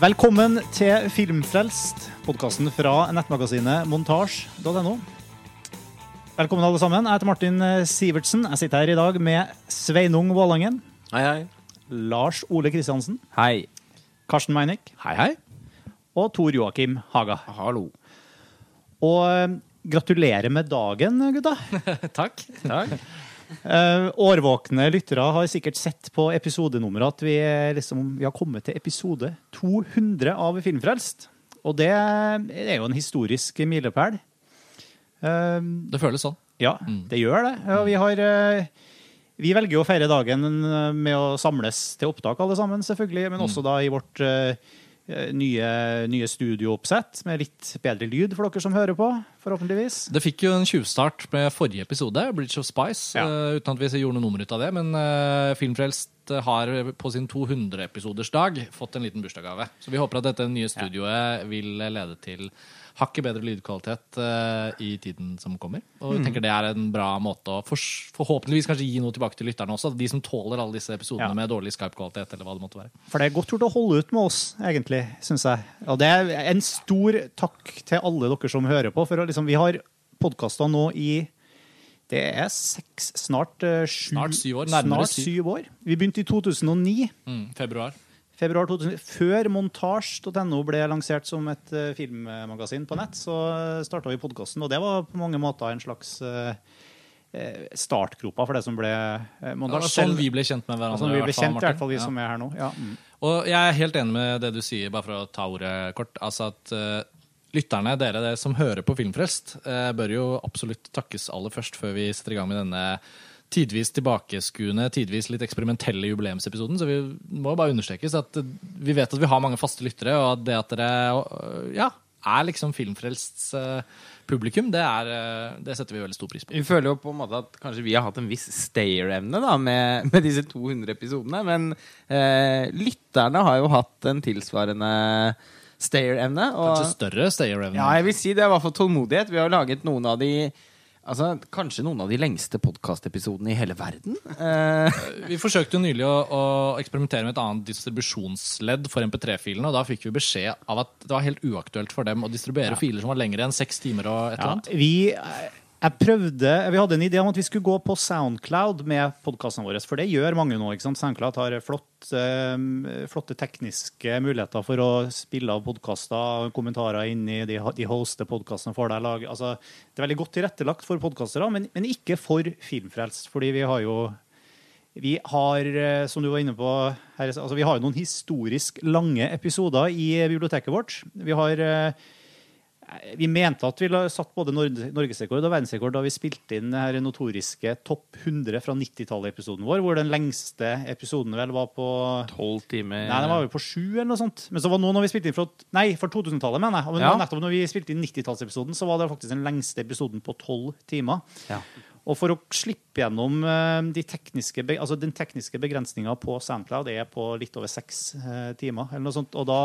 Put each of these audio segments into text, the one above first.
Velkommen til Filmfrelst, podkasten fra nettmagasinet montasj.no. Velkommen, alle sammen. Jeg heter Martin Sivertsen. Jeg sitter her i dag med Sveinung Vålangen, Hei, hei. Lars Ole Kristiansen, Hei. Karsten Meinick Hei, hei. og Tor Joakim Haga. Hallo. Og eh, gratulerer med dagen, gutta. Takk. Takk. Eh, årvåkne lyttere har sikkert sett på episodenummeret at vi, liksom, vi har kommet til episode 200 av Filmfrelst. Og det er jo en historisk milepæl. Uh, Det føles sånn. ja, det gjør det. Og vi, har, uh, vi velger jo å feire dagen med å samles til opptak, alle sammen, selvfølgelig. Men også da i vårt eh, nye, nye studiooppsett med litt bedre lyd for dere som hører på, forhåpentligvis. Det fikk jo en tjuvstart med forrige episode, Bridge of Spice, Ja. Uh, uten at vi gjorde noe nummer ut av det. Men uh, Filmfrelst har på sin 200-episodersdag fått en liten bursdagsgave. Så vi håper at dette nye studioet vil lede til hakket bedre lydkvalitet eh, i tiden som kommer. Og jeg tenker det er en bra måte å for, forhåpentligvis kanskje gi noe tilbake til lytterne også. De som tåler alle disse episodene Ja. med dårlig Skype-kvalitet, eller hva det måtte være. For det er godt gjort å holde ut med oss, egentlig, syns jeg. Og det er en stor takk til alle dere som hører på. For å liksom, vi har podkaster nå i det er seks, snart eh, sju Snart syv år, nærmere Snart syv. syv år. Vi begynte i 2009. Mm, februar. Februar 2000, før montasj.no ble lansert som et uh, filmmagasin på nett, så starta vi podkasten. Og det var på mange måter en slags uh, startgropa for det som ble uh, montasj. Ja, sånn vi ble kjent med hverandre. sånn vi ble kjent, i hvert fall vi Ja. som er her nå. Ja. Mm. Og jeg er helt enig med det du sier, bare for å ta ordet kort. Altså at eh, lytterne, dere det som hører på Filmfrelst, eh, bør jo absolutt takkes aller først før vi setter i gang med denne tidvis tilbakeskuende, tidvis litt eksperimentelle jubileumsepisoden. Så vi må bare understrekes at vi vet at vi har mange faste lyttere, og at det at dere ja, er liksom Filmfrelsts eh, publikum, det, er, eh, det setter vi veldig stor pris på. Vi føler jo på en måte at kanskje vi har hatt en viss stayer-evne da, med, med disse 200 episodene. Men eh, lytterne har jo hatt en tilsvarende stayer-evne. Kanskje større stayerevne. Ja, jeg vil si det er i hvert fall tålmodighet. Vi har laget noen av de Altså, Kanskje noen av de lengste podkastepisodene i hele verden. Eh, Vi forsøkte jo nylig å, å eksperimentere med et annet distribusjonsledd for MP3-filene, og da fikk vi beskjed av at det var helt uaktuelt for dem å distribuere filer som var lengre enn seks timer og et eller Ja, annet. vi, jeg prøvde, vi hadde en idé om at vi skulle gå på Soundcloud med podkastene våre. For det gjør mange nå. ikke sant? Soundcloud har flott, eh, flotte tekniske muligheter for å spille av podkaster, og kommentarer inni de, de hoste podkastene for deg. Altså, det er veldig godt tilrettelagt for podkastere, men, men ikke for Filmfrelst. Fordi vi har jo vi har, eh, som du var inne på, her, altså vi har jo noen historisk lange episoder i biblioteket vårt. Vi har eh, vi mente at vi satt både norgesrekord og verdensrekord da vi spilte inn den notoriske Topp 100 fra 90-tallet-episoden vår, hvor den lengste episoden vel var på Tolv timer Nei, den var vel på sju eller noe sånt. Men så var nå når vi spilte inn fra Nei, for 2000-tallet, mener jeg. Men Ja. nettopp når vi spilte inn 90-tallsepisoden, så var det faktisk den lengste episoden på tolv timer. Ja. Og for å slippe gjennom eh, de tekniske, altså den tekniske begrensninga på SoundCloud er på litt over seks eh, timer. eller noe sånt, og da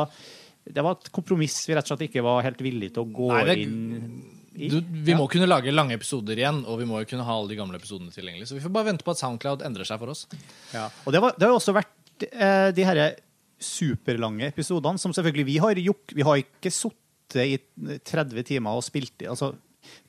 det var et kompromiss vi rett og slett ikke var helt villige til å gå Nei, det- inn i. Du, vi må kunne lage lange episoder igjen, og vi må jo kunne ha alle de gamle episodene tilgjengelig. Så vi får bare vente på at Soundcloud endrer seg for oss. Ja. Og det, var, det har jo også vært eh, de her superlange episodene, som selvfølgelig vi har gjort. Vi har ikke sittet i 30 timer og spilt i altså,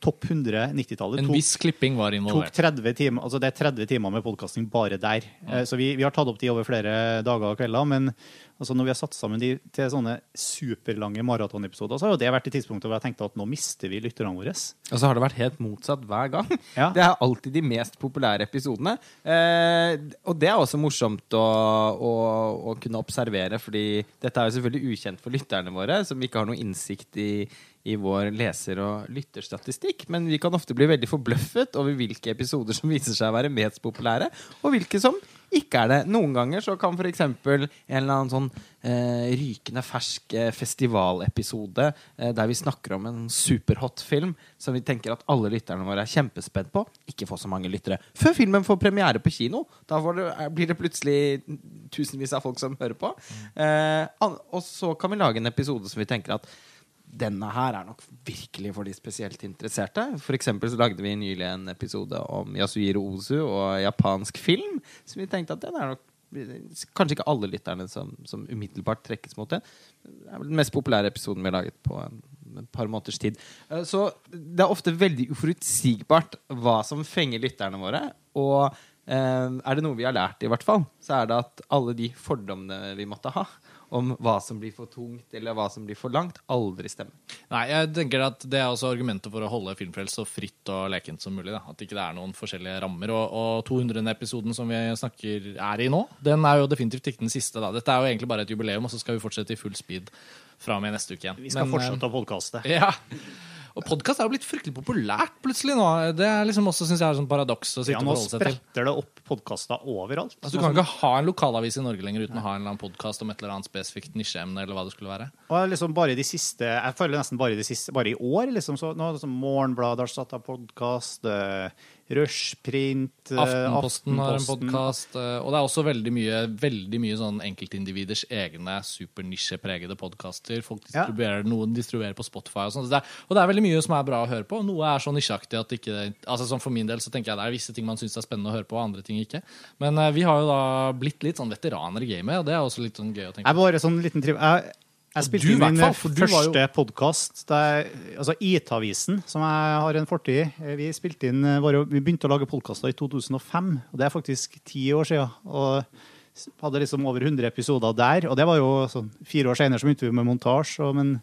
topp 100 90-tallet. En tok- viss klipping var tok 30 timer, altså Det er 30 timer med podkasting bare der. Eh, Så vi, vi har tatt opp de over flere dager og kvelder. Men altså når vi har satt sammen de til sånne superlange maratonepisoder, så har jo det vært det tidspunktet hvor jeg tenkte at nå mister vi lytterne våre. Og så har det vært helt motsatt hver gang. Ja. Det er alltid de mest populære episodene. Eh, og det er også morsomt å, å, å kunne observere, fordi dette er jo selvfølgelig ukjent for lytterne våre, som ikke har noe innsikt i, i vår leser- og lytterstatistikk. Men vi kan ofte bli veldig forbløffet over hvilke episoder som viser seg å være mest populære, og hvilke som ikke er det. Noen ganger så kan f.eks. en eller annen sånn eh, rykende fersk eh, festivalepisode eh, der vi snakker om en superhot film som vi tenker at alle lytterne våre er kjempespent på, ikke få så mange lyttere. Før filmen får premiere på kino, da får det, eh, blir det plutselig tusenvis av folk som hører på. Eh, og så kan vi lage en episode som vi tenker at denne her er nok virkelig for de spesielt interesserte. For eksempel så lagde vi nylig en episode om Yasuhiro Ozu og japansk film. Så vi tenkte at den er nok kanskje ikke alle lytterne som, som umiddelbart trekkes mot det. Det er vel den mest populære episoden vi har laget på en, en par måneders tid. Eh, Så det er ofte veldig uforutsigbart hva som fenger lytterne våre. Og eh, er det noe vi har lært, i hvert fall, så er det at alle de fordommene vi måtte ha om hva som blir for tungt eller hva som blir for langt, aldri stemmer. Nei, jeg tenker at Det er også argumentet for å holde Filmfrelst så fritt og lekent som mulig. Da. At ikke det er noen forskjellige rammer. Og, og 200. episoden som vi snakker er i nå, den er jo definitivt ikke den siste. Da. Dette er jo egentlig bare et jubileum, og så skal vi fortsette i full speed fra og med neste uke igjen. Vi skal Men, fortsette å podkaste. eh, Ja. Og podkast er jo blitt fryktelig populært plutselig nå. Det er liksom også, synes jeg, er sånn paradoks å sitte Ja, og forholde seg til. Nå spretter det opp podkaster overalt. Altså, du kan ikke ha en lokalavis i Norge lenger uten å ha en eller annen podkast om et eller annet spesifikt nisjeemne. eller hva det skulle være. Og liksom bare de siste, jeg føler nesten bare, de siste, bare i år. liksom, så nå, liksom, Morgenbladet har starta podkast. Rushprint eh, Aftenposten har en Aftenposten. podkast. Og det er også veldig mye, veldig mye sånn enkeltindividers egne supernisjepregede podkaster. Folk Ja. distribuerer Noen distribuerer på Spotify og sånt. Det er- Og det er veldig mye som er bra å høre på. Noe er så nisjeaktig at ikke altså sånn For min del så tenker jeg det er visse ting man syns er spennende å høre på, og andre ting ikke. Men eh, vi har jo da blitt litt sånn veteraner i gamet, og det er også litt sånn gøy å tenke Jeg på. bare sånn liten triv... Jeg, jeg spilte inn min du var jo- første podkast, altså IT-avisen, som jeg har en fortid i. Vi inn, eh, jo- vi begynte å lage podkaster i 2005, og det er faktisk ti år siden. Og hadde liksom over 100 episoder der, og det var jo sånn fire år senere som begynte vi med montasje. og Men,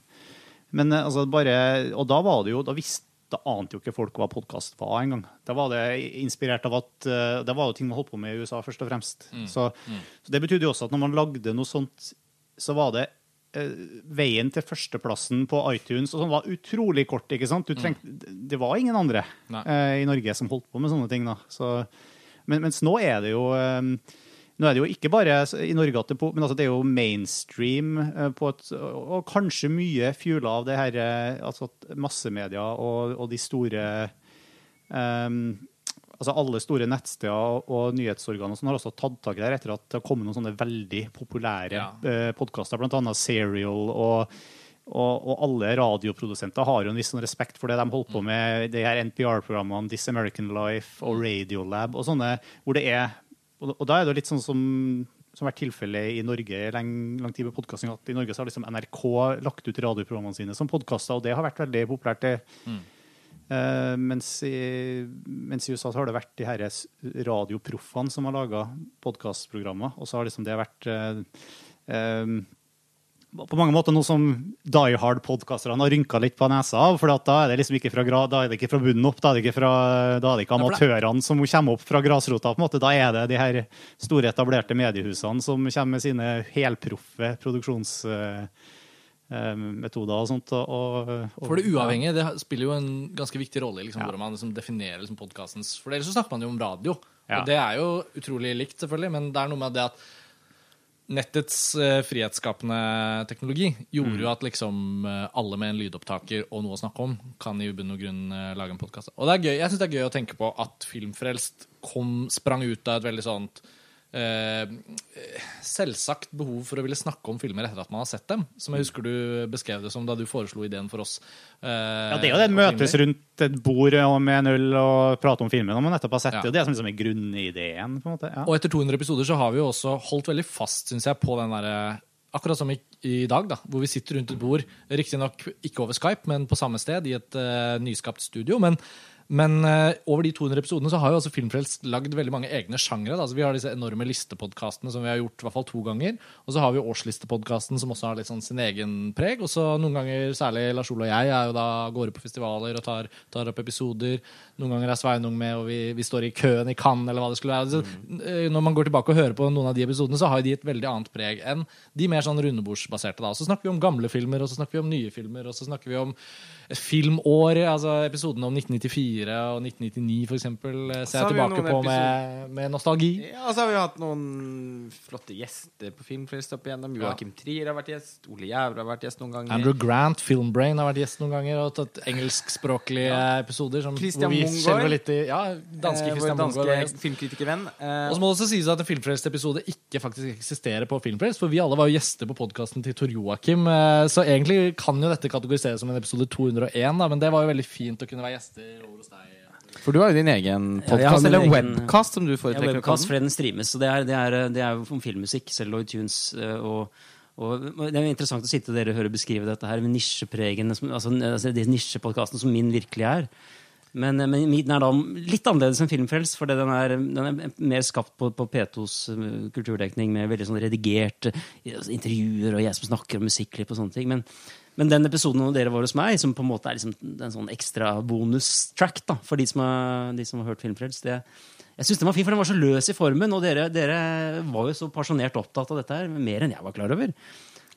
men eh, altså bare Og da var det jo Da visste da ante jo ikke folk hva podkast var engang. Da var det inspirert av at eh, det var jo ting man holdt på med i USA, først og fremst. Så, så det betydde jo også at når man lagde noe sånt, så var det eh, Veien til førsteplassen på iTunes og sånn var utrolig kort. ikke sant? Du trengte, Det var ingen andre eh, i Norge som holdt på med sånne ting. da. Så, men, mens nå er det jo eh, nå er det jo ikke bare i Norge at det, på, men altså det er jo mainstream eh, på et, og, kanskje mye fuela av det her eh, altså massemedia og, og de store ehm, altså Alle store nettsteder og, og nyhetsorgan og sånn har også tatt tak i det etter at det har kommet noen sånne veldig populære Ja. eh, podkaster, bl.a. Serial. og og, og alle radioprodusenter har jo en viss sånn respekt for det de holder på med, de her NPR-programmene, This American Life og Radiolab og sånne, hvor det er Og, og da er det jo litt sånn som som har vært tilfellet i Norge lang, lang tid med podcasting, at i Norge så har liksom NRK lagt ut radioprogrammene sine som podkaster, og det har vært veldig populært. det Eh, mens, i, mens i USA så har det vært de her radioproffene som har laga podkastprogrammer. Og så har liksom det vært eh, eh, på mange måter noe som Die Hard-podkasterne har rynka litt på nesa av. For da er det liksom ikke fra, da er det ikke fra bunnen opp, da er det ikke, fra, da er det ikke amatørene som kommer opp fra grasrota. på en måte. Da er det de her store, etablerte mediehusene som kommer med sine helproffe produksjonsmetoder og sånt. Og, og, For det uavhengige det spiller jo en ganske viktig rolle i liksom, Ja. hvordan man liksom definerer liksom, podkastens For ellers så snakker man jo om radio. Ja. Og det er jo utrolig likt, selvfølgelig, men det er noe med det at nettets eh, frihetsskapende teknologi gjorde Mm. jo at liksom eh, alle med en lydopptaker og noe å snakke om, kan i bunn og grunn eh, lage en podkast. Og det er gøy, jeg syns det er gøy å tenke på at Filmfrelst kom, sprang ut av et veldig sånt eh, selvsagt behov for å ville snakke om filmer etter at man har sett dem. Som jeg husker du beskrev det som da du foreslo ideen for oss. eh, Ja, det er jo det møtes rundt et bord og med en øl og prate om filmen når man nettopp har sett Ja. det. Det er som liksom grunnideen. på en måte. Ja. Og etter 200 episoder så har vi jo også holdt veldig fast, synes jeg, på den derre Akkurat som i, i dag, da, hvor vi sitter rundt et bord, riktignok ikke over Skype, men på samme sted, i et uh, nyskapt studio. Men, men uh, over de 200 episodene så har jo også Filmfrelst lagd veldig mange egne sjangre. Altså, vi har disse enorme listepodkastene som vi har gjort i hvert fall to ganger. Og så har vi årslistepodkasten som også har litt sånn sin egen preg. Og så noen ganger, særlig Lars Ole og jeg, er jo da går gårde på festivaler og tar, tar opp episoder. Noen ganger er Sveinung med, og vi, vi står i køen i Cannes, eller hva det skulle være. Så, uh, Når man går tilbake og hører på noen av de episodene, så har de et veldig annet preg enn de mer sånn rundebordsbaserte. da. Så snakker vi om gamle filmer, og så snakker vi om nye filmer, og så snakker vi om filmåret, altså episodene om 1994 og 1999 for eksempel, eh, ser jeg tilbake på med, med nostalgi. Ja, og så har vi hatt noen flotte gjester på Filmfrelst opp igjennom. Joakim Trier har vært gjest. Ole Jævre har vært gjest noen ganger. Andrew Grant, Filmbrain, har vært gjest noen ganger og tatt engelskspråklige episoder. Som, Christian Mungård. Ja, danske Eh, Christian Mungård. filmkritikervenn. Eh, Og så må det også sies at en Filmfrelst-episode ikke faktisk eksisterer på Filmfrelst, for vi alle var jo gjester på podkasten til Tor Joakim, eh, så egentlig kan jo dette kategoriseres som en episode 201, da, men det var jo veldig fint å kunne være gjester over hos deg. For du har jo din egen podkast, eller webcast, som du foretrekker ja, webcast fordi den streames. Og det er, det er, det er jo om filmmusikk, Lloyd tunes. eh, Og, og det er jo interessant å sitte og dere høre beskrive dette her med nisjepregene, som- altså, altså de nisjepodkastene som min virkelig er. Men, eh, men den er da litt annerledes enn Filmfrelst, for den er, den er mer skapt på, på P2s eh, kulturdekning med veldig sånn redigerte eh, altså, intervjuer og jeg som snakker om musikklipp og sånne ting. Men, men den episoden dere var hos meg, som på en måte er liksom en sånn ekstra bonustrack for de som har, de som har hørt Filmfrelst, det, jeg synes den var fin, for den var så løs i formen, og dere, dere var jo så pasjonert opptatt av dette her, mer enn jeg var klar over.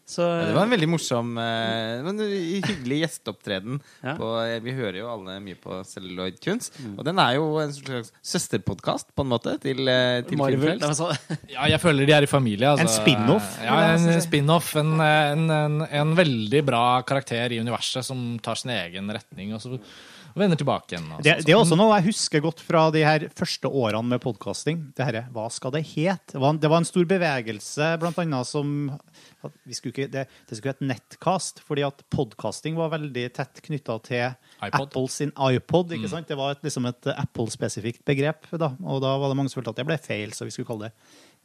Så, Ja, det var en veldig morsom, eh, men hyggelig gjesteopptreden. Ja. På, eh, vi hører jo alle mye på Celluloid Tunes. Og den er jo en slags søsterpodkast, på en måte, til, eh, til Marvel, Filmfrelst. det var så, Ja, jeg føler de er i familie. Altså. En spin-off, Ja, en spin-off. En, en, en, en veldig bra karakter i universet som tar sin egen retning, og så vender tilbake igjen. og Det, sånn. det er også noe jeg husker godt fra de her første årene med podkasting. Hva skal det hete? Det var, en- det var en stor bevegelse, blant annet som skulle ikke, det, det skulle hete Netcast, fordi at podkasting var veldig tett knytta til iPod. Apple sin iPod. ikke sant? Det var et, liksom et Apple-spesifikt begrep, da. og da var det mange som følte at det ble feil, så vi skulle kalle det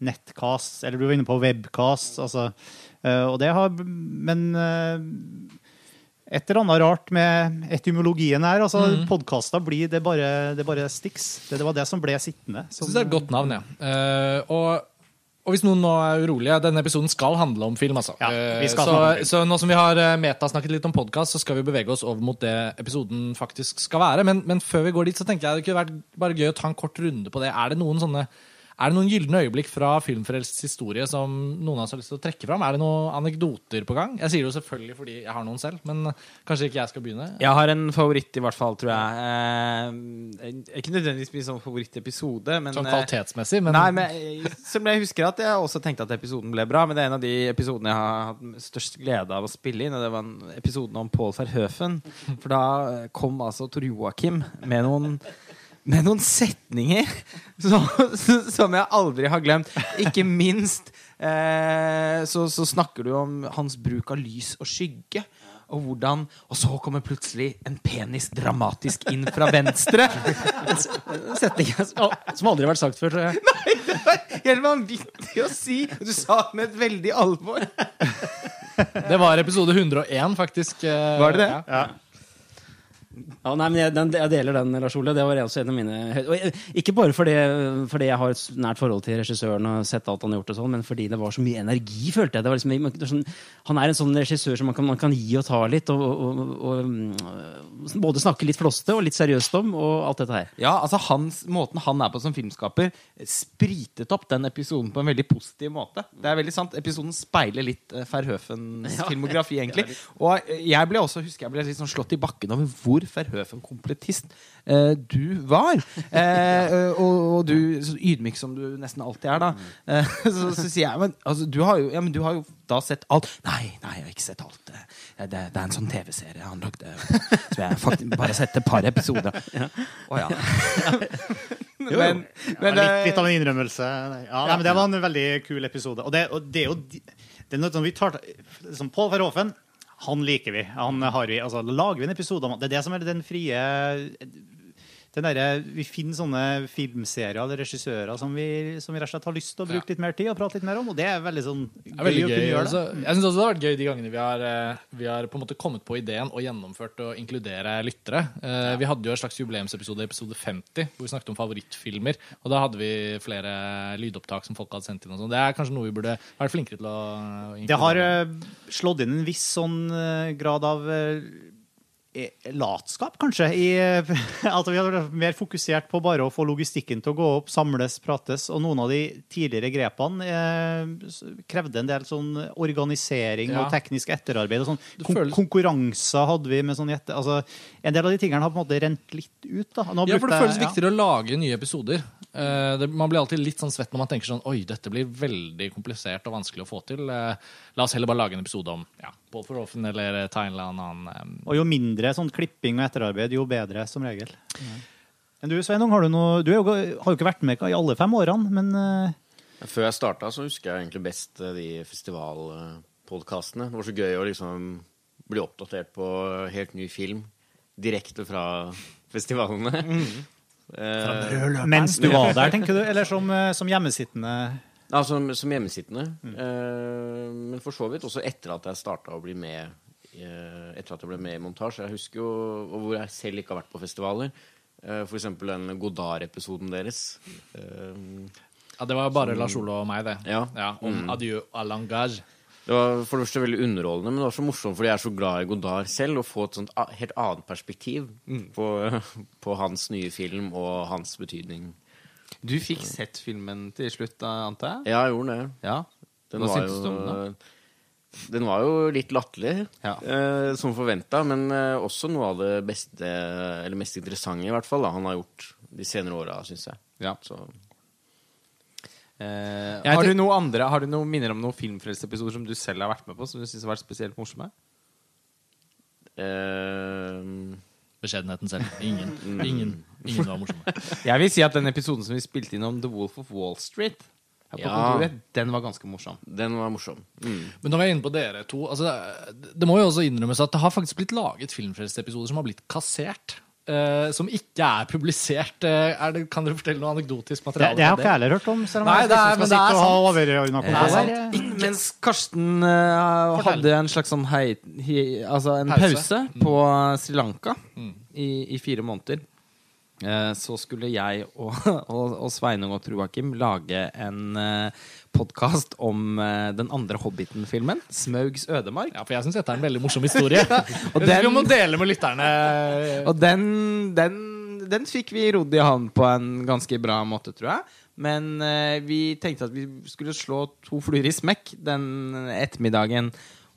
Netcast. Eller du var inne på Webcast. Altså, eh, og det har Men eh, et eller annet rart med etymologien her. altså Mm. Podkasta blir det bare, det bare sticks. Det, det var det som ble sittende. Som, det er et godt navn, ja. Uh, og, og hvis noen nå er urolige, denne episoden skal handle om film. altså. Ja, vi Eh, skal så, film. så nå som vi har eh, metasnakket litt om podkast, så skal vi bevege oss over mot det episoden faktisk skal være. Men, men før vi går dit, så tenker jeg det kunne vært bare gøy å ta en kort runde på det. Er det noen sånne er det noen gylne øyeblikk fra Filmfrelsts historie som noen av oss har lyst til å trekke fram? Er det noen anekdoter på gang? Jeg sier det jo selvfølgelig fordi jeg har noen selv, men kanskje ikke jeg skal begynne? Jeg har en favoritt, i hvert fall, tror jeg. Eh, ikke nødvendigvis min sånn favorittepisode, men Sånn eh, kvalitetsmessig, men Nei, men som jeg husker at jeg også tenkte at episoden ble bra, men det er en av de episodene jeg har hatt størst glede av å spille inn, og det var en episoden om Paul Verhoeven. For da kom altså Tor Joakim med noen med noen setninger som, som jeg aldri har glemt. Ikke minst eh, så, så snakker du om hans bruk av lys og skygge. Og hvordan Og så kommer plutselig en penis dramatisk inn fra venstre. setning som aldri har vært sagt før, tror jeg. Helt vanvittig å si! Du sa det med et veldig alvor. det var episode 101, faktisk. Var det det? Ja. Ja. Nei, men jeg, den, jeg deler den, Lars Ole. Det var også en av mine jeg- Ikke bare fordi, fordi jeg har et nært forhold til regissøren og sett alt han har gjort, og sånn, men fordi det var så mye energi, følte jeg. Det var liksom, var sånn, han er en sånn regissør som man kan, man kan gi og ta litt, og, og, og, mm, både snakke litt flåste og litt seriøst om, og alt dette her. Ja, altså hans, Måten han er på som filmskaper, spritet opp den episoden på en veldig positiv måte. Det er veldig sant, Episoden speiler litt Ferhøfens Ja. filmografi, egentlig. Og eh, jeg ble også husker jeg ble litt sånn slått i bakken over hvor Verhoeven-kompletist eh, du var. Eh, og, og du, så ydmyk som du nesten alltid er, da. Eh, så, så sier jeg men, altså, du, har jo, ja, men du har jo da sett alt. Nei, nei, jeg har ikke sett alt. Eh, Det, det er en sånn TV-serie han lagde. Så jeg faktisk bare sett et par episoder. Å ja. men, men litt, eh, litt av en innrømmelse. Ja, men Det var en veldig kul episode. Og det, og det er jo de- det er noe som vi tar liksom Pål Verhoeven, han liker vi. Han har vi, altså Lager vi en episode om Det er det som er den frie den derre- vi finner sånne filmserier eller regissører som vi, som vi rett og slett har lyst til å bruke litt mer tid og prate litt mer om. Og det er veldig sånn gøy, er veldig å gøy. kunne gjøre det. Altså, Jeg synes også det har vært gøy de gangene vi har, eh, vi har på en måte kommet på ideen og gjennomført å inkludere lyttere. Eh, Vi hadde jo en slags jubileumsepisode, episode 50, hvor vi snakket om favorittfilmer. Og da hadde vi flere lydopptak som folk hadde sendt inn. og sånn. Det er kanskje noe vi burde vært flinkere til å inkludere. Det har eh, slått inn en viss sånn grad av latskap, kanskje. I, eh, at vi hadde vært mer fokusert på bare å få logistikken til å gå opp, samles, prates. Og noen av de tidligere grepene eh, krevde en del sånn organisering Ja. og teknisk etterarbeid. og sånn. Kon konkurranser hadde vi med sånn. Altså, en del av de tingene har på en måte rent litt ut. da. Nå Ja, for det føles jeg- ja. viktigere å lage nye episoder. Eh, det, man blir alltid litt sånn svett når man tenker sånn Oi, dette blir veldig komplisert og vanskelig å få til. Eh, la oss heller bare lage en episode om ja, Paul Verhoeven eller ta en eller annen um... Og jo mindre sånn klipping og etterarbeid, jo bedre, som regel. Men du, Sveinung, har du noe Du jo, har jo ikke vært med i alle fem årene, men uh... Før jeg starta, så husker jeg egentlig best eh, de festivalpodkastene. Det var så gøy å liksom bli oppdatert på helt ny film direkte fra festivalene. Eh, Mens du var der, tenker du? Eller som, eh, som hjemmesittende? Ja, som, som hjemmesittende. Eh, men for så vidt også etter at jeg starta å bli med eh, Etter at jeg ble med i montasje. Jeg husker jo og hvor jeg selv ikke har vært på festivaler. Eh, for eksempel den Godard-episoden deres. Ja, det var bare Lars Ole og meg, det. Ja. om Adieu à langage. Det var for det første veldig underholdende, men det var så morsomt fordi jeg er så glad i Godard selv, å få et sånt helt annet perspektiv på, på hans nye film og hans betydning. Du fikk sett filmen til slutt, da, antar jeg? Ja, jeg gjorde det. Ja. Den Hva syntes du om den? Den var jo litt latterlig, Ja. eh, som forventa, men eh, også noe av det beste, eller mest interessante, i hvert fall, da, han har gjort de senere åra, syns jeg. Ja. Så Eh, har, du noe andre, har du noen minner om noen filmfrelseepisoder som du selv har vært med på, som du syns har vært spesielt morsomme? Uh, Beskjedenheten selv. Ingen. Ingen, ingen var morsomme. Jeg vil si at den episoden som vi spilte inn om The Wolf of Wall Street, her på Ja. kontoret, den var ganske morsom. Den var morsom. Mm. Men når vi er inne på dere to altså det, det må jo også innrømmes at det har faktisk blitt laget filmfrelseepisoder som har blitt kassert. Eh, som ikke er publisert. Uh, er det, kan dere fortelle noe anekdotisk materiale? det har fra ikke jeg heller hørt om. Selv om Nei, det er- men det er sant. Det er kontroll. sant. Ikke, Mens Karsten uh, hadde en slags sånn hei, hei, altså en Pause. pause, på Sri Lanka i, i fire måneder, eh, så skulle jeg og, og, og Sveinung og Truakim lage en uh, podkast om eh, den andre Hobbiten-filmen, 'Smaugs ødemark'. Ja, for jeg syns dette er en veldig morsom historie. Og Den... Vi må dele med lytterne. Og den, den, den fikk vi rodd i hånd på en ganske bra måte, tror jeg. Men eh, vi tenkte at vi skulle slå to fluer i smekk den ettermiddagen.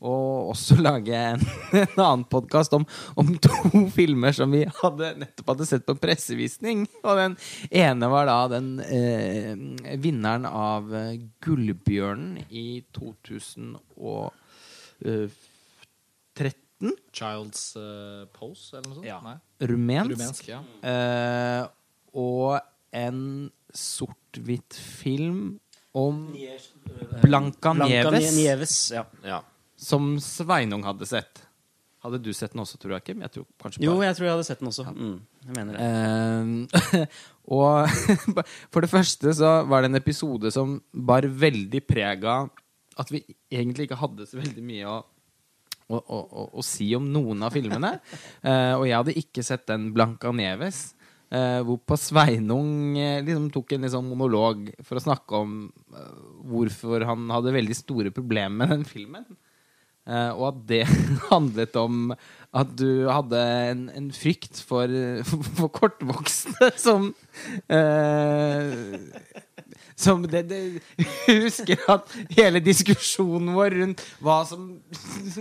Og også lage en, en annen podkast om, om to filmer som vi hadde nettopp hadde sett på pressevisning. Og den ene var da den eh, vinneren av eh, Gullbjørnen i 2013. Child's uh, Pose, eller noe sånt? Ja. Nei. Rumensk. Rumensk, ja. Eh, og en sort-hvitt film om Blanca Blanca Nieves, Nieves. Ja. Ja. Som Sveinung hadde sett. Hadde du sett den også, tror jeg Kim? Jeg tror kanskje Jo, jeg tror jeg hadde sett den også. Mm, jeg mener det. Uh, og for det første så var det en episode som bar veldig preg av at vi egentlig ikke hadde så veldig mye å, å, å, å, si om noen av filmene. uh, og jeg hadde ikke sett den Blanca Neves. Uh, hvorpå Sveinung eh, liksom tok en liksom monolog for å snakke om eh, hvorfor han hadde veldig store problemer med den filmen. Eh, og at det handlet om at du hadde en, en frykt for, for kortvokste som eh, Som det, det husker at hele diskusjonen vår rundt hva som,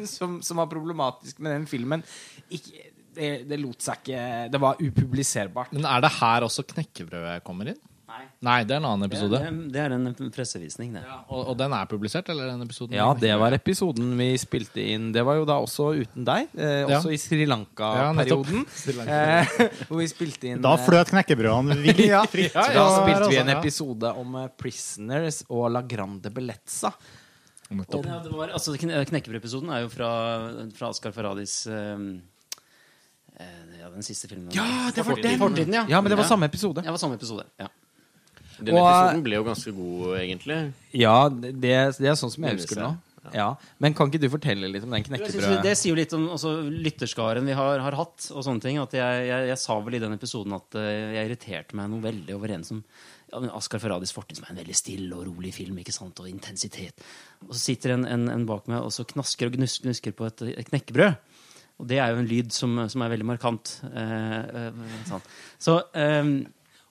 som, som var problematisk med den filmen ikke, det, det lot seg ikke Det var upubliserbart. Men er det her også knekkebrødet kommer inn? Nei. Nei, det er en annen episode. det, det er en pressevisning, det. Og, og den er publisert, eller den episoden? Ja, det var episoden vi spilte inn. Det var jo da også uten deg. Eh, Ja. også i Sri Lanka-perioden. Ja, Lanka. eh, hvor vi spilte inn Da eh, fløt knekkebrødene vilt ja, fritt. Da spilte vi altså, en episode om eh, Prisoners og La Grande Bellezza. Ja, det var, altså, kn- Knekkebrød-episoden er jo fra, fra Askar Faradis eh, Ja, den siste filmen. Ja, det var den. Fortiden, ja. Ja, men det var samme episode. Ja, det var samme episode. Ja. Den Og- episoden ble jo ganske god, egentlig. Ja, det, det er sånn som jeg husker det nå. Ja. Men kan ikke du fortelle litt om den knekkebrødet? Det sier jo litt om også, lytterskaren vi har, har hatt. og sånne ting, at jeg, jeg, jeg sa vel i den episoden at eh, jeg irriterte meg noe veldig over en som ja, Askar Faradis fortid, som er en veldig stille og rolig film. ikke sant, Og intensitet. Og så sitter en, en, en bak meg og så knasker og gnusker, gnusker på et, et knekkebrød. Og det er jo en lyd som, som er veldig markant. Eh, eh, sånn. Så eh,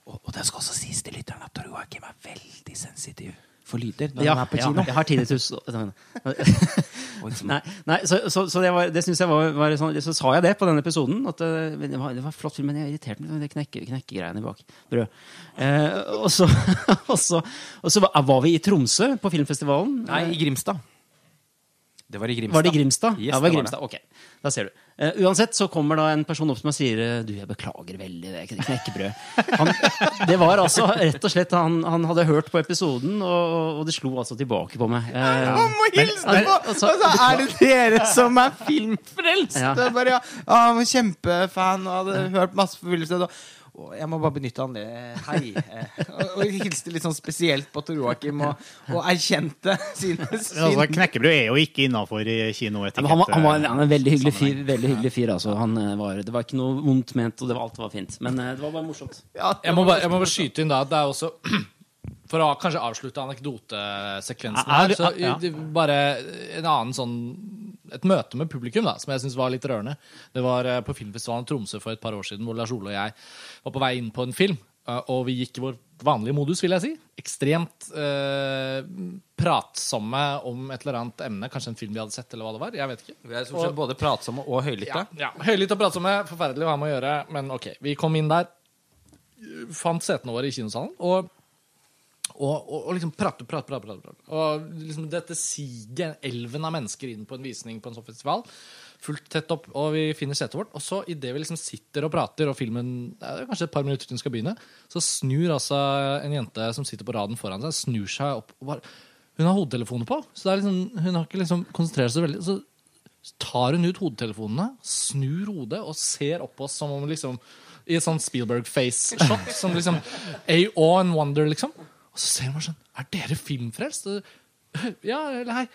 Og, og det skal også sies til lytteren at Joakim er veldig sensitiv for lyder når ja, han er på ja, kino. jeg har tinnitus. nei, nei, så, så, så det, var, det synes jeg var, var sånn, Så sa jeg det på den episoden. At eh, det, var, det var flott film, men jeg irriterte meg med de knekke, knekkegreiene bak brød. Eh, og, så, og, så, og så var var vi i Tromsø, på filmfestivalen. Nei, i Grimstad. Det var i Grimstad. Var det Grimstad? Yes, ja, det var det var Grimstad. Ok, da ser du. Uh, uansett så kommer da en person opp som sier eh, Du, jeg beklager veldig det kn- knekkebrød. Han, det var altså rett og slett Han, han hadde hørt på episoden, og, og det slo altså tilbake på meg. Eh, Han må hilse men- på! altså, altså, er det dere som er filmfrelst! Ja. Det er bare, ja, ja, han var kjempefan og hadde hørt masse forfølgelse. Og, jeg må bare benytte han det. Hei. Eh, og, og hilste litt sånn spesielt på Tor Joakim, og, og erkjente sine, Men altså, knekkebrød er jo ikke innafor kinoetikett. han, var, han, var, en veldig hyggelig fyr. Veldig hyggelig fyr altså. han, eh, var, det var ikke noe vondt ment, og det var, alt var fint. Men eh, det var bare morsomt. ja, Jeg må, bare, jeg må bare skyte inn da at det er også For å kanskje avslutte anekdotesekvensen her, så ja. bare en annen sånn Et møte med publikum da, som jeg syns var litt rørende. Det var eh, på filmfestivalen Tromsø for et par år siden, hvor Lars Ole og jeg var på vei inn på en film. eh, Og vi gikk i vår vanlige modus, vil jeg si. Ekstremt eh, pratsomme om et eller annet emne. Kanskje en film vi hadde sett, eller hva det var. Jeg vet ikke. Vi er som sett både pratsomme og høylytte. Ja, ja. høylytte og pratsomme, forferdelig å ha med å gjøre, men ok. Vi kom inn der, fant setene våre i kinosalen, og, og, og, og liksom prate, prate, prate. prate, prate. Og liksom dette siger elven av mennesker inn på en visning på en sånn festival, fullt tett opp, og vi finner setet vårt. Og så idet vi liksom sitter og prater, og filmen det er kanskje et par minutter til den skal begynne, så snur altså en jente som sitter på raden foran seg, snur seg opp og bare Hun har hodetelefoner på, så det er liksom, hun har ikke liksom konsentrert seg veldig. Så tar hun ut hodetelefonene, snur hodet og ser opp på oss som om liksom i et sånn Spielberg-face-shot. Som liksom A awe and wonder, liksom. Og så ser man sånn Er dere filmfrelst? Ja, eller hei.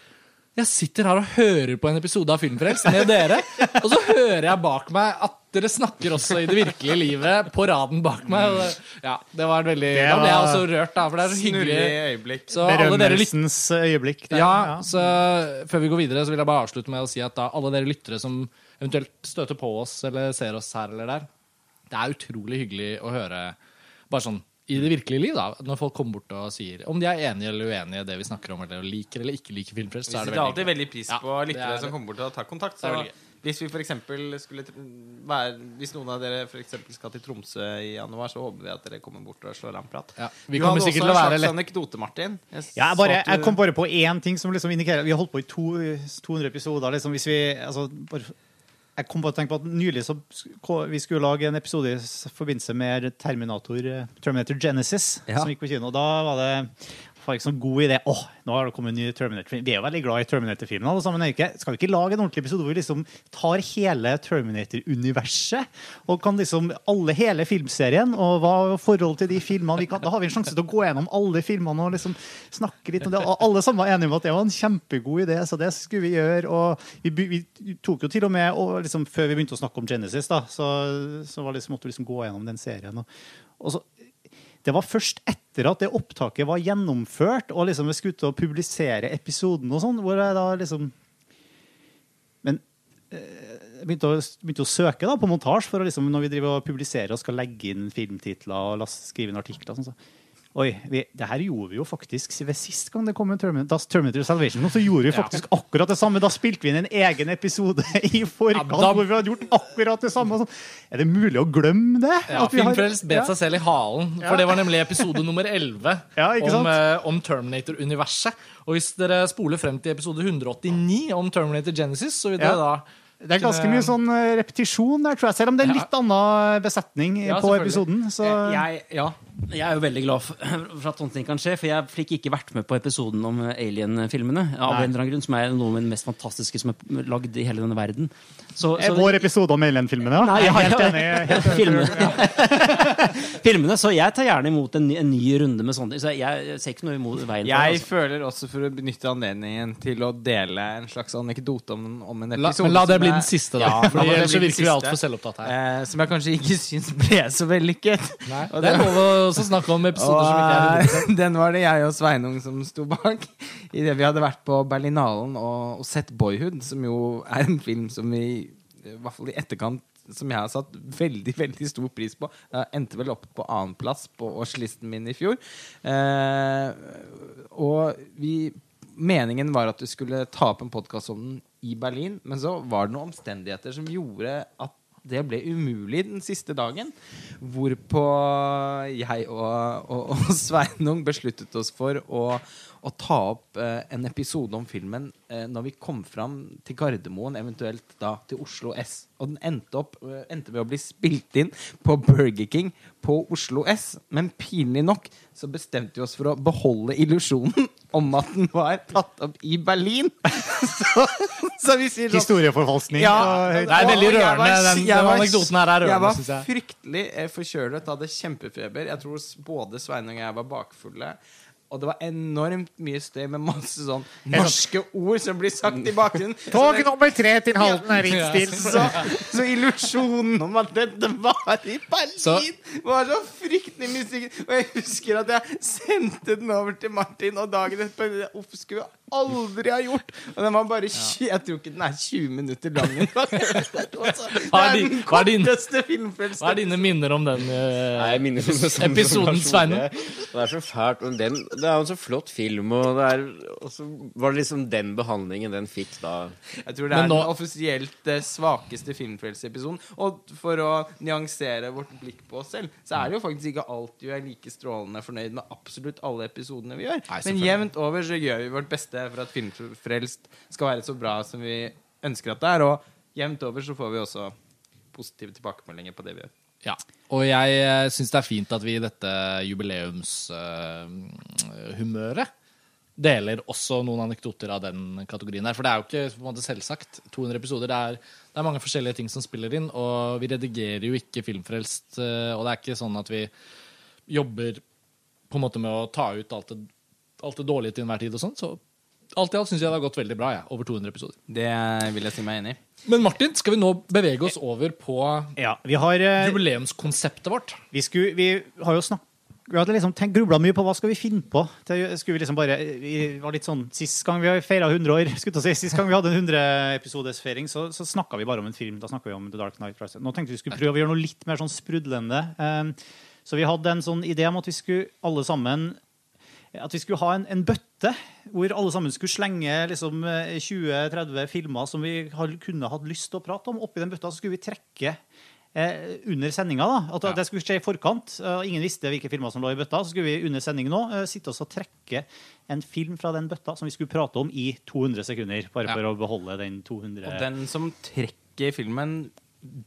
Jeg sitter her og hører på en episode av Filmfrelst med dere. Og så hører jeg bak meg at dere snakker også i det virkelige livet på raden bak meg. Det, ja, det var en veldig Da ble jeg også rørt, da, for det er så hyggelig. Øyeblikk. Så Berømmelsens øyeblikk. der, ja, så før vi går videre, så vil jeg bare avslutte med å si at da alle dere lyttere som eventuelt støter på oss eller ser oss her eller der, det er utrolig hyggelig å høre bare sånn i det virkelige liv, da, når folk kommer bort og sier om de er enige eller uenige i det vi snakker om, eller liker eller ikke liker Filmfrelst, så er det setter veldig alltid veldig pris på ja, lyttere er- som kommer bort og tar kontakt. Så gøy. hvis vi for eksempel skulle være Hvis noen av dere for eksempel skal til Tromsø i januar, så håper vi at dere kommer bort og slår en prat. Ja, vi du hadde også en slags lett- anekdote, Martin. Jeg Ja, jeg, bare, jeg kom bare på én ting som liksom indikerer Vi har holdt på i to, 200 episoder. Liksom, hvis vi, altså, bare, jeg kom på å tenke på at Nylig så vi skulle lage en episode i forbindelse med Terminator, eh, Terminator Genesis, Ja. som gikk på kino. Da var det var ikke sånn god idé. Åh, nå har det kommet en ny Terminator-film. Vi er jo veldig glad i Terminator-filmene. alle sammen, ikke? Skal vi ikke lage en ordentlig episode hvor vi liksom tar hele Terminator-universet? Og kan liksom alle, hele filmserien, og hva er forholdet til de filmene? Kan, da har vi en sjanse til å gå gjennom alle filmene og liksom snakke litt om det. Og alle sammen var enige om at det var en kjempegod idé, så det skulle vi gjøre. Og vi, vi tok jo til og med, og liksom, før vi begynte å snakke om Genesis, da, så, så liksom, måtte vi liksom gå gjennom den serien. Og, og så det var først etter at det opptaket var gjennomført, og liksom vi skulle ut og publisere episoden og sånn, hvor jeg da liksom Men eh, jeg begynte å, begynte å søke da på montasje, for å liksom, når vi driver og publiserer og skal legge inn filmtitler og skrive inn artikler. Sånn, så. Oi, vi, det her gjorde vi jo faktisk ved sist gang det kom en Terminator, Terminator Salvation. Så gjorde vi faktisk akkurat det samme. Da spilte vi inn en egen episode i forkant Ja, da- hvor vi hadde gjort akkurat det samme. Sånn. Er det mulig å glemme det? Ja, Filmfrelst har- bet seg selv i halen. For det var nemlig episode nummer 11 Ja, om, eh, om Terminator-universet. Og hvis dere spoler frem til episode 189 om Terminator Genesis, så vil det Ja. da Det er ganske mye sånn eh, repetisjon der, tror jeg. Selv om det er en litt annen besetning Ja, på episoden. Så Jeg, ja, jeg er jo veldig glad for, at sånne ting kan skje, for jeg fikk ikke vært med på episoden om Alien-filmene. Av en eller annen grunn, Som er noe av det mest fantastiske som er lagd i hele denne verden. Så, er vår episode om Alien-filmene, ja. Nei, Jeg er helt enig. Helt enig. filmene. filmene. Så jeg tar gjerne imot en, ny- en ny runde med sånne ting. Så jeg ser ikke noe imot veien for Jeg. Altså. føler også for å benytte anledningen til å dele en slags anekdote om, om en episode La, la det bli den siste, da. Ja, for ellers så virker vi altfor selvopptatt her. Eh, som jeg kanskje ikke syns ble så vellykket. Nei, Og det er lov å også snakke om episoder som ikke er Og den var det jeg og Sveinung som sto bak. Idet vi hadde vært på Berlinalen og, og sett Boyhood, som jo er en film som vi i hvert fall i etterkant som jeg har satt veldig veldig stor pris på. Jeg endte vel opp på annenplass på årslisten min i fjor. Eh, og vi Meningen var at du skulle ta opp en podkast om den i Berlin, men så var det noen omstendigheter som gjorde at det ble umulig den siste dagen. Hvorpå jeg og, og, og Sveinung besluttet oss for å, å ta opp eh, en episode om filmen eh, når vi kom fram til Gardermoen, eventuelt da til Oslo S. Og den endte, opp, eh, endte ved å bli spilt inn på Burger King på Oslo S. Men pinlig nok så bestemte vi oss for å beholde illusjonen om at den var tatt opp i Berlin. Så, så vi sier sånn Historieforfalskning. ja, Det er veldig rørende, var- den- jeg den var- anekdoten her er rørende, Jeg var synes jeg. fryktelig eh, forkjølet, hadde kjempefeber. Jeg tror både Svein og jeg var bakfulle. Og det var enormt mye støy med masse sånn norske ord som blir sagt i bakgrunnen. Tog nummer tre til Halden er innstilt. så, så illusjonen om at dette var i Berlin, Så- var så fryktelig mystisk. Og jeg husker at jeg sendte den over til Martin, og dagen etterpå Uff, skulle jeg aldri ha gjort. Og den var bare Jeg tror ikke den er 20 minutter lang. engang. Det er den korteste filmfølelsen. Hva er dine minner om den? uh, Nei, minner om Episoden? Det det er så fælt. om den, det er jo en så flott film, og, det er, og så var det liksom den behandlingen den fikk da. Jeg tror det er nå- den offisielt eh, svakeste filmfrelseepisoden. Og for å nyansere vårt blikk på oss selv, så er det jo faktisk ikke alltid vi er like strålende fornøyd med absolutt alle episodene vi gjør. Nei, Men jevnt over så gjør vi vårt beste for at Filmfrelst skal være så bra som vi ønsker at det er. Og jevnt over så får vi også positive tilbakemeldinger på det vi gjør. Ja. Og jeg syns det er fint at vi i dette jubileumshumøret deler også noen anekdoter av den kategorien her. For det er jo ikke på en måte selvsagt. 200 episoder. Det er, det er mange forskjellige ting som spiller inn, og vi redigerer jo ikke Filmfrelst. eh, Og det er ikke sånn at vi jobber på en måte med å ta ut alt det, alt det dårlige til enhver tid og sånn. Så alt i alt syns jeg det har gått veldig bra. jeg, Over 200 episoder. Det vil jeg si meg enig i. Men Martin, skal vi nå bevege oss over på Ja, vi har, eh, jubileumskonseptet vårt? vi, skulle, vi har jo snakket vi hadde liksom grubla mye på hva skal vi finne på. Det skulle vi liksom bare, vi var litt sånn, Sist gang vi feira 100 år, si, sist gang vi hadde en 100-episodesfeiring, så, så snakka vi bare om en film. Da snakka vi om The Dark Knight Rises. Nå tenkte vi skulle prøve å gjøre noe litt mer sånn sprudlende. Um, så vi hadde en sånn idé om at vi skulle alle sammen at vi skulle ha en, en bøtte hvor alle sammen skulle slenge liksom, eh, 20-30 filmer som vi kunne hatt lyst til å prate om. Oppi den bøtta så skulle vi trekke eh, under sendinga. At Ja. det skulle skje i forkant. og ingen visste hvilke filmer som lå i bøtta. Så skulle vi under sending nå eh, sitte oss og trekke en film fra den bøtta som vi skulle prate om i 200 sekunder. Bare Ja. for å beholde den 200 Og den som trekker filmen,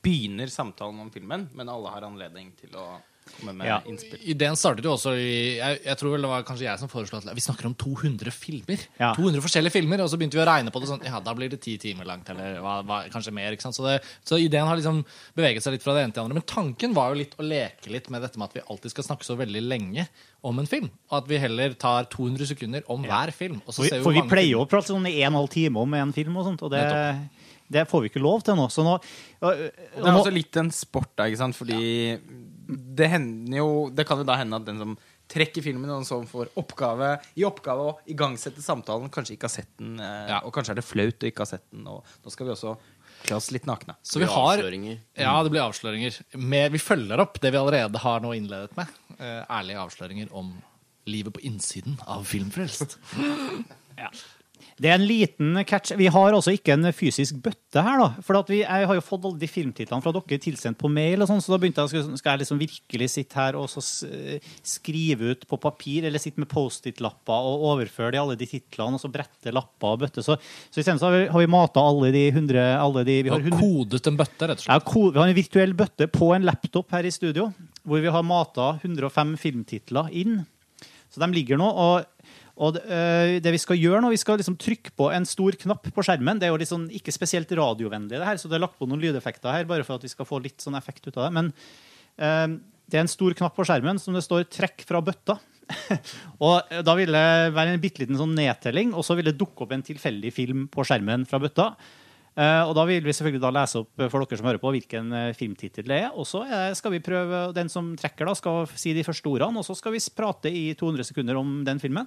begynner samtalen om filmen, men alle har anledning til å komme med Ja. innspill. Ideen startet jo også i jeg, jeg tror vel det var kanskje jeg som foreslo at vi snakker om 200 filmer. Ja. 200 forskjellige filmer, Og så begynte vi å regne på det sånn Ja, da blir det ti timer langt, eller hva, hva, kanskje mer. ikke sant? Så, det, så ideen har liksom beveget seg litt fra det ene til det andre. Men tanken var jo litt å leke litt med dette med at vi alltid skal snakke så veldig lenge om en film. Og at vi heller tar 200 sekunder om hver film. Og så For vi, for vi mange pleier jo å prate sånn i en halv time om en film, og sånt, og det, det får vi ikke lov til nå. Så nå, og, og Det er også litt en sport, da, ikke sant? Fordi det hender jo Det kan jo da hende at den som trekker filmen, og som får oppgave i oppgave å igangsette samtalen, kanskje ikke har sett den. Eh, Ja. Og kanskje er det flaut å ikke ha sett den. Og nå skal vi også kle oss litt nakne. Så vi har Avsløringer. Ja, det blir avsløringer. Med, vi følger opp det vi allerede har nå innledet med. Eh, ærlige avsløringer om livet på innsiden av Filmfrelst. Det er en liten catch. Vi har altså ikke en fysisk bøtte her. da. For vi, Jeg har jo fått alle de filmtitlene fra dere tilsendt på mail, og sånn, så da begynte jeg skal, skal jeg liksom virkelig sitte her og så skrive ut på papir, eller sitte med Post-It-lapper og overføre de, alle de titlene, og så brette lapper og bøtte. Så, så isteden har vi, har vi mata alle de hundre alle de, Vi har har 100 kodet en bøtte, rett og Ja, slett. ko- vi har en virtuell bøtte på en laptop her i studio, hvor vi har mata 105 filmtitler inn. Så de ligger nå. og og det, øh, det Vi skal gjøre nå, vi skal liksom trykke på en stor knapp på skjermen. Det er jo sånn, ikke spesielt radiovennlig, det her, så det er lagt på noen lydeffekter her. bare for at vi skal få litt sånn effekt ut av det. Men øh, det er en stor knapp på skjermen som det står 'trekk fra bøtta'. og Da vil det være en bitte liten sånn nedtelling, og så vil det dukke opp en tilfeldig film på skjermen fra bøtta. Uh, og da vil vi selvfølgelig da lese opp eh, for dere som hører på, hvilken eh, filmtittel det er. Og så eh, skal vi prøve, den som trekker, da, skal si de første ordene, og så skal vi prate i 200 sekunder om den filmen.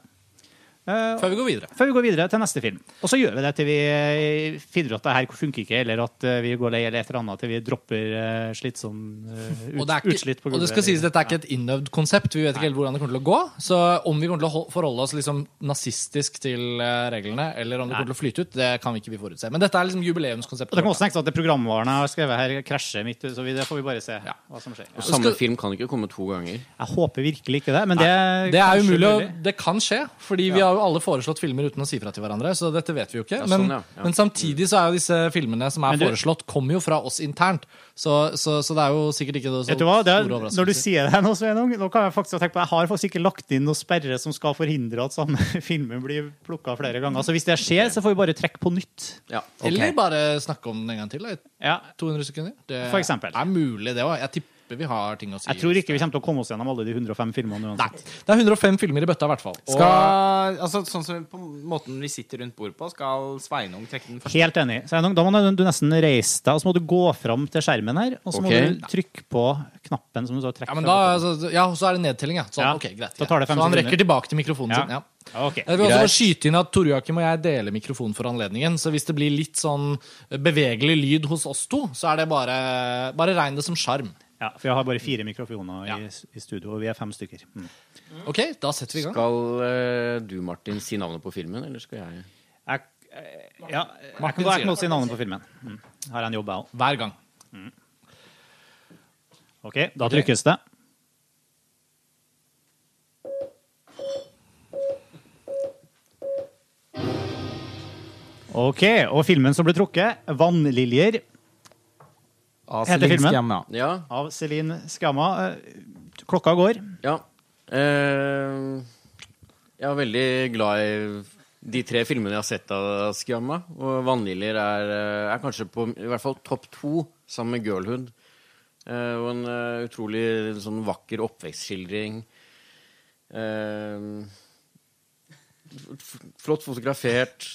Eh, Før vi går videre. før vi går videre til neste film. Og så gjør vi det til vi eh, finner ut at det her funker ikke, eller at eh, vi går lei eller et eller annet til vi dropper slitsom ut, Og det, er utslitt på og det skal sies, at dette er ikke et innøvd konsept. Vi vet ikke helt hvordan det kommer til å gå. Så om vi kommer til å forholde oss liksom nazistisk til reglene, eller om det kommer til å flyte ut, det kan vi ikke vi forutse. Men dette er liksom Og det kan også tenkes at det programvaren jeg har skrevet her, krasjer midt så vi, det får vi bare se Ja. hva som skjer. Og samme skal- film kan ikke komme to ganger. Jeg håper virkelig ikke det, men det, Det er umulig, det kan skje, fordi vi har har jo alle foreslått filmer uten å si fra til hverandre, så dette vet vi jo ikke. Ja, Men, sånn, ja. Ja. men samtidig så er jo disse filmene som er du- foreslått, kommer jo fra oss internt. Så, så, så det er jo sikkert ikke så er, store når du sier det nå, Sveinung, nå kan jeg faktisk tenke på Jeg har faktisk ikke lagt inn noen sperre som skal forhindre at samme filmen blir plukka flere ganger. Så hvis det skjer, så får vi bare trekke på nytt. Ja. Eller bare snakke om den en gang til. Da, i 200 sekunder. Det For eksempel. er mulig, det òg. Jeg tipper vi har ting å si. Jeg tror ikke vi kommer til å komme oss gjennom alle de 105 filmene Nei. Det er 105 filmer i bøtta, i hvert fall. Og Skal, altså, sånn som på måten vi sitter rundt bordet på, skal Sveinung trekke den første. Helt enig. Sveinung, da må du nesten reise deg, og så må du gå fram til skjermen her, og så må du trykke på knappen som du så trekker ja, men da, altså, ja, så er det nedtelling, ja. Sånn, Ja. Okay, greit. Da tar det fem så han sekunder. rekker tilbake til mikrofonen Ja. sin. Ja. Okay. Jeg vil også Greit. skyte inn at Tor Joakim og jeg deler mikrofon for anledningen. Så hvis det blir litt sånn bevegelig lyd hos oss to, så er det bare, bare regn det som sjarm. Ja, for jeg har bare fire mikrofoner i, i studio, og vi er fem stykker. Mm. Ok, da setter vi i gang. Skal eh, du, Martin, si navnet på filmen, eller skal jeg? Jeg, eh, ja, jeg Martin kan, kan det. si navnet på filmen. Mm. Har jeg en jobb, jeg òg. Hver gang. Ok, da trykkes det. Ok, og filmen som ble trukket, 'Vannliljer' Av Heter Celine filmen? Sciamma. Ja. av Celine Sciamma. Eh, Klokka går. ja. Eh, jeg er veldig glad i de tre filmene jeg har sett av Skamma. Og 'Vannliljer' er, eh, er kanskje på i hvert fall topp to sammen med 'Girlhood'. Eh, og en uh, utrolig sånn vakker oppvekstskildring. Eh, flott fotografert.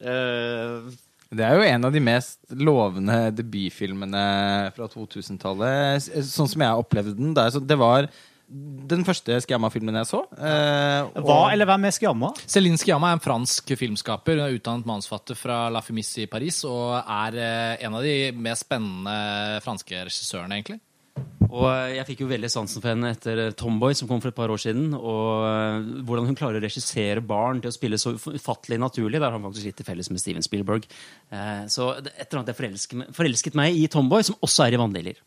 Eh, Det er jo en av de mest lovende debutfilmene fra 2000-tallet. Sånn som jeg opplevde den. Det, så, det var den første Skiamma-filmen jeg så. eh, og- Hva eller hvem er Skiamma? Céline Skiamma er en fransk filmskaper. Hun er utdannet manusforfatter fra La Femis i Paris og er eh, en av de mest spennende franske regissørene, egentlig. Og eh, jeg fikk jo veldig sansen for henne etter eh, Tomboy, som kom for et par år siden. Og eh, hvordan hun klarer å regissere barn til å spille så ufattelig naturlig. Der har han faktisk litt til felles med Steven Spielberg. Eh, Så et eller annet jeg forelsket, forelsket meg i Tomboy, som også er i Vannliljer.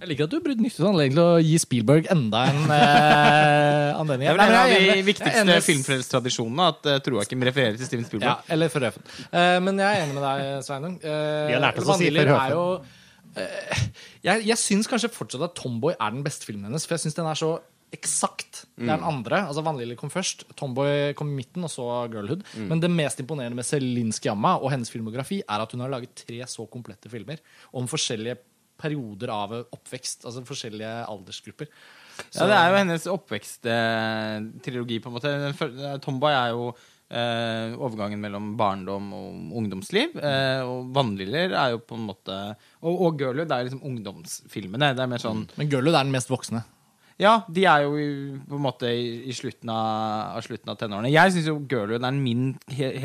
Jeg liker at du brydde nyttet anledningen til å gi Spielberg enda en eh, anledning. Det er en av de viktigste filmfrelstradisjonene at uh, Troakim refererer til Steven Ja, Spielberg. eller Frøfen. Uh, men jeg er enig med deg, Sveinung. Uh, Vi har lært oss å si Vaniljer Verhoeven. Eh, Jeg, jeg syns kanskje fortsatt at Tomboy er den beste filmen hennes, for jeg syns den er så eksakt. Det er den andre. altså Vannliljer kom først, Tomboy kom i midten, og så Girlhood. Men det mest imponerende med Celine Skiamma og hennes filmografi er at hun har laget tre så komplette filmer om forskjellige perioder av oppvekst. Altså forskjellige aldersgrupper. Ja, det er jo hennes oppveksttrilogi, på en måte. Eh, Tomboy er jo eh, overgangen mellom barndom og ungdomsliv. Eh, og 'Vannliller' er jo på en måte Og, og Girlhood er liksom ungdomsfilmene. Det er mer sånn Men Girlhood er den mest voksne. Ja, de er jo i- på en måte i, i slutten, av, av slutten av tenårene. Jeg syns jo Girlhood er den min,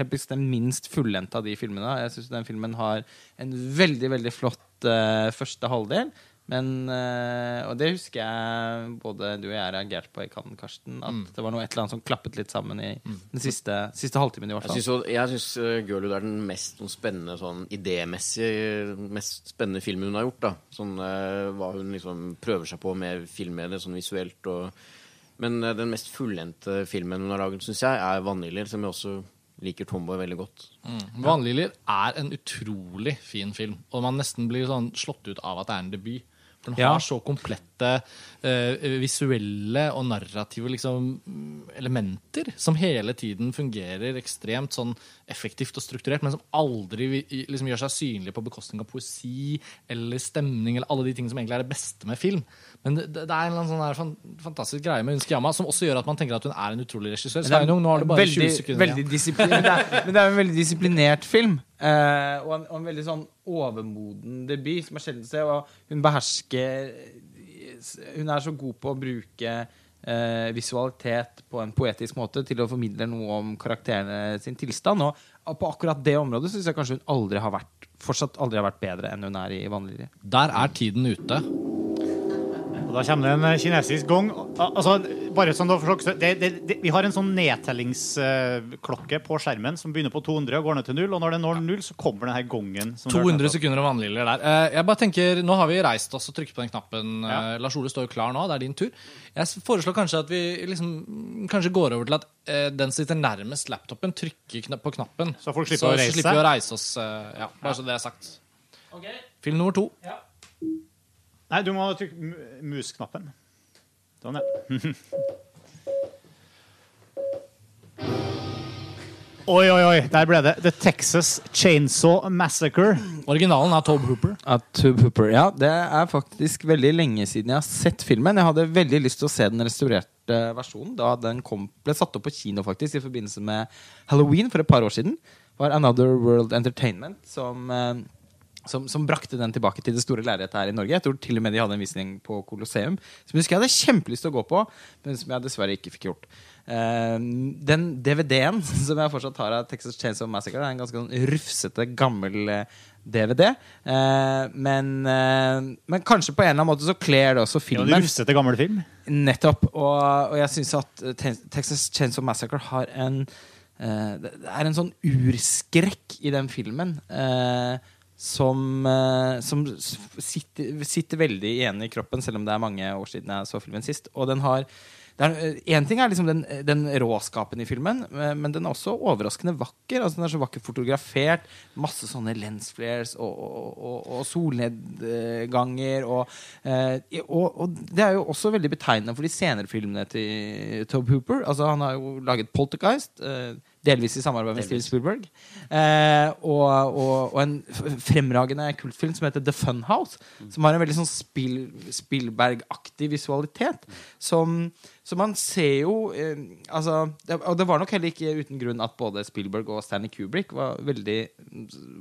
bestemt minst fullendte av de filmene. Jeg syns den filmen har en veldig, veldig flott eh, første halvdel. Men eh, Og det husker jeg både du og jeg reagerte på i Kan, Karsten. At det var noe et eller annet som klappet litt sammen i den siste, siste halvtimen. i hvert fall jeg syns uh, Girlhood er den mest sånn, spennende sånn idémessig mest spennende filmen hun har gjort. da Sånn eh, Hva hun liksom prøver seg på med filmmediet sånn visuelt. Og, men eh, den mest fullendte filmen hun har laget, syns jeg, er 'Vannliljer', som jeg også liker Tomboy veldig godt. Vannliljer er en utrolig fin film, og man nesten blir sånn slått ut av at det er en debut. Den Ja. har så komplette uh, visuelle og narrative liksom, elementer som hele tiden fungerer ekstremt sånn effektivt og strukturert, men som aldri liksom, gjør seg synlige på bekostning av poesi eller stemning eller alle de tingene som egentlig er det beste med film. Men det, det er en sånn her fantastisk greie med Hun Skjamma som også gjør at man tenker at hun er en utrolig regissør. Sveinung, nå har du bare veldig, 20 sekunder veldig igjen. men, det er, men det er en veldig disiplinert film. eh, og, en, og en veldig sånn overmoden debut, som er sjelden se. Og hun behersker Hun er så god på å bruke eh, visualitet på en poetisk måte til å formidle noe om karakterene sin tilstand. Og, på akkurat det området syns jeg kanskje hun aldri har vært fortsatt aldri har vært bedre enn hun er i Vannlilje. Der er tiden ute. Da kommer det en eh, kinesisk gong. Altså, bare sånn da det, det, det, Vi har en sånn nedtellingsklokke på skjermen som begynner på 200 og går ned til null. Og når det når null, så kommer denne gongen. som 200 sekunder av vannliljer der. Eh, Jeg bare tenker, Nå har vi reist oss og trykket på den knappen. Ja. Eh, Lars Ole står jo klar nå. Det er din tur. Jeg foreslår kanskje at vi liksom, kanskje går over til at den sitter nærmest laptopen, trykker på knappen. Så folk slipper å reise slipper vi å reise oss. ja, bare så det er sagt. Film nummer to. Nei, du må trykke mu- musknappen. Sånn, ja. Oi, oi, oi. Der ble det The Texas Chainsaw Massacre. Originalen er Tobe Hooper. Av Tube Hooper. Ja, det er faktisk veldig lenge siden jeg har sett filmen. Jeg hadde veldig lyst til å se den restaurerte versjonen da den kom, ble satt opp på kino faktisk i forbindelse med Halloween for et par år siden. Det var Another World Entertainment som, eh, som, som brakte den tilbake til det store lerretet her i Norge. Jeg tror til og med de hadde en visning på Colosseum som jeg husker jeg hadde kjempelyst til å gå på, men som jeg dessverre ikke fikk gjort. Uh, den DVD-en som jeg fortsatt har av Texas Chainsaw Massacre, er en ganske sånn rufsete, gammel eh, DVD. Uh, men, uh, men kanskje på en eller annen måte så kler det også filmen. Ja, rufsete, gammel film. Nettopp. Og, og jeg syns at eh, Te- Texas Chainsaw Massacre har en eh, Det er en sånn urskrekk i den filmen. eh, som, eh, som sitter, sitter veldig igjen i kroppen, selv om det er mange år siden jeg så filmen sist. Og den har Én ting er liksom den, den råskapen i filmen, eh, men den er også overraskende vakker. Altså Den er så vakkert fotografert. Masse sånne lensflares og, og, og, og solnedganger. Eh, og det er jo også veldig betegnende for de senere filmene til Tobe Hooper. Altså Han har jo laget Poltergeist. Eh, Delvis i samarbeid med Steven Spielberg. Eh, og, og, og en fremragende kultfilm som heter The Fun House Som har en veldig sånn Spiel, Spielberg-aktig visualitet. Som, som, man ser jo eh, altså, det, Og det var nok heller ikke uten grunn at både Spielberg og Stanley Kubrick var veldig,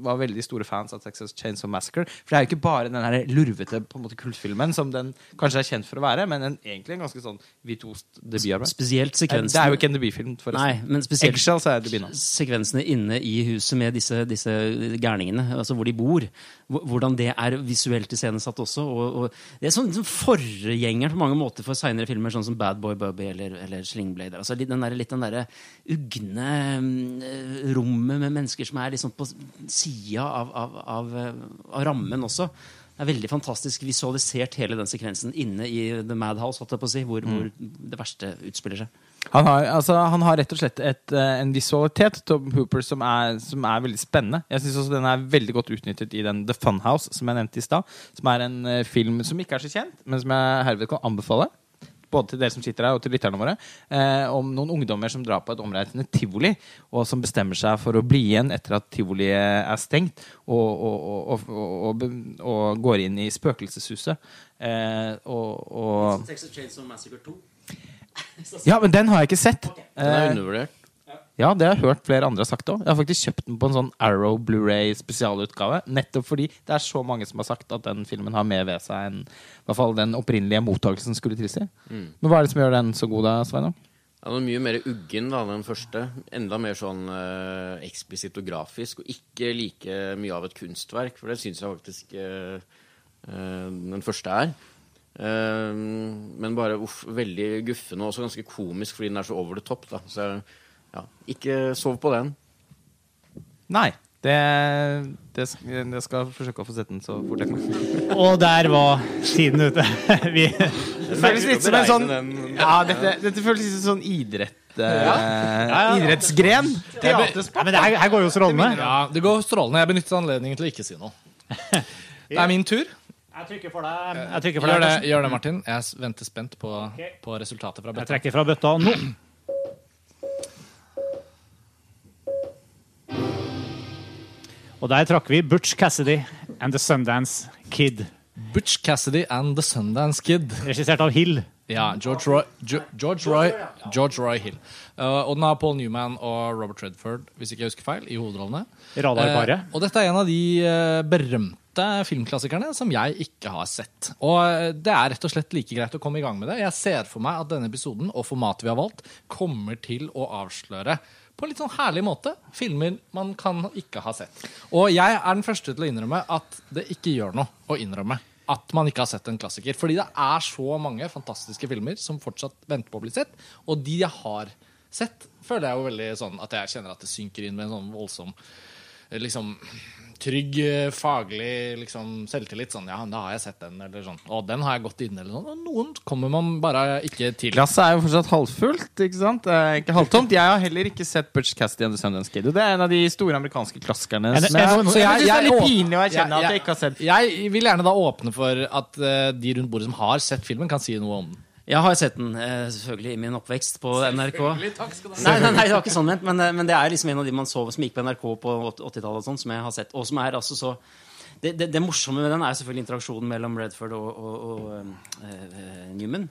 var veldig store fans av Texas Chainsaw Massacre. For det er jo ikke bare den her lurvete på en måte kultfilmen som den kanskje er kjent for å være, men en, egentlig en ganske sånn vitost debutarbeid. Spesielt sekvensen. Det er jo ikke en debutfilm, Nei, forresten. men spesielt Eggshells er. Sekvensene inne i huset med disse, disse gærningene, altså hvor de bor. Hvordan det er visuelt iscenesatt også. Og, og det er sånn, sånn forgjengeren på mange måter for seinere filmer, sånn som Bad Boy Bubby eller, eller Slingblader. Altså litt den der, litt den derre ugne mm, rommet med mennesker som er liksom på sida av, av, av, av rammen også. Det er veldig fantastisk visualisert hele den sekvensen inne i The Madhouse, si, hvor, hvor det verste utspiller seg. Han har, altså, han har rett og slett et, eh, en visualitet, Tom Hooper, som er, som er veldig spennende. Jeg synes også den er veldig godt utnyttet i den The Funhouse, som jeg nevnte i stad. Som er en eh, film som ikke er så kjent, men som jeg herved kan anbefale. Både til dere som sitter her, og til lytterne våre. Eh, om noen ungdommer som drar på et omreisende tivoli, og som bestemmer seg for å bli igjen etter at tivoliet er stengt, og, og, og, og, går inn i spøkelseshuset. Eh, og, og Texas Chainsaw Massacre 2. Ja, men den har jeg ikke sett. Den er Eh, undervurdert. ja, det har jeg hørt flere andre har sagt òg. Jeg har faktisk kjøpt den på en sånn Arrow Blu-ray spesialutgave. Nettopp fordi det er så mange som har sagt at den filmen har mer ved seg enn i hvert fall den opprinnelige mottakelsen skulle tilsi. Men hva er det som gjør den så god, da, Sveinung? Den er mye mer uggen da, den første. Enda mer sånn eh, eksplisitt og grafisk, og ikke like mye av et kunstverk, for det syns jeg faktisk eh, eh, den første er. Eh, men bare uff, veldig guffen og også ganske komisk fordi den er så over the top. Da. Så ja, ikke sov på den. Nei. Det, det, jeg skal forsøke å få sett den så fort jeg kan. Og der var tiden ute. Vi, Det føles litt som en sånn Den- Ja, dette, dette føles litt som sånn idrett... eh, ja. Idrettsgren. ja, men det her, her går jo strålende. Ja, Det går strålende. Jeg benytter anledningen til å ikke si noe. Det er min tur. Jeg trykker for deg. Jeg, trykker for Gjør deg, det, gjør det Martin. Jeg venter spent på, på resultatet fra bøtta. jeg trekker fra bøtta nå. Og der trakk vi Butch Cassidy and The Sundance Kid. Butch Cassidy and The Sundance Kid. Regissert av Hill. Ja, George Roy, George Roy, George Roy Hill. Uh, og den har Paul Newman og Robert Redford, hvis ikke jeg husker feil, i hovedrollene. Uh, og dette er en av de uh, berømte filmklassikerne som jeg ikke har sett. Og det er rett og slett like greit å komme i gang med det. Jeg ser for meg at denne episoden og formatet vi har valgt, kommer til å avsløre på en litt sånn herlig måte filmer man kan ikke ha sett. Og jeg er den første til å innrømme at det ikke gjør noe å innrømme. At man ikke har sett en klassiker. Fordi det er så mange fantastiske filmer som fortsatt venter på å bli sett. Og de jeg har sett, føler jeg jo veldig sånn at jeg kjenner at det synker inn med en sånn voldsom eh, liksom trygg, eh, faglig liksom, selvtillit. Sånn, ja, da har jeg sett den, eller sånn. Og den har jeg gått inn, eller sånn. Og noen kommer man bare ikke til. Glasset er jo fortsatt halvfullt, ikke sant? Er ikke halvtomt. Jeg har heller ikke sett Butch Cassidy and the Sundance Kid. Det er en av de store amerikanske klaskerne. Som jeg, så jeg, jeg- synes det er jeg- litt pinlig å erkjenne jeg- at jeg ikke har sett. Jeg vil gjerne da åpne for at eh, de rundt bordet som har sett filmen, kan si noe om den. Jeg har sett den eh, selvfølgelig i min oppvekst på NRK. Nei, nei, nei, det var ikke sånn ment, men, eh, men det er liksom en av de man så som gikk på NRK på 80-tallet, og sånn, som jeg har sett. Og som er altså så det, det, det morsomme med den er selvfølgelig interaksjonen mellom Redford og, og, og uh, Newman.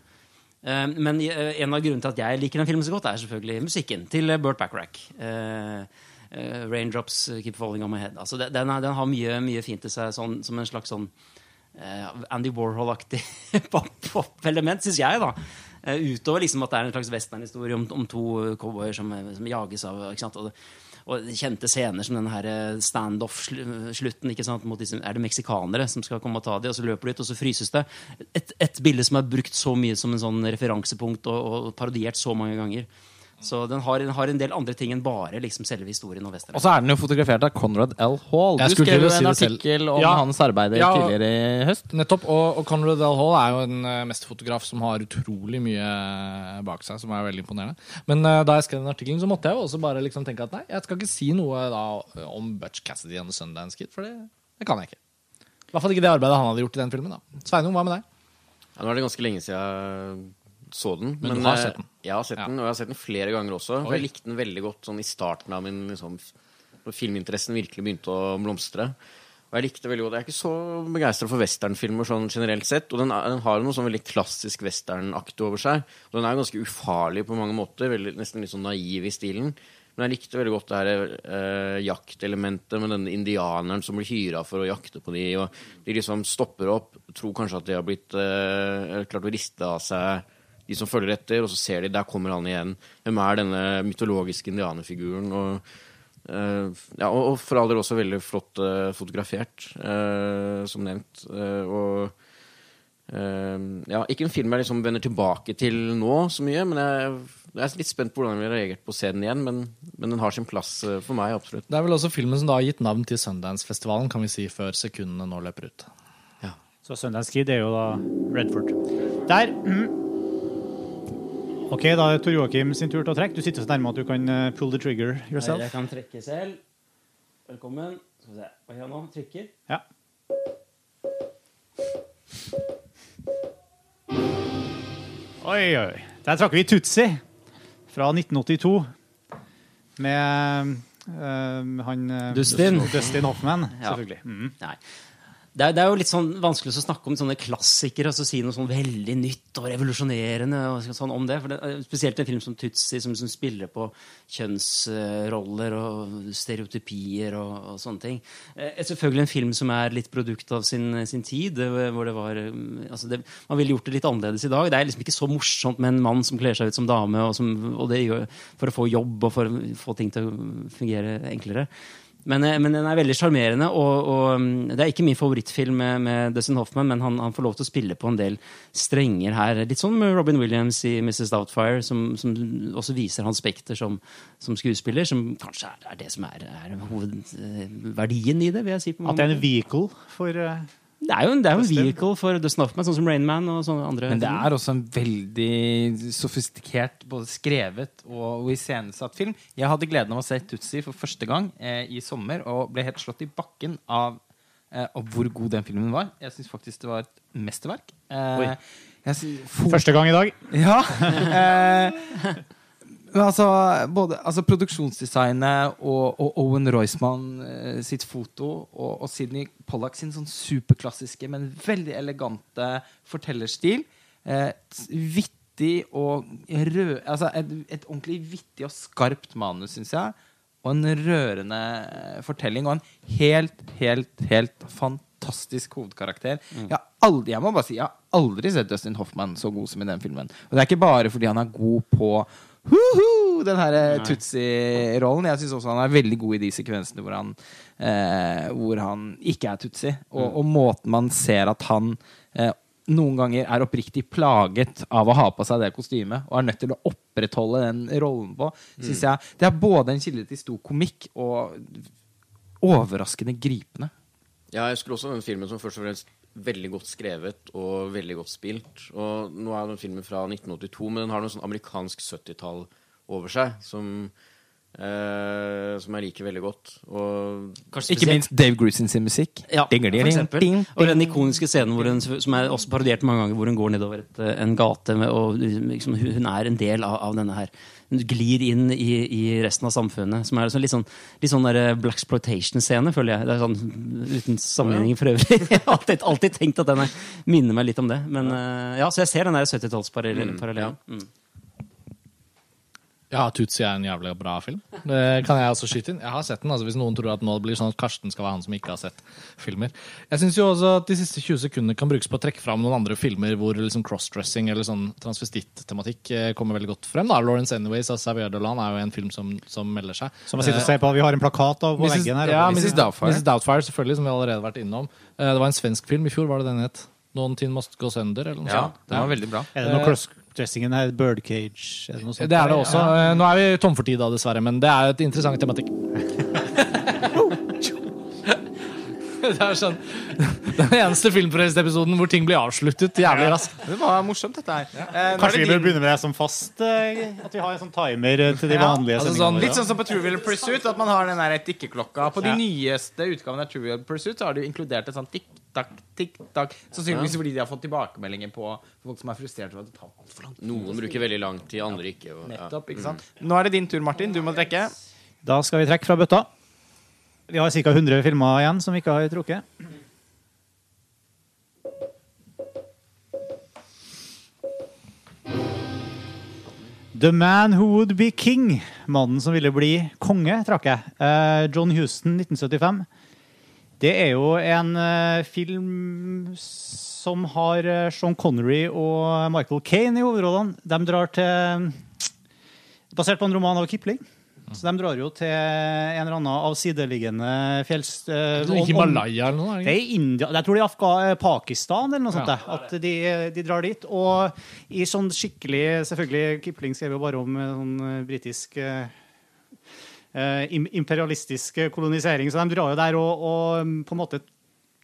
Uh, men en av grunnene til at jeg liker den filmen så godt, er selvfølgelig musikken til Burt Bacharach. Eh, eh, 'Raindrops Keep Falling On My Head'. Altså, den, den har mye, mye fint i seg, sånn, som en slags sånn Andy Warhol-aktig pop- pop-element, syns jeg, da. Eh, utover liksom at det er en slags westernhistorie om, om to eh, cowboyer som, eh, som jages av ikke sant? Og, og kjente scener som her eh, standoff-slutten. er det meksikanere som skal komme og ta dem, og så løper de ut, og så fryses det. Et, et bilde som er brukt så mye som en sånn referansepunkt og, og parodiert så mange ganger. Så den har, den har en del andre ting enn bare liksom selve historien og western. Og så er den jo fotografert av Conrad L. Hall. Du skrev jo en artikkel om Ja. hans arbeid Ja. tidligere i høst. Nettopp. Og, og Conrad L. Hall er jo en uh, mesterfotograf som har utrolig mye eh, bak seg, som er veldig imponerende. Men uh, da jeg skrev den artikkelen, så måtte jeg jo også bare liksom tenke at nei, jeg skal ikke si noe da om Butch Cassidy and the Sundance Kid, for det, det kan jeg ikke. I hvert fall ikke det arbeidet han hadde gjort i den filmen. da Sveinung, hva med deg? Ja, nå er det ganske lenge siden jeg så den. Men du har eh, sett den? Jeg har sett den, og jeg har sett den flere ganger også. Oi. Jeg likte den veldig godt sånn i starten av min liksom, Når filminteressen virkelig begynte å blomstre. Og jeg likte veldig godt Jeg er ikke så begeistra for westernfilmer sånn generelt sett. Og den, er, den har noe sånn veldig klassisk westernaktig over seg. Og den er ganske ufarlig på mange måter. Veldig, nesten litt sånn naiv i stilen. Men jeg likte veldig godt det her eh, jaktelementet med denne indianeren som blir hyra for å jakte på de, og de liksom stopper opp, tror kanskje at de har blitt eh, klart å riste av seg de som følger etter, og så ser de der kommer han igjen. Hvem er denne mytologiske indianerfiguren? Og, uh, ja, og, og for all del også veldig flott uh, fotografert, uh, som nevnt. Og ja, ikke en film jeg liksom vender tilbake til nå så mye, men jeg, jeg er litt spent på hvordan jeg ville reagert på å se den igjen. Men, men den har sin plass for meg, absolutt. Det er vel også filmen som da har gitt navn til Sundance-festivalen, kan vi si, før sekundene nå løper ut. Så Sundance Kid er jo da Redford. Der. Mm. OK, da er Tor Joakim sin tur til å trekke. Du sitter så nærme at du kan eh, pull the trigger yourself. Jeg kan trekke selv. Velkommen. Skal vi se. Hva gjør jeg nå? Trykker. Ja. Oi, oi. Der trakk vi Tutsi fra 1982 med eh, han eh, Dustin. Dustin Hoffman, Ja. selvfølgelig. Mhm. Nei. Det er, det er jo litt sånn vanskelig å snakke om sånne klassikere og så si noe sånn veldig nytt og revolusjonerende og sånn om det. For det er spesielt en film som Tutsi, som, som spiller på kjønnsroller og stereotypier og, og sånne ting. Eh, Er selvfølgelig en film som er litt produkt av sin, sin tid. eh, hvor det var, eh, altså det, Man ville gjort det litt annerledes i dag. Det er liksom ikke så morsomt med en mann som kler seg ut som dame, og, som, og det gjør for å få jobb og for å få ting til å fungere enklere. Men, eh, men den er veldig sjarmerende, og, og mm, det er ikke min favorittfilm med, med Dustin Hoffman, men han, han får lov til å spille på en del strenger her. Litt sånn med Robin Williams i Mrs. Doubtfire, som, som også viser hans spekter som, som skuespiller, som kanskje er, det som er, er hovedverdien i det, vil jeg si. på mange At det er en vehicle for eh, Det er jo en, det er en vehicle for Dustin Hoffman, sånn som Rain Man og sånne andre. Men det er også en veldig sofistikert, både skrevet og, og iscenesatt film. Jeg hadde gleden av å se Tutsi for første gang eh, i sommer og ble helt slått i bakken av, eh, av hvor god den filmen var. Jeg syns faktisk det var et mesterverk. Eh, Første gang i dag. ja. Altså, både altså produksjonsdesignet og, og Owen Roysman eh, sitt foto og, og Sidney Pollack sin sånn superklassiske, men veldig elegante fortellerstil. Eh, vittig og rød Altså et, et ordentlig vittig og skarpt manus, syns jeg. Og en rørende eh, fortelling. Og en helt, helt, helt fantastisk hovedkarakter. Jeg, har aldri, jeg må bare si Jeg har aldri sett Dustin Hoffman så god som i den filmen. Og det er ikke bare fordi han er god på Woohoo! den her eh, Tutsi-rollen. Jeg syns også han er veldig god i de sekvensene hvor han, eh, hvor han ikke er Tutsi. Og, og måten man ser at han eh, noen ganger er oppriktig plaget av å ha på seg det kostymet og er nødt til å opprettholde den rollen på, synes jeg det er både en kilde til stor komikk og overraskende gripende. Ja, jeg skulle også den filmen som først og fremst veldig godt skrevet og veldig godt spilt. Og nå er den filmen fra 1982, men den har noe sånn amerikansk 70-tall over seg som, eh, som jeg liker veldig godt. Og Ikke minst Dave Grusin sin musikk. Ja, Ding, ding, for ding, eksempel. ding, Og den ikoniske scenen hvor hun, som er også parodiert mange ganger, hvor hun går nedover et, eh, en gate, med, og liksom, hun hun er en del av, av denne her. Hun glir inn i, i resten av samfunnet. Som er sånn, litt sånn, litt sånn der Black Exploitation-scene, føler jeg. Det er sånn, Uten sammenligning for øvrig. Jeg har alltid, alltid tenkt at den er, minner meg litt om det. Men eh, ja, Så jeg ser den der 70-tallsparallellen. Mm. Ja, Tutsi er en jævlig bra film. Det kan jeg også skyte inn. Jeg har sett den, altså Hvis noen tror at nå blir sånn at Karsten skal være han som ikke har sett filmer. Jeg syns jo også at de siste 20 sekundene kan brukes på å trekke fram noen andre filmer hvor liksom crossdressing eller sånn transvestitt-tematikk eh, kommer veldig godt frem. da. Lawrence Anyways av Xavier Dolan er jo en film som, som melder seg. Som jeg sitter og ser på. Vi har en plakat av på Mrs. veggen her. Ja. Mrs. Mrs. Doubtfire. Mrs. Doubtfire, selvfølgelig, som vi allerede har vært innom. Eh, Det var en svensk film i fjor, var det den het? Noen tin Must Go Under? eller noe Ja, sånt. den var veldig bra. Er det noe crossdressingen her? Birdcage? Er det noe sånt? Det er det også. Eh, Nå er vi tom for tid, da, dessverre, men det er et interessant tematikk. Det er sånn Den eneste Filmfrelst-episoden hvor ting blir avsluttet jævlig raskt. Det var morsomt, dette her. Eh, er Kanskje vi bør begynne med det som fast? eh, At vi har en sånn timer eh, til de Ja, vanlige altså sendingene sånn? Litt sånn som på Trivial Pursuit, at man har den der tikkeklokka. På de Ja. nyeste utgavene av Trivial Pursuit så har de inkludert et sånt tikk-takk, tikk-takk. Sannsynligvis fordi de har fått tilbakemeldinger på folk som er frustrert over at det tar altfor lang tid. noen bruker veldig lang tid, andre ikke. Og, ja. Nettopp, ikke sant? Nå er det din tur, Martin. Du må trekke. Da skal vi trekke fra bøtta. Vi har ca. 100 filmer igjen som vi ikke har trukket. The Man Who Would Be King. Mannen som ville bli konge, trakk jeg. Eh, John Houston, 1975. Det er jo en eh, film som har eh, Sean Connery og Michael Caine i hovedrollene. De drar til Basert på en roman av Kipling. Så de drar jo til en eller annen avsideliggende fjells... Uh, om- Himalaya eller noe? det er India, jeg tror det er Afga eh, Pakistan eller noe sånt. Ja. At de, de drar dit. Og i sånn skikkelig Selvfølgelig, Kipling skrev jo bare om eh, sånn eh, britisk eh, eh, imperialistisk kolonisering, så de drar jo der og, og mm, på en måte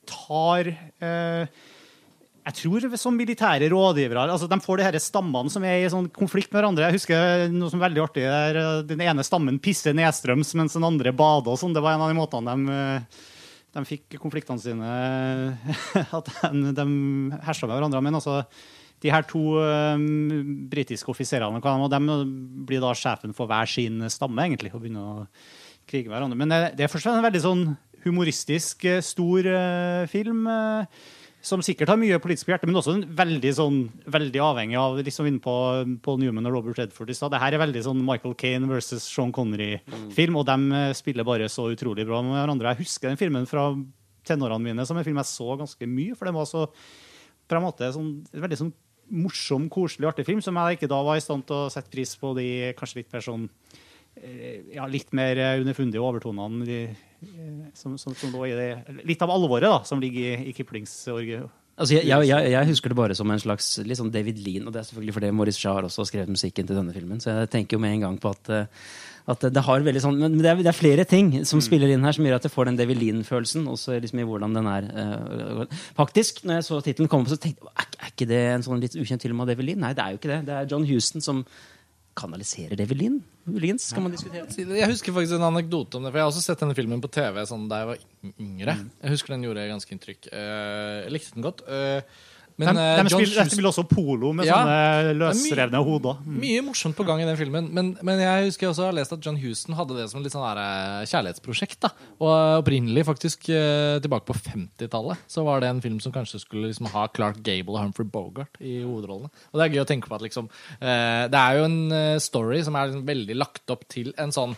tar eh, jeg tror som militære rådgivere altså De får de her stammene som er i sånn konflikt med hverandre. Jeg husker noe som er veldig artig der eh, Den ene stammen pisser nedstrøms, mens den andre bader. og sånn. Det var en av de måtene de, eh, de fikk konfliktene sine At de, de hersa med hverandre. Men altså, de her to um, britiske offiserene og de blir da sjefen for hver sin stamme, egentlig, og begynner å krige med hverandre. Men det, det er først en veldig sånn humoristisk, eh, stor uh, film. eh, som sikkert har mye politisk på hjertet, men også veldig, sånn, veldig avhengig av liksom inne på Paul Newman og Robert Redford i stad. Det her er veldig sånn Michael Caine versus Sean Connery-film, og de eh, spiller bare så utrolig bra med hverandre. Jeg husker den filmen fra tenårene mine som en film jeg så ganske mye, for den var så på en måte sånn, veldig sånn morsom, koselig, artig film som jeg ikke da var i stand til å sette pris på de kanskje litt mer sånn eh, ja, litt mer eh, underfundige overtonene som, som, som lå i det. Litt av alvoret da, som ligger i, i Kiplings. Altså, jeg, jeg, jeg, husker det bare som en slags sånn David Lean, og det er selvfølgelig fordi Maurice også har skrevet musikken til denne filmen. Så jeg tenker jo med en gang på at, eh, at det har veldig sånn Men det er, det er flere ting som spiller inn her som gjør at jeg får den David Lean-følelsen. Også liksom i hvordan den er. eh, faktisk, når jeg så tittelen komme så tenkte jeg er, er ikke det en sånn litt ukjent film av David Lean? Nei, det er jo ikke det. Det er John Houston som kanaliserer David Lean. Muligens kan man diskutere. Jeg husker faktisk en anekdote om det, for jeg har også sett denne filmen på TV sånn da jeg var yngre. Jeg husker den gjorde ganske inntrykk. Eh, Jeg likte den godt. Men de, eh, de spiller, de spiller også polo med Ja. sånne løsrevne hoder. Mye morsomt på gang i den filmen. Men, men jeg husker jeg også har lest at John Houston hadde det som et litt sånn der, eh, kjærlighetsprosjekt. da Og opprinnelig, faktisk eh, tilbake på 50-tallet, så var det en film som kanskje skulle liksom ha Clark Gable og Humphrey Bogart i hovedrollene. Og det er gøy å tenke på at liksom Det er jo en story som er liksom veldig lagt opp til en sånn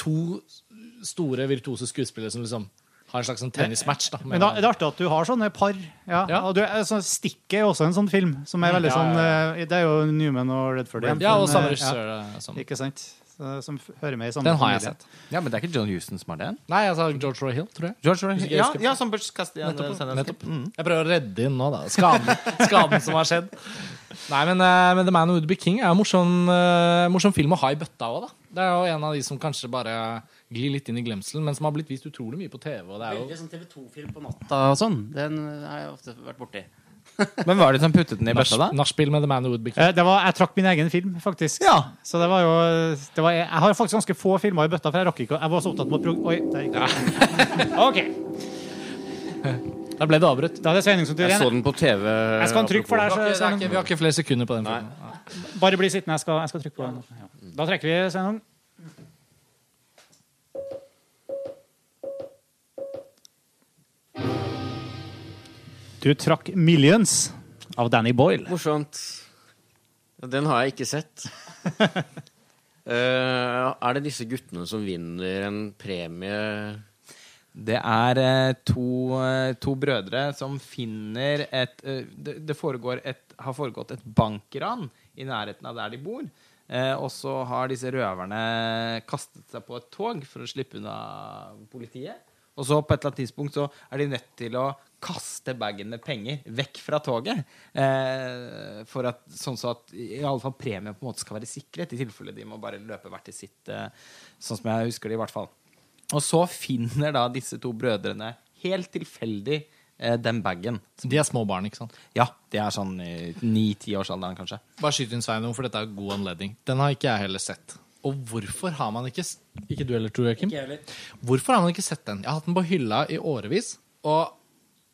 To store virtuose skuespillere som liksom Ha en slags sånn tennismatch, da. Men da, det er artig at du har sånne par. Ja. Ja. Og du, så Stikket er også en sånn film som er veldig Ja, sånn ja, eh, Det er jo Newman og Redford igjen. ja, og samme eh, regissør. eh, Ikke sant? Som hører med i samme Den har jeg familie. sett. Ja, men det er ikke John Houston som har den? Nei, jeg sa George Roy Hill, tror jeg. George Roy- Hill. ja, ja, som Butch Cassidy and Nettopp, nettopp. Mm. Jeg prøver å redde inn nå, da. Skaden, skaden som har skjedd. Nei, men, men The Man Who Would Be King er en morsom, morsom film å ha i bøtta òg, da. Det er jo en av de som kanskje bare glir litt inn i glemselen, men som har blitt vist utrolig mye på TV. Og det er jo Veldig sånn TV 2-film på natta og sånn. Den har jeg ofte vært borti. Men hva er det som puttet den i bøtta, da? nachspiel med The Man Who Would Be King. Eh, jeg trakk min egen film, faktisk. Ja. Så det var jo det var, Jeg har faktisk ganske få filmer i bøtta, for jeg rakk ikke å- Jeg var så opptatt med å. Oi, der gikk ja. OK. Da ble det avbrutt. Da er det Sveining som tur Jeg så den på TV. Jeg skal ha en trykk for deg. Vi har, så- ikke, det Sveinung. ikke, vi har ikke flere sekunder på den Nei. filmen. Bare bli sittende. Jeg skal, jeg skal trykke på den. Da trekker vi, Sveinung. Du trakk 'Millions' av Danny Boyle. Morsomt. Den har jeg ikke sett. uh, er det disse guttene som vinner en premie Det er eh, to, eh, to brødre som finner et Det, det et, har foregått et bankran i nærheten av der de bor. Eh, og så har disse røverne kastet seg på et tog for å slippe unna politiet. Og så på et eller annet tidspunkt så er de nødt til å kaste bagen med penger vekk fra toget. Eh, for at, sånn så at i alle fall premien på en måte skal være sikret, i tilfelle de må bare løpe hvert til sitt. Eh, sånn som jeg husker det, i hvert fall. Og så finner da disse to brødrene helt tilfeldig eh, den bagen. De er små barn, ikke sant? Ja, De er sånn ni-tiårsalderen, kanskje. Bare skyt inn Sveinung, for dette er god anledning. Den har ikke jeg heller sett. Og hvorfor har man ikke Ikke du heller, tror jeg, Kim? Ikke. Hvorfor har man ikke sett den? Jeg har hatt den på hylla i årevis. Og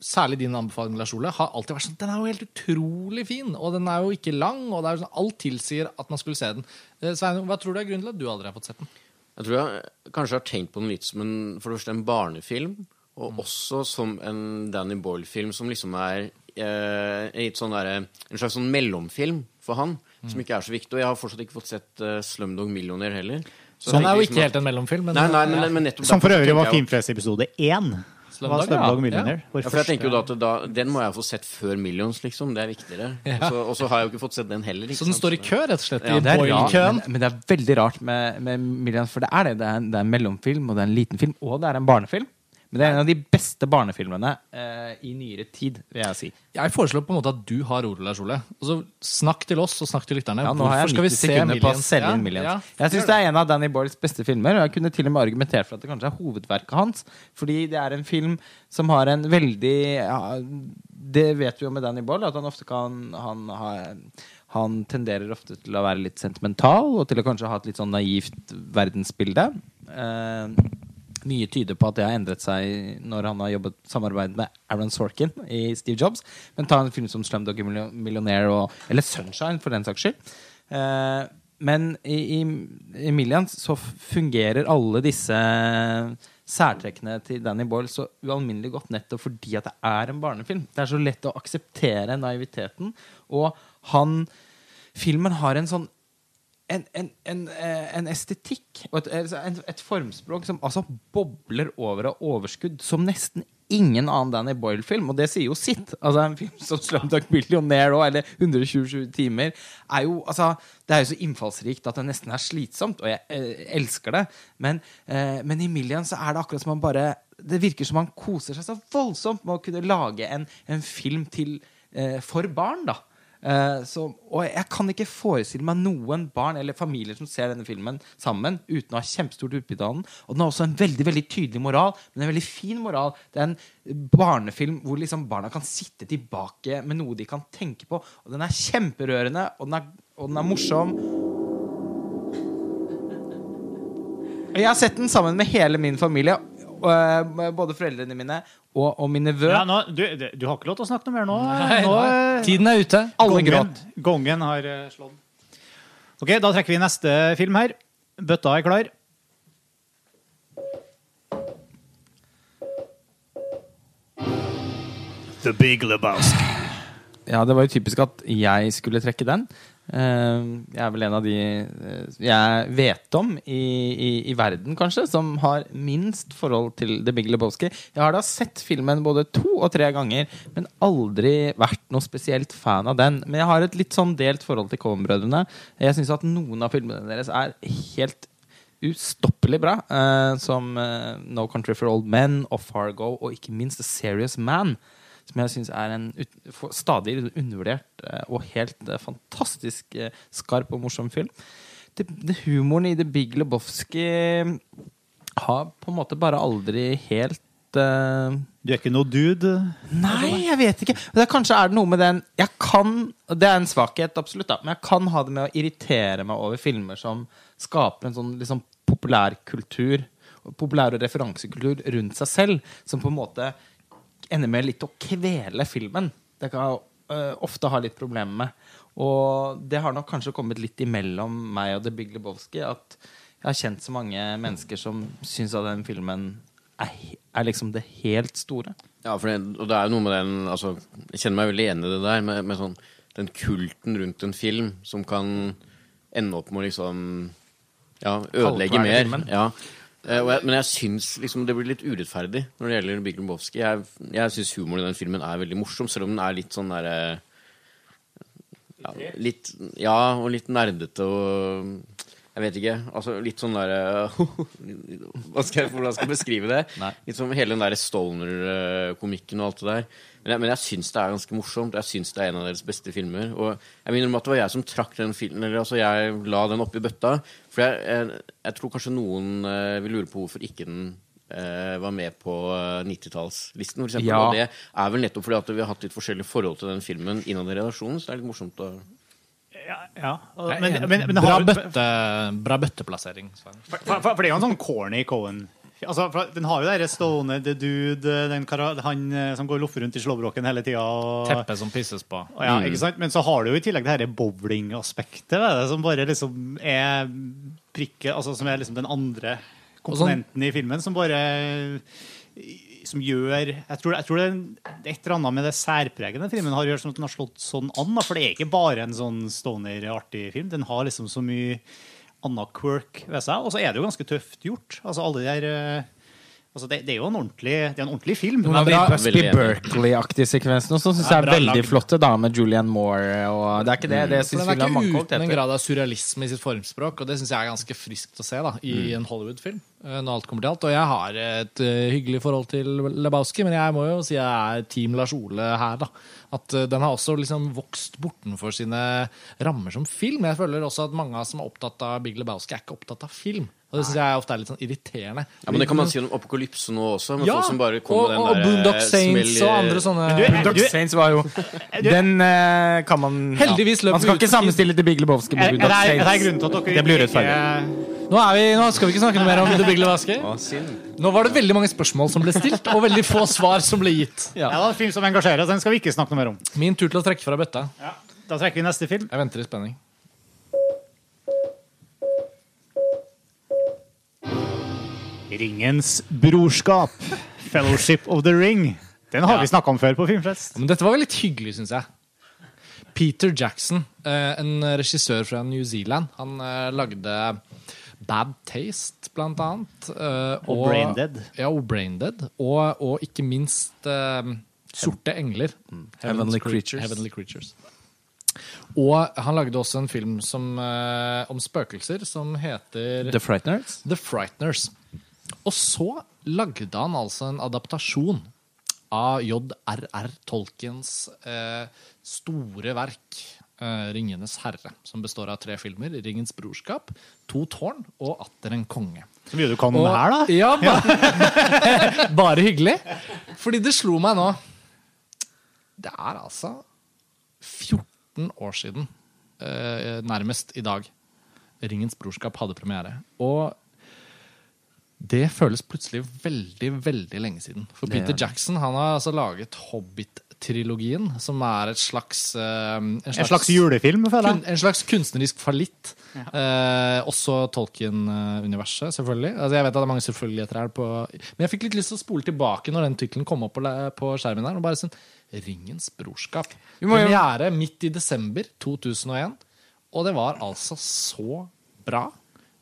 særlig din anbefaling, Lars Ole, har alltid vært sånn Den er jo helt utrolig fin, og den er jo ikke lang, og det er jo sånn, alt tilsier at man skulle se den. Eh, Sveinung, hva tror du er grunnen til at du aldri har fått sett den? Jeg tror jeg kanskje har tenkt på den litt som en, for det første en barnefilm, og også som en Danny Boyle-film som liksom er eh, en, sånn der, en slags sånn mellomfilm for han, som ikke er så viktig. Og jeg har fortsatt ikke fått sett uh, Slumdog Millionaire heller. Så Den er jo ikke liksom helt en mellomfilm, men Nei, nei, men, men nettopp Som for øvrig var jo- Filmfrelseepisode én. Slumdog, Slumdog ja. Millionaire. Ja, for jeg tenker jo da at da, Den må jeg få sett før Millions, liksom. Det er viktigere. Og så- Og så har jeg jo ikke fått sett den heller. Så den sant? står i kø, rett og slett, Ja, i Det er men, men det er veldig rart med, med Millions, for det er det. Det er, en, det er en mellomfilm, og det er en liten film, og det er en barnefilm. Men det er en av de beste barnefilmene eh, i nyere tid, vil jeg si. Jeg foreslår på en måte at du har ordet, Lars Ole. Og så snakk til oss og snakk til lytterne. Ja, nå har jeg 90 sekunder på å selge inn Millions. Ja, jeg syns det er en av Danny Boyles beste filmer, og jeg kunne til og med argumentert for at det kanskje er hovedverket hans. Fordi det er en film som har en veldig ja, Det vet vi jo med Danny Boyle, at han ofte kan han, har, han tenderer ofte til å være litt sentimental, og til å kanskje ha et litt sånn naivt verdensbilde. Eh, mye tyder på at det har endret seg når han har jobbet samarbeid med Aaron Sorkin i Steve Jobs. Men ta en film som Slumdog Millionaire og, eller Sunshine, for den saks skyld. Eh, men i, i, i så fungerer alle disse særtrekkene til Danny Boyle så ualminnelig godt nettopp fordi at det er en barnefilm. Det er så lett å akseptere naiviteten. Og han Filmen har en sånn en, en, en, eh, en estetikk og et, et, et formspråk som altså bobler over av overskudd som nesten ingen annen Danny Boyle-film. Og det sier jo sitt. Altså En film som 'Slumdog Millionaire' òg, eller 127 timer, er jo altså Det er jo så innfallsrikt at det nesten er slitsomt, og jeg eh, elsker det. Men, eh, men i 'Million' så er det akkurat som han bare Det virker som han koser seg så voldsomt med å kunne lage en, en film til, eh, for barn, da. Eh, så, og jeg kan ikke forestille meg noen barn eller familier som ser denne filmen sammen uten å ha kjempestort utbytte av den. Og den har også en veldig veldig tydelig moral, men en veldig fin moral. Det er en barnefilm hvor liksom barna kan sitte tilbake med noe de kan tenke på. Og den er kjemperørende, og den er, og den er morsom. Jeg har sett den sammen med hele min familie. Eh, Både foreldrene mine og, og min nevø. Ja, nå, du, du har ikke lov til å snakke noe mer nå. Nei, nå nå- Tiden er ute. Alle gråt. gongen har eh, slått. Ok, Da trekker vi neste film her. Bøtta er klar. The Big Lebowski. Ja, det var jo typisk at jeg skulle trekke den. Eh, jeg er vel en av de eh, jeg vet om i, i, i verden, kanskje, som har minst forhold til The Big Lebowski. Jeg har da sett filmen både to og tre ganger, men aldri vært noe spesielt fan av den. Men jeg har et litt sånn delt forhold til Coen-brødrene. Jeg syns at noen av filmene deres er helt ustoppelig bra. eh, som eh, No Country for Old Men og Fargo, og ikke minst The Serious Man. Som jeg syns er en ut, stadig undervurdert eh, og helt eh, fantastisk eh, skarp og morsom film. Det, det Humoren i The Big Lebowski har på en måte bare aldri helt uh... Du er ikke noe dude. Nei, jeg vet ikke. Det er, kanskje er det noe med den Jeg kan Det er en svakhet, absolutt, da. Men jeg kan ha det med å irritere meg over filmer som skaper en sånn liksom, populærkultur. Populær- referansekultur rundt seg selv. Som på en måte ender med litt å kvele filmen. Det kan jeg uh, ofte ha litt problemer med. Og det har nok kanskje kommet litt imellom meg og The Big Lebowski. At jeg har kjent så mange mennesker som syns at den filmen er, er liksom det helt store. Ja, for det, og det er jo noe med den altså, Jeg kjenner meg veldig enig i det der, med, med sånn, den kulten rundt en film som kan ende opp med å liksom Ja, ødelegge mer. Ja. Eh, jeg, men jeg syns liksom det blir litt urettferdig når det gjelder Big Lombowski. Jeg, jeg syns humoren i den filmen er veldig morsom, selv om den er litt sånn derre ja, litt, ja, og litt nerdete og Jeg vet ikke. Altså litt sånn derre jeg, Hvordan skal jeg beskrive det? Nei. Litt som hele den der Stolner-komikken og alt det der. Men jeg, men jeg syns det er ganske morsomt. Jeg syns det er en av deres beste filmer. Og jeg minner om at det var jeg som trakk den filmen Eller altså jeg la den oppi bøtta. For jeg, jeg, jeg tror kanskje noen eh, vil lure på hvorfor ikke den eh, var med på eh, 90-tallslisten, for. Ja. Og det er vel nettopp fordi at vi har hatt litt forskjellig forhold til den filmen innad i redaksjonen. Så det er litt morsomt å Ja, ja. Og- Men, men, men bra, har, bøtte, bra bøtteplassering. For, for, for det er jo en sånn corny Cohen. Altså, for Den har jo det stående The Dude, den kara, han eh, som går og loffer rundt i slåbroken hele tida. Teppet som pisses på. Ja, ikke sant? Men så har du jo i tillegg det her bowlingaspektet, som bare liksom er prikket, altså som er liksom den andre komponenten i filmen, som bare som gjør Jeg tror, jeg tror det er et eller annet med det særpregende filmen har gjort som at den har slått sånn an. For det er ikke bare en sånn stoner-artig film. Den har liksom så mye annen quirk ved seg. Og så er det jo ganske tøft gjort. Altså alle de der eh, altså det, det er jo en ordentlig, det er en ordentlig film. Noen av de. Busby Berkeley-aktige sekvensene også syns jeg er veldig flotte. da Med Julianne Moore og Det er ikke det. Det For syns den er har mange ikke uten en grad av surrealisme i sitt formspråk, og det syns jeg er ganske friskt å se da, i en Hollywood-film. eh, Når alt kommer til alt. Og jeg har et eh, hyggelig forhold til Lebowski, men jeg må jo si jeg er Team Lars Ole her. da. At eh, den har også liksom vokst bortenfor sine rammer som film. Jeg føler også at mange som er opptatt av Big Lebowski, er ikke opptatt av film. Og det syns jeg ofte er litt sånn irriterende. Ja, men Det kan man si om Apokalypse nå også. Ja, folk som bare og, og Boondock eh, Saints og andre sånne du, Boondock Saints var jo Den uh, kan man Heldigvis løp Man skal ikke sammenstille til Big Lebowski med Boondock Saints. Det, er grunnen til at dere Det blir urettferdig. Nå, er vi, nå skal vi ikke snakke noe mer om The Big Lebowski. Nå var det veldig mange spørsmål som ble stilt, og veldig få svar som ble gitt. Ja, det er en film som engasjerer, så den skal vi ikke snakke noe mer om. Min tur til å trekke fra bøtta. Da trekker vi neste film. Jeg venter i spenning. Ringens brorskap. Fellowship of the Ring. Den har Ja. vi snakka om før på Filmfest. Men dette var litt hyggelig, syns jeg. Peter Jackson, eh, en regissør fra New Zealand, han eh, lagde Bad Taste, blant annet. Og, Og Brain Dead. Ja, og Brain Dead. Og, og ikke minst uh, Sorte engler. Heavenly Creatures. Heavenly Creatures. Og han lagde også en film som, uh, om spøkelser som heter The Frighteners. The Frighteners. Og så lagde han altså en adaptasjon av J.R.R. Tolkiens eh, store verk, eh, 'Ringenes herre', som består av tre filmer. 'Ringens brorskap', 'To tårn' og 'Atter en konge'. Så mye du kan Og- her, da. Ja, bare, bare hyggelig. Fordi det slo meg nå Det er altså 14 år siden, eh, nærmest i dag, 'Ringens brorskap' hadde premiere. Og det føles plutselig veldig, veldig lenge siden. For Peter det. Jackson han har altså laget Hobbit-trilogien, som er et slags, en en En slags julefilm, føler jeg. en slags kunstnerisk fallitt. Eh, også Tolkien-universet, selvfølgelig. Altså, jeg vet at det er mange selvfølgeligheter her. På, men jeg fikk litt lyst til å spole tilbake når den tittelen kom opp på, skjermen. her, og bare sånn, Ringens brorskap. Vi må jo- Premiere midt i desember 2001. Og det var altså så bra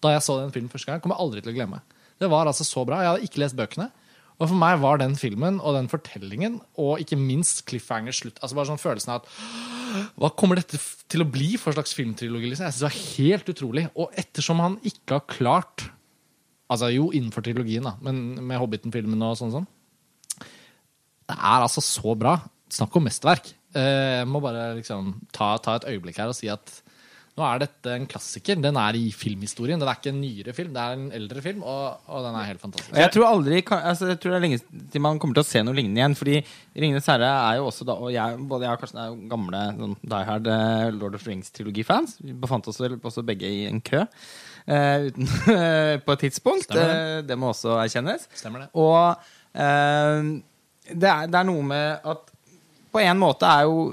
da jeg så den filmen første gang. Kommer aldri til å glemme. Det var altså så bra. Jeg hadde ikke lest bøkene. Og for meg var den filmen og den fortellingen, og ikke minst cliffhanger slutt altså bare sånn følelsen av at hva kommer dette til å bli for slags filmtrilogi? Liksom? Jeg synes det var helt utrolig. Og ettersom han ikke har klart Altså jo, innenfor trilogien, da, men med Hobbiten-filmen og sånn sånn. Det er altså så bra. Snakk om mesterverk. Eh, Jeg må bare liksom ta, ta et øyeblikk her og si at nå er dette en klassiker. Den er i filmhistorien. Den er ikke en nyere film, det er en eldre film, og, og den er helt fantastisk. Jeg tror aldri altså, Jeg tror det er lenge til man kommer til å se noe lignende igjen. Fordi Ringenes herre er jo også da Og jeg, både jeg og Karsten er jo gamle sånn, Die Hard eh, Lord of the Rings-trilogifans. Vi befant oss vel også begge i en kø Uh, uten, på et tidspunkt. Det. Uh, det må også erkjennes. Stemmer det. Og uh, det, er, det er noe med at på en måte er jo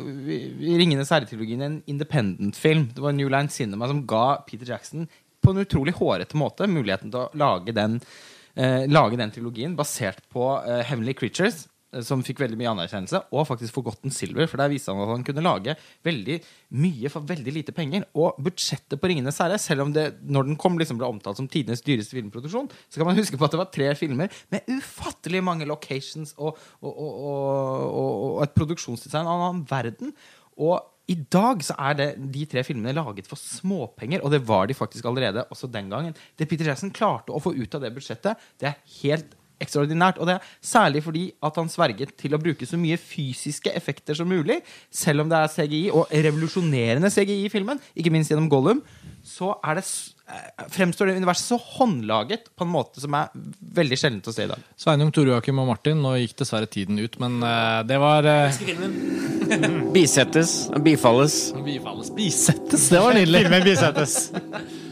Ringenes herre-trilogien en independent-film. Det var New Line Cinema som ga Peter Jackson på en utrolig hårete måte muligheten til å lage den, eh, lage den trilogien basert på eh, Heavenly Creatures, som fikk veldig mye anerkjennelse, og faktisk Forgotten Silver. For der viste han at han kunne lage veldig mye for veldig lite penger. Og budsjettet på Ringenes herre, selv om det når den kom liksom ble omtalt som tidenes dyreste filmproduksjon, så kan man huske på at det var tre filmer med ufattelig mange locations og, og, og, og et produksjonsdesign av en annen verden. Og i dag så er det de tre filmene laget for småpenger, og det var de faktisk allerede også den gangen. Det Peter Jackson klarte å få ut av det budsjettet, det er helt ekstraordinært. Og det er særlig fordi at han sverget til å bruke så mye fysiske effekter som mulig, selv om det er CGI, og revolusjonerende CGI i filmen, ikke minst gjennom Gollum, så er det eh, fremstår det universet så håndlaget på en måte som er veldig sjeldent å se i dag. Sveinung, Toruakim Joakim og Martin, nå gikk dessverre tiden ut, men uh, det var uh, Bisettes, bifalles. Bifalles bisettes, det var nydelig. Filmen bisettes.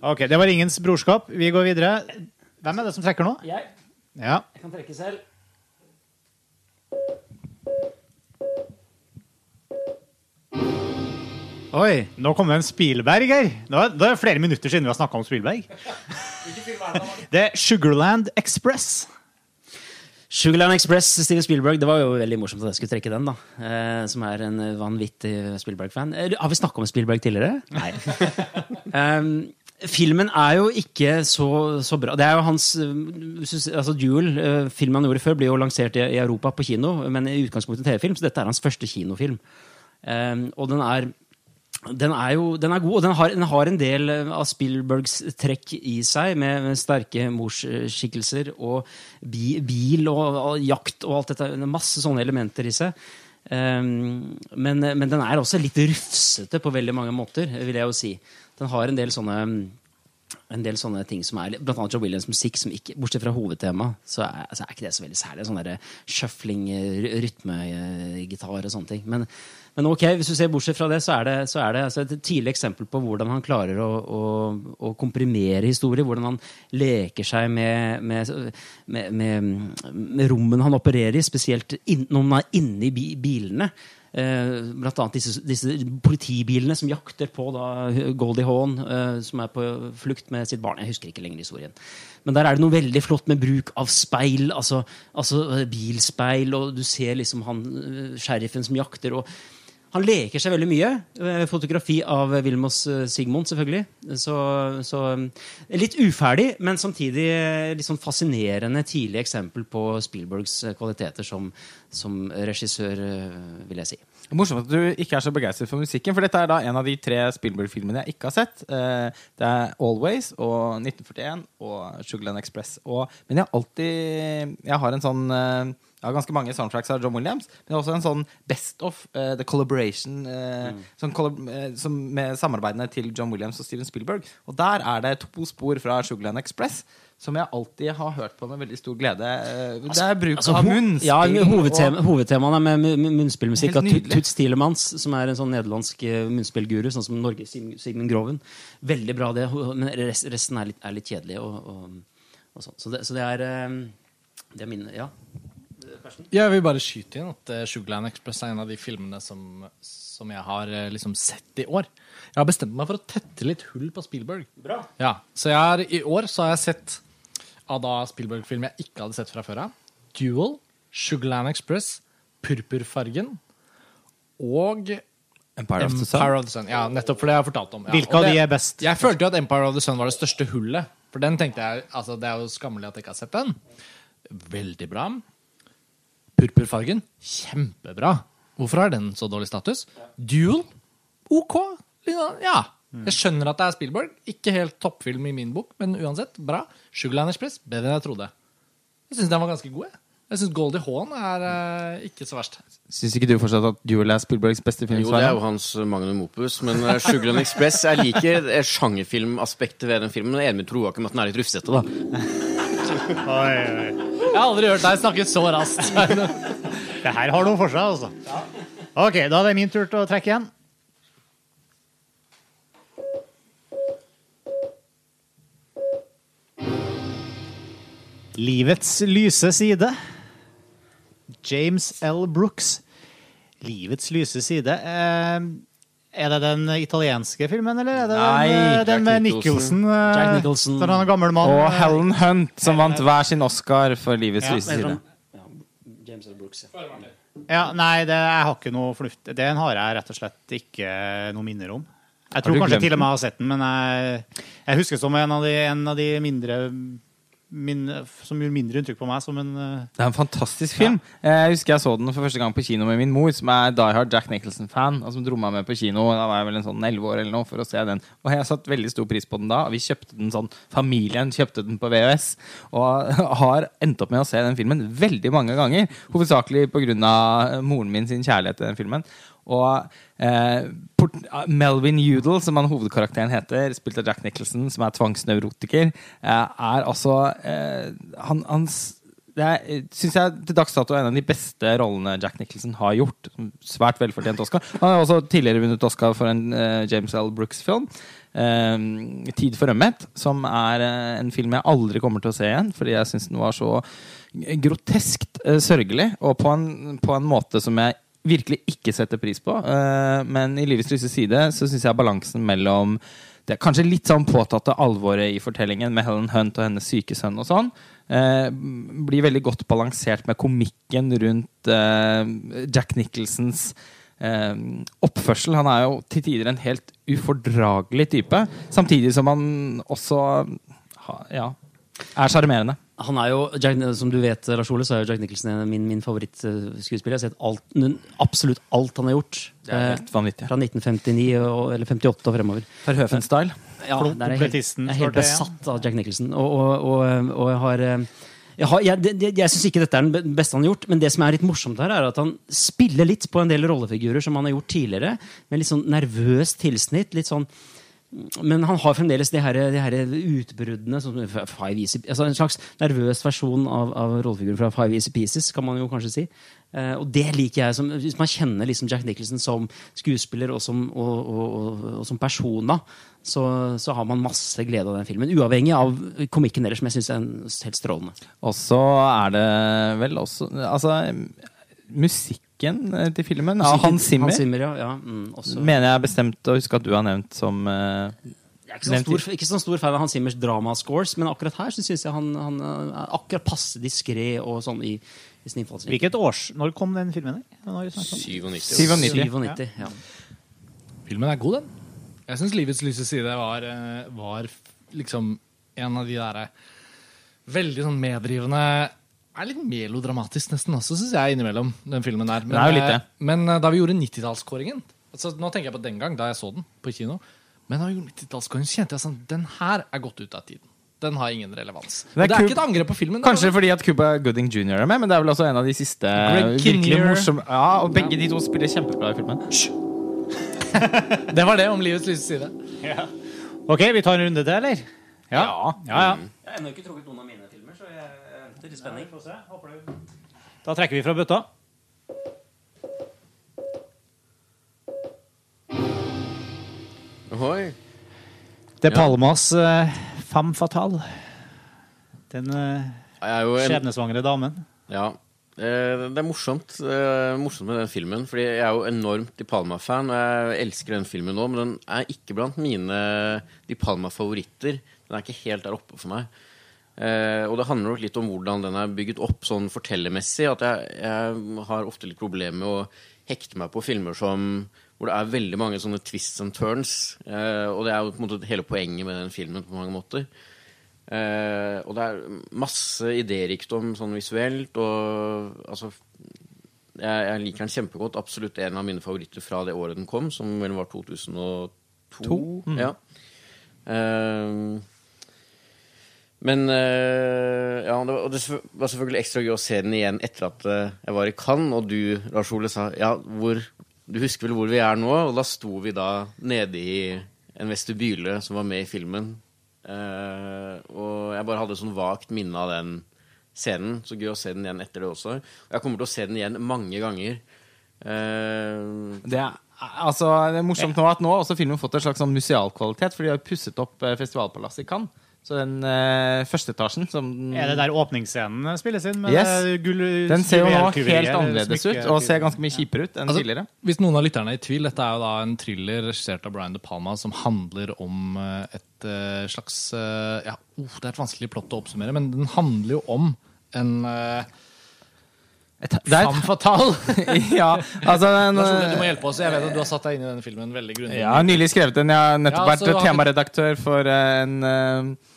Ok, det var ingens brorskap. Vi går videre. Hvem er det som trekker nå? Jeg, Ja. jeg kan trekke selv. Oi, nå kom det en Spielberg her. Nå, det er flere minutter siden vi har snakka om Spielberg. Det er Sugarland Express. Sugarland Express, Steven Spielberg. Det var jo veldig morsomt at jeg skulle trekke den, da. Eh, som er en vanvittig Spielberg-fan. Eh, Har vi snakka om Spielberg tidligere? Nei. Em, filmen er jo ikke så, så bra. Det er jo hans eh, altså Duel, eh, filmen han gjorde før, ble jo lansert i, Europa på kino, men i utgangspunktet TV-film, så dette er hans første kinofilm. Og den er den er jo den er god, og den har, den har en del eh, av Spielbergs trekk i seg, med, sterke morsskikkelser og bi, bil og, og jakt og alt dette. Masse sånne elementer i seg. Um, men, men den er også litt rufsete på veldig mange måter, vil jeg jo si. Den har en del sånne en del sånne ting som er Blant annet Joe Williams musikk, som ikke, bortsett fra hovedtemaet, så er, så er ikke det så veldig særlig. Sånn derre shuffling, eh, rytmegitar og sånne ting. Men, men ok, hvis du ser bortsett fra det, så er det, så er det altså et tidlig eksempel på hvordan han klarer å, å, å komprimere historier. Hvordan han leker seg med, med, med, med, rommene han opererer i, spesielt in, når man er inne bilene. Eh, blant annet disse, disse politibilene som jakter på da, Goldie Hawn, eh, som er på flukt med sitt barn. Jeg husker ikke lenger historien. Men der er det noe veldig flott med bruk av speil, altså, altså eh, bilspeil, og du ser liksom han eh, sheriffen som jakter. og han leker seg veldig mye. Eh, Fotografi av Vilmos eh, Sigmund, selvfølgelig. Så, så eh, litt uferdig, men samtidig litt sånn fascinerende tidlig eksempel på Spielbergs kvaliteter som, som regissør, vil jeg si. Morsomt at du ikke er så begeistret for musikken, for dette er da en av de tre Spielberg-filmene jeg ikke har sett. Det er Always og 1941 og Sugarland Express. Og, men jeg har alltid Jeg har en sånn eh, jeg har ganske mange soundtracks av John Williams, men også en sånn best of, uh, the collaboration eh, sånn collab uh, som med samarbeidene til John Williams og Steven Spielberg. Og der er det to spor fra Sugarland Express som jeg alltid har hørt på med veldig stor glede. Eh, Det er bruk Altså, av munnspill. Ja, og- hovedtema, hovedtemaene med mu- mu- munnspillmusikk av. Toots Thielemans, som er en sånn nederlandsk eh, munnspillguru, sånn som Norge, Sigmund Groven. Veldig bra, det. Men resten er litt, er litt kjedelig. Og, og, og sånn. Så, det, så det er eh, Det er mine Ja. Jeg vil bare skyte inn at eh, Sugarland Express er en av de filmene som, som jeg har eh, liksom sett i år. Jeg har bestemt meg for å tette litt hull på Spielberg. Bra. Ja, så jeg har, I år så har jeg sett av da Spielberg-film jeg ikke hadde sett fra før av. Duel, Sugarland Express, Purpurfargen og Empire of the Sun. Empire of the Sun. Ja, nettopp for det jeg har fortalt om. Ja. Hvilke av de er best? Jeg følte jo at Empire of the Sun var det største hullet. For den tenkte jeg altså Det er jo skammelig at jeg ikke har sett den. Veldig bra. Purpurfargen kjempebra. Hvorfor har den så dårlig status? Duel OK. Ja. Jeg skjønner at det er Spielberg. Ikke helt toppfilm i min bok, men uansett, bra. Sugarland Express, bedre enn jeg trodde. Jeg syns den var ganske god. Jeg, jeg syns Goldie Hawn er eh, ikke så verst. Syns ikke du fortsatt at Duel er Spielbergs beste film? Jo, det er jo hans magnum opus. Men uh, Sugarland Express Jeg liker eh, sjangerfilmaspektet ved den filmen. Men jeg er enig med Troakim at den er litt rufsete, da. Oi, oi. Jeg har aldri hørt deg snakke så raskt. Det her har noe for seg, altså. Ok, da er det min tur til å trekke igjen. Livets lyse side. James L. Brooks. Livets lyse side. Eh, er det den italienske filmen, eller er det Nei, den, eh, den med Jack Nicholson? Nicholson. eh, Jack Nicholson. Han er gammel mann. Og eh, Helen Hunt, som vant hver sin Oscar for Livets Ja, lyse side. Ja, James L. Brooks. Ja. Ja, nei, det, jeg har ikke noe fornuft. Den har jeg rett og slett ikke noe minner om. Jeg tror kanskje til og med jeg har sett den, men jeg, jeg husker som en av de, en av de mindre min, Som gjorde mindre inntrykk på meg som en uh... Det er en fantastisk film. Jeg husker jeg så den for første gang på kino med min mor, som er Die Hard Jack Nicholson-fan, og som dro meg med på kino. Da var jeg vel en sånn 11 år eller noe for å se den. Og jeg satte veldig stor pris på den da. Vi kjøpte den sånn, Familien kjøpte den på VHS, og har endt opp med å se den filmen veldig mange ganger. Hovedsakelig pga. moren min sin kjærlighet til den filmen. Og eh, port Melvin Udall, som han hovedkarakteren heter, spilt av Jack Nicholson, som er tvangsnevrotiker, eh, er altså eh, han, hans det er, synes jeg til dags dato er en av de beste rollene Jack Nicholson har gjort. Svært velfortjent Oscar. Han har også tidligere vunnet Oscar for en eh, James L. Brooks-film. eh, 'Tid for ømhet', som er eh, en film jeg aldri kommer til å se igjen, fordi jeg syns den var så groteskt eh, sørgelig, og på en, på en måte som jeg virkelig ikke setter pris på. Eh, men i Livets lyse side så syns jeg balansen mellom det er kanskje litt sånn påtatte alvoret i fortellingen med Helen Hunt og hennes syke sønn og sånn, eh, blir veldig godt balansert med komikken rundt eh, Jack Nicholsons eh, oppførsel. Han er jo til tider en helt ufordragelig type, samtidig som han også ha, ja, er sjarmerende. Han er jo, Jack, Som du vet, Lars Ole, så er jo Jack Nicholson min, min favorittskuespiller. Jeg har sett alt, absolutt alt han har gjort. Det er helt vanvittig. Eh, Fra 1959 og, eller 58 og fremover. Verhøfen-style. Ja, Klump- der er jeg helt, jeg er helt besatt av Jack Nicholson. Og, og, og, og jeg har eh, jeg, har, jeg, det- jeg syns ikke dette er den beste han har gjort, men det som er litt morsomt her, er at han spiller litt på en del rollefigurer som han har gjort tidligere, med litt sånn nervøst tilsnitt. litt sånn men han har fremdeles de her, de her utbruddene. Easy, altså en slags nervøs versjon av, av rollefiguren fra Five Easy Pieces, kan man jo kanskje si. Eh, og det liker jeg. Som, hvis man kjenner liksom Jack Nicholson som skuespiller og som, og, og, og, som person, da, så, så har man masse glede av den filmen. Uavhengig av komikken ellers, som jeg syns er helt strålende. Og så er det vel også Altså, musikken eh, til filmen av Hans Zimmer. Hans Zimmer ja, ja, mm. Mener jeg bestemt å huske at du har nevnt som uh, Jeg er ikke så, stor, ikke så stor fan av Hans Zimmers dramascores, men akkurat her så syns jeg han, han er akkurat passe diskré sånn i, i. Hvilket års... Når kom den filmen? der? Når vi snakker om? 97. 97. 97, ja. Filmen er god, den. Jeg syns Livets lyse side var, eh, var liksom en av de derre veldig sånn meddrivende er litt melodramatisk nesten også, syns jeg, innimellom. den filmen der. Men, Det er jo litt eh, men eh, da vi gjorde 90-tallskåringen altså, Nå tenker jeg på den gang, da jeg så den på kino. Men da vi gjorde 90-tallskåringen, så kjente jeg sånn Den her er gått ut av tiden. Den har ingen relevans. Det er det er ikke et angrep på filmen. det Kanskje fordi at Cuba Gooding jr. er med, men det er vel også en av de siste virkelig morsomme Ja, og begge de to spiller kjempebra i filmen. Det var det om Livets lyse side. Ok, vi tar en runde til, eller? Ja. ja, ja. Jeg har ennå ikke trukket noen av mine venter i spenning. Da trekker vi fra bøtta. Ohoi. Det er Palmas uh, femme fatale. Den uh, Jeg er jo en skjebnesvangre damen. Ja. Eh, Det er morsomt, eh, morsomt med den filmen, fordi jeg er jo enormt Di Palma-fan, og jeg elsker den filmen nå, men den er ikke blant mine Di Palma-favoritter. Den er ikke helt der oppe for meg. Eh, og det handler nok litt om hvordan den er bygget opp sånn fortellermessig. At jeg, jeg har ofte litt problemer med å hekte meg på filmer som hvor det er veldig mange sånne twists and turns. Eh, og det er jo på en måte hele poenget med den filmen på mange måter. Eh, og det er masse idérikdom sånn visuelt, og altså jeg, jeg liker den kjempegodt. Absolutt en av mine favoritter fra det året den kom, som vel var 2002. To? Mm. Ja. Eh, men eh, ja, det var, og det var selvfølgelig ekstra gøy å se den igjen etter at eh, jeg var i Cannes, og du, Lars Ole, sa ja, hvor Du husker vel hvor vi er nå? Og da sto vi da nede i en vestibyle som var med i filmen. Eh, og jeg bare hadde sånn vagt minne av den scenen. Så gøy å se den igjen etter det også. Og jeg kommer til å se den igjen mange ganger. Det er, altså, det er morsomt nå at nå har også filmen fått en slags sånn musealkvalitet, for de har pusset opp festivalpalasset i Cannes. Så den uh, første etasjen som Er det der åpningsscenen spilles inn? Med Yes. gull, Den ser jo nå helt annerledes ut, og ser ganske mye kjipere ut enn Altså, tidligere. Hvis noen av lytterne er i tvil, dette er jo da en thriller regissert av Brian De Palma som handler om eh, et uh, slags uh, Ja, oh, det er et vanskelig plott å oppsummere, men den handler jo om en uh, Et, det er et, fatale. ja, altså den, du må hjelpe oss. Jeg vet at du har satt deg inn i denne filmen veldig grundig. Jeg har nylig skrevet den. Jeg har nettopp Ja, vært temaredaktør for en eh, eh,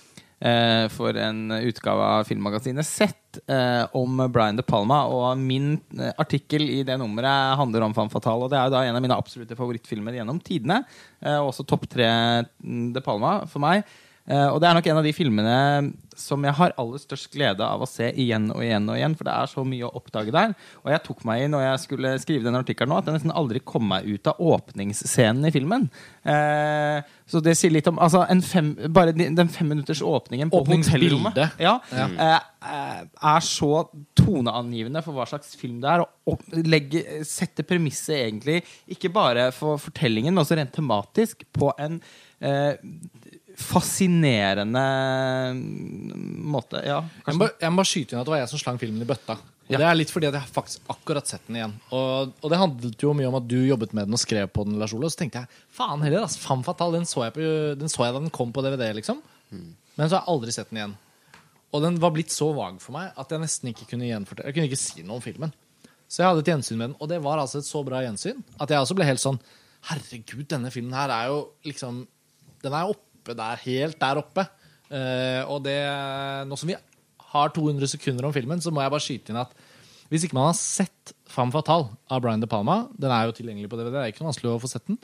For en utgave av filmmagasinet Sett eh, om Brian De Palma. Og min eh, artikkel i det nummeret handler om Fan Fatale. Og det er da en av mine absolutte favorittfilmer gjennom tidene. Eh, også topp tre mm, De Palma for meg. Eh, og det er nok en av de filmene som jeg har aller størst glede av å se igjen og igjen og igjen, for det er så mye å oppdage der. Og jeg tok meg i når jeg skulle skrive denne artikkelen nå, at jeg nesten aldri kom meg ut av åpningsscenen i filmen. Eh, så det sier litt om altså en fem, Bare den femminutters åpningen på hotellrommet ja, ja. eh, er så toneangivende for hva slags film det er, og opp- legge- sette premisset egentlig ikke bare for fortellingen, men også rent tematisk på en eh, fascinerende måte. Ja, Jeg må, jeg må skyte inn at det var jeg som slang filmen i bøtta. Og Ja. Det er litt fordi at jeg har faktisk akkurat sett den igjen. Og, og det handlet jo mye om at du jobbet med den og skrev på den, Lars Ole. Og så tenkte jeg faen heller, ass, fan fatal, den så, jeg på, den så jeg da den kom på DVD, liksom. Men så har jeg aldri sett den igjen. Og den var blitt så vag for meg at jeg nesten ikke kunne gjenfortelle Jeg kunne ikke si noe om filmen. Så jeg hadde et gjensyn med den, og det var altså et så bra gjensyn at jeg også ble helt sånn Herregud, denne filmen her er jo liksom Den er oppe der, helt der oppe. Eh, og det Nå som vi har 200 sekunder om filmen, så må jeg bare skyte inn at hvis ikke man har sett Femme Fatale av Brian De Palma, den er jo tilgjengelig på DVD, det er ikke noe vanskelig å få sett den,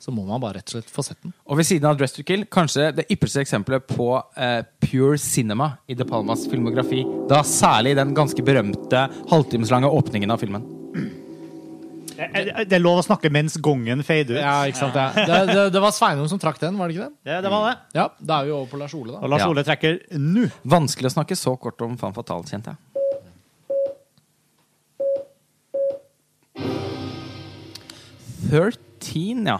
så må man bare rett og slett få sett den. Og ved siden av Dress to Kill, kanskje det ypperste eksempelet på eh, pure cinema i De Palmas filmografi. Da særlig den ganske berømte halvtimeslange åpningen av filmen. Eh, eh, Det er lov å snakke mens gongen fader ut. Ja, ikke sant? Ja. Det, det, det var Sveinung som trakk den, var det ikke det? Det, det var det. Ja, Da er vi over på Lars Ole, da. Og. Lars Ja. Ole trekker nå. Vanskelig å snakke så kort om Fan Fatal, kjente jeg. Thirteen, ja.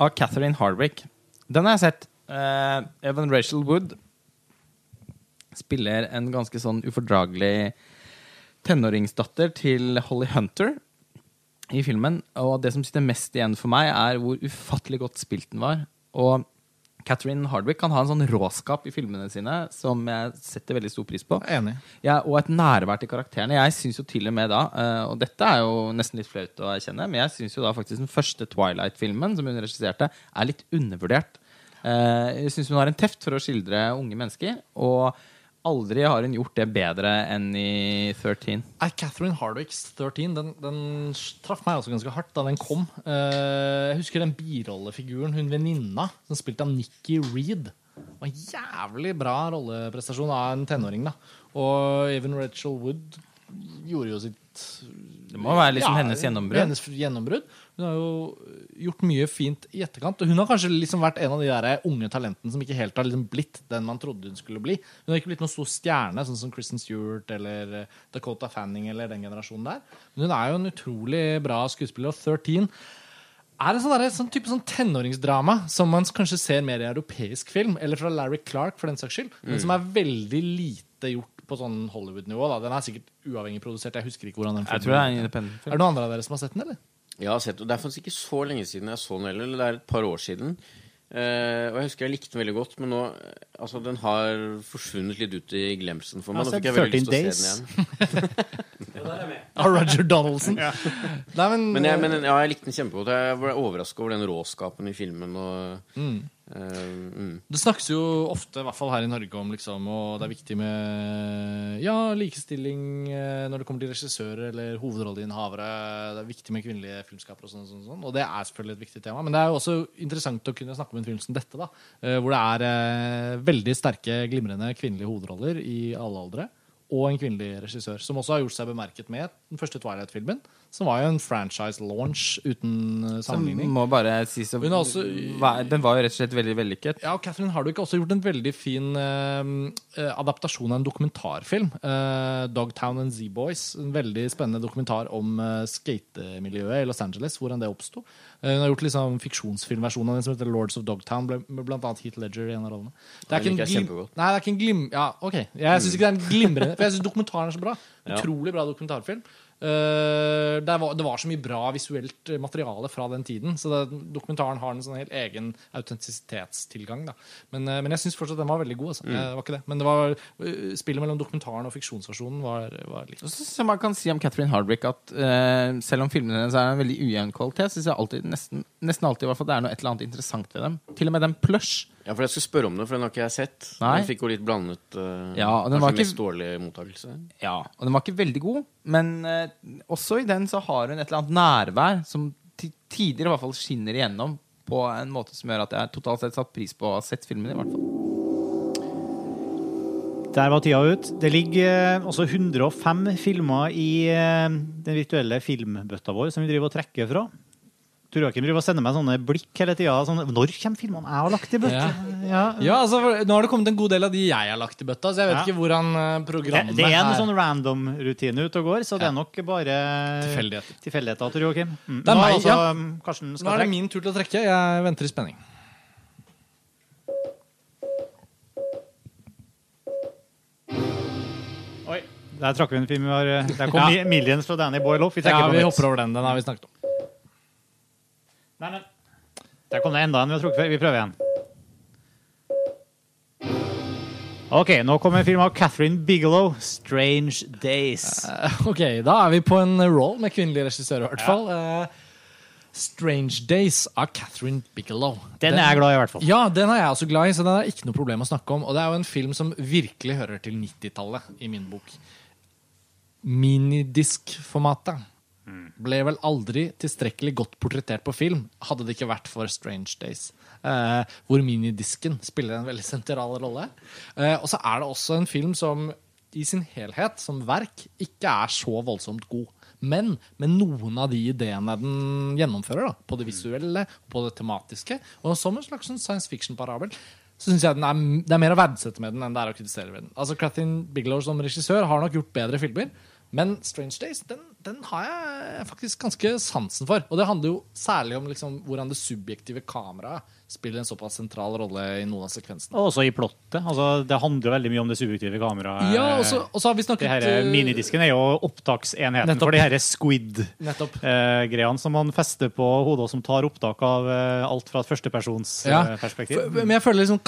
Av Catherine Hardwick. Den har jeg sett. Uh, Evan Rachel Wood spiller en ganske sånn ufordragelig tenåringsdatter til Holly Hunter i filmen. Og det som sitter mest igjen for meg, er hvor ufattelig godt spilt den var. Og Catherine Hardwick kan ha en sånn råskap i filmene sine som jeg setter veldig stor pris på. Enig. Ja, og et nærvær til karakterene. Jeg syns jo til og med da, eh, og dette er jo nesten litt flaut å erkjenne, men jeg syns jo da faktisk den første Twilight-filmen som hun regisserte, er litt undervurdert. Eh, Jeg syns hun har en teft for å skildre unge mennesker, og aldri har hun gjort det bedre enn i 13. Er Catherine Hardwicks 13 den, den traff meg også ganske hardt da den kom. Uh, jeg husker den birollefiguren, hun venninna, som spilte av Nikki Reed. Det var en jævlig bra rolleprestasjon av en tenåring. da Og Even Rachel Wood gjorde jo sitt Det må være liksom hennes gjennombrudd. Hennes gjennombrudd. Hun har jo gjort mye fint i etterkant. Hun har kanskje liksom vært en av de der unge talentene som ikke helt har liksom blitt den man trodde hun skulle bli. Hun har ikke blitt noen stor stjerne, sånn som Kristen Stewart eller eh, Dakota Fanning eller den generasjonen der. Men hun er jo en utrolig bra skuespiller. Og 13 er en sånn, der, sånn type sånn tenåringsdrama som man kanskje ser mer i europeisk film, eller fra Larry Clark, for den saks skyld, men som er veldig lite gjort på sånn Hollywood-nivå. Den er sikkert uavhengig produsert. Jeg husker ikke hvordan den Jeg tror det er en independent Er det noen andre av dere som har sett den, eller? Har sett, og Det er faktisk ikke så lenge siden jeg så den heller. eller Det er et par år siden. Eh, og jeg husker jeg likte den veldig godt, men nå eh, altså, den har forsvunnet litt ut i glemselen for meg. Nå fikk jeg veldig lyst til å se den igjen. Av Roger Donaldson. Nei, men, Men, jeg, men ja, jeg likte den kjempegodt. Jeg ble overraska over den råskapen i filmen. Og, Mm. Eh, mm. Det snakkes jo ofte, i hvert fall her i Norge, om liksom, og det er viktig med ja, likestilling eh, når det kommer til regissører eller hovedrolleinnehavere. Det er viktig med kvinnelige filmskapere og sånn, sånn, sånn. Og det er selvfølgelig et viktig tema. Men det er jo også interessant å kunne snakke om en film som dette, da. eh, Hvor det er veldig sterke, glimrende kvinnelige hovedroller i alle aldre. Og en kvinnelig regissør, som også har gjort seg bemerket med den første Twilight-filmen. Som var jo en franchise-launch uten eh, sammenligning. Må bare si så, også- Den var jo rett og slett veldig vellykket. Ja, og Catherine Hardwick har også gjort en veldig fin eh, eh, adaptasjon av en dokumentarfilm. eh, 'Dogtown and Z-Boys'. En veldig spennende dokumentar om eh, skatemiljøet i Los Angeles. Hvordan det oppsto. Eh, hun har gjort liksom fiksjonsfilmversjon av den som heter 'Lords of Dogtown', ble- med blant annet Heath Ledger i en av rollene. Det er ikke en kjempegodt. Nei, det er ikke en glim... Ja, ok. Jeg syns ikke det er en glimrende For jeg syns dokumentaren er så bra. Utrolig bra dokumentarfilm. Eh, det, var, det var så mye bra visuelt materiale fra den tiden. Så det, dokumentaren har en sånn helt egen autentisitetstilgang. Men, eh, men jeg syns fortsatt den var veldig god. Altså. Mm. Eh, det var ikke det. Men det var, spillet mellom dokumentaren og fiksjonsversjonen var, var litt så man kan si om Catherine Hardwick at uh, selv om filmene hennes er en veldig ujevn kvalitet, syns jeg alltid, nesten, nesten alltid i hvert fall, det er noe et eller annet interessant ved dem. Til og med den plush. Ja, for jeg skulle spørre om det, for den har ikke jeg sett. Nei. Den fikk jo litt blandet uh, Ja, og den var Kanskje ikke- mest dårlig mottakelse. Ja, og den var ikke veldig god, men uh, også i den så har hun et eller annet nærvær som til tider i hvert fall skinner igjennom på en måte som gjør at jeg totalt sett satt pris på å ha sett filmen. i hvert fall. Der var tida ut. Det ligger eh, også 105 filmer i den virtuelle filmbøtta vår som vi driver og trekker fra. Tor Joakim driver og sender meg sånne blikk hele tida. Sånn, når kommer filmene jeg har lagt i bøtta? Ja. Ja, altså, Nå har det kommet en god del av de jeg har lagt i bøtta, så jeg vet Ja. ikke hvordan programmet Det, det er en er. sånn random-rutine ute og går, så det er nok bare Tilfeldigheter. tilfeldigheter, Tor Joakim. Mm. Det er Nå meg, altså, ja. Nå er det min tur til å trekke. Jeg venter i spenning. Oi, der trakk vi en film. Vi har, eh, der kom Ja. Millions fra Danny Boyloff. Vi Ja, vi hopper over den. Den har vi snakket om. Nei, nei. Der kom det enda en vi har trukket før. Vi prøver igjen. OK, nå kommer en film av Catherine Bigelow, 'Strange Days'. Uh, Ok, da er vi på en roll med kvinnelig regissør, i hvert fall. Eh, 'Strange Days' av Catherine Bigelow. Den er jeg glad i, i hvert fall. Ja, den er jeg også glad i, så den er ikke noe problem å snakke om. Og det er jo en film som virkelig hører til 90-tallet i min bok. Minidisk-formatet ble vel aldri tilstrekkelig godt portrettert på film, hadde det ikke vært for Strange Days. Eh, hvor minidisken spiller en veldig sentral rolle. Eh, og så er det også en film som i sin helhet, som verk, ikke er så voldsomt god. Men med noen av de ideene den gjennomfører, da, på det visuelle, på det tematiske, og som en slags sånn science fiction-parabel, så syns jeg er, det er mer å verdsette med den enn det er å kritisere med den. Altså, Catherine Bigelow som regissør har nok gjort bedre filmer, men Strange Days den, den har jeg faktisk ganske sansen for. Og det handler jo særlig om liksom, hvordan det subjektive kameraet spiller en såpass sentral rolle i noen av sekvensene. Og også i plottet. Altså, det handler jo veldig mye om det subjektive kameraet. Ja, også, også har vi snakket Det her, eh, minidisken er jo opptaksenheten Nettopp. for de her squid-greiene som man fester på hodet, og som tar opptak av eh, alt fra et førstepersons Ja, eh. For- Men jeg føler liksom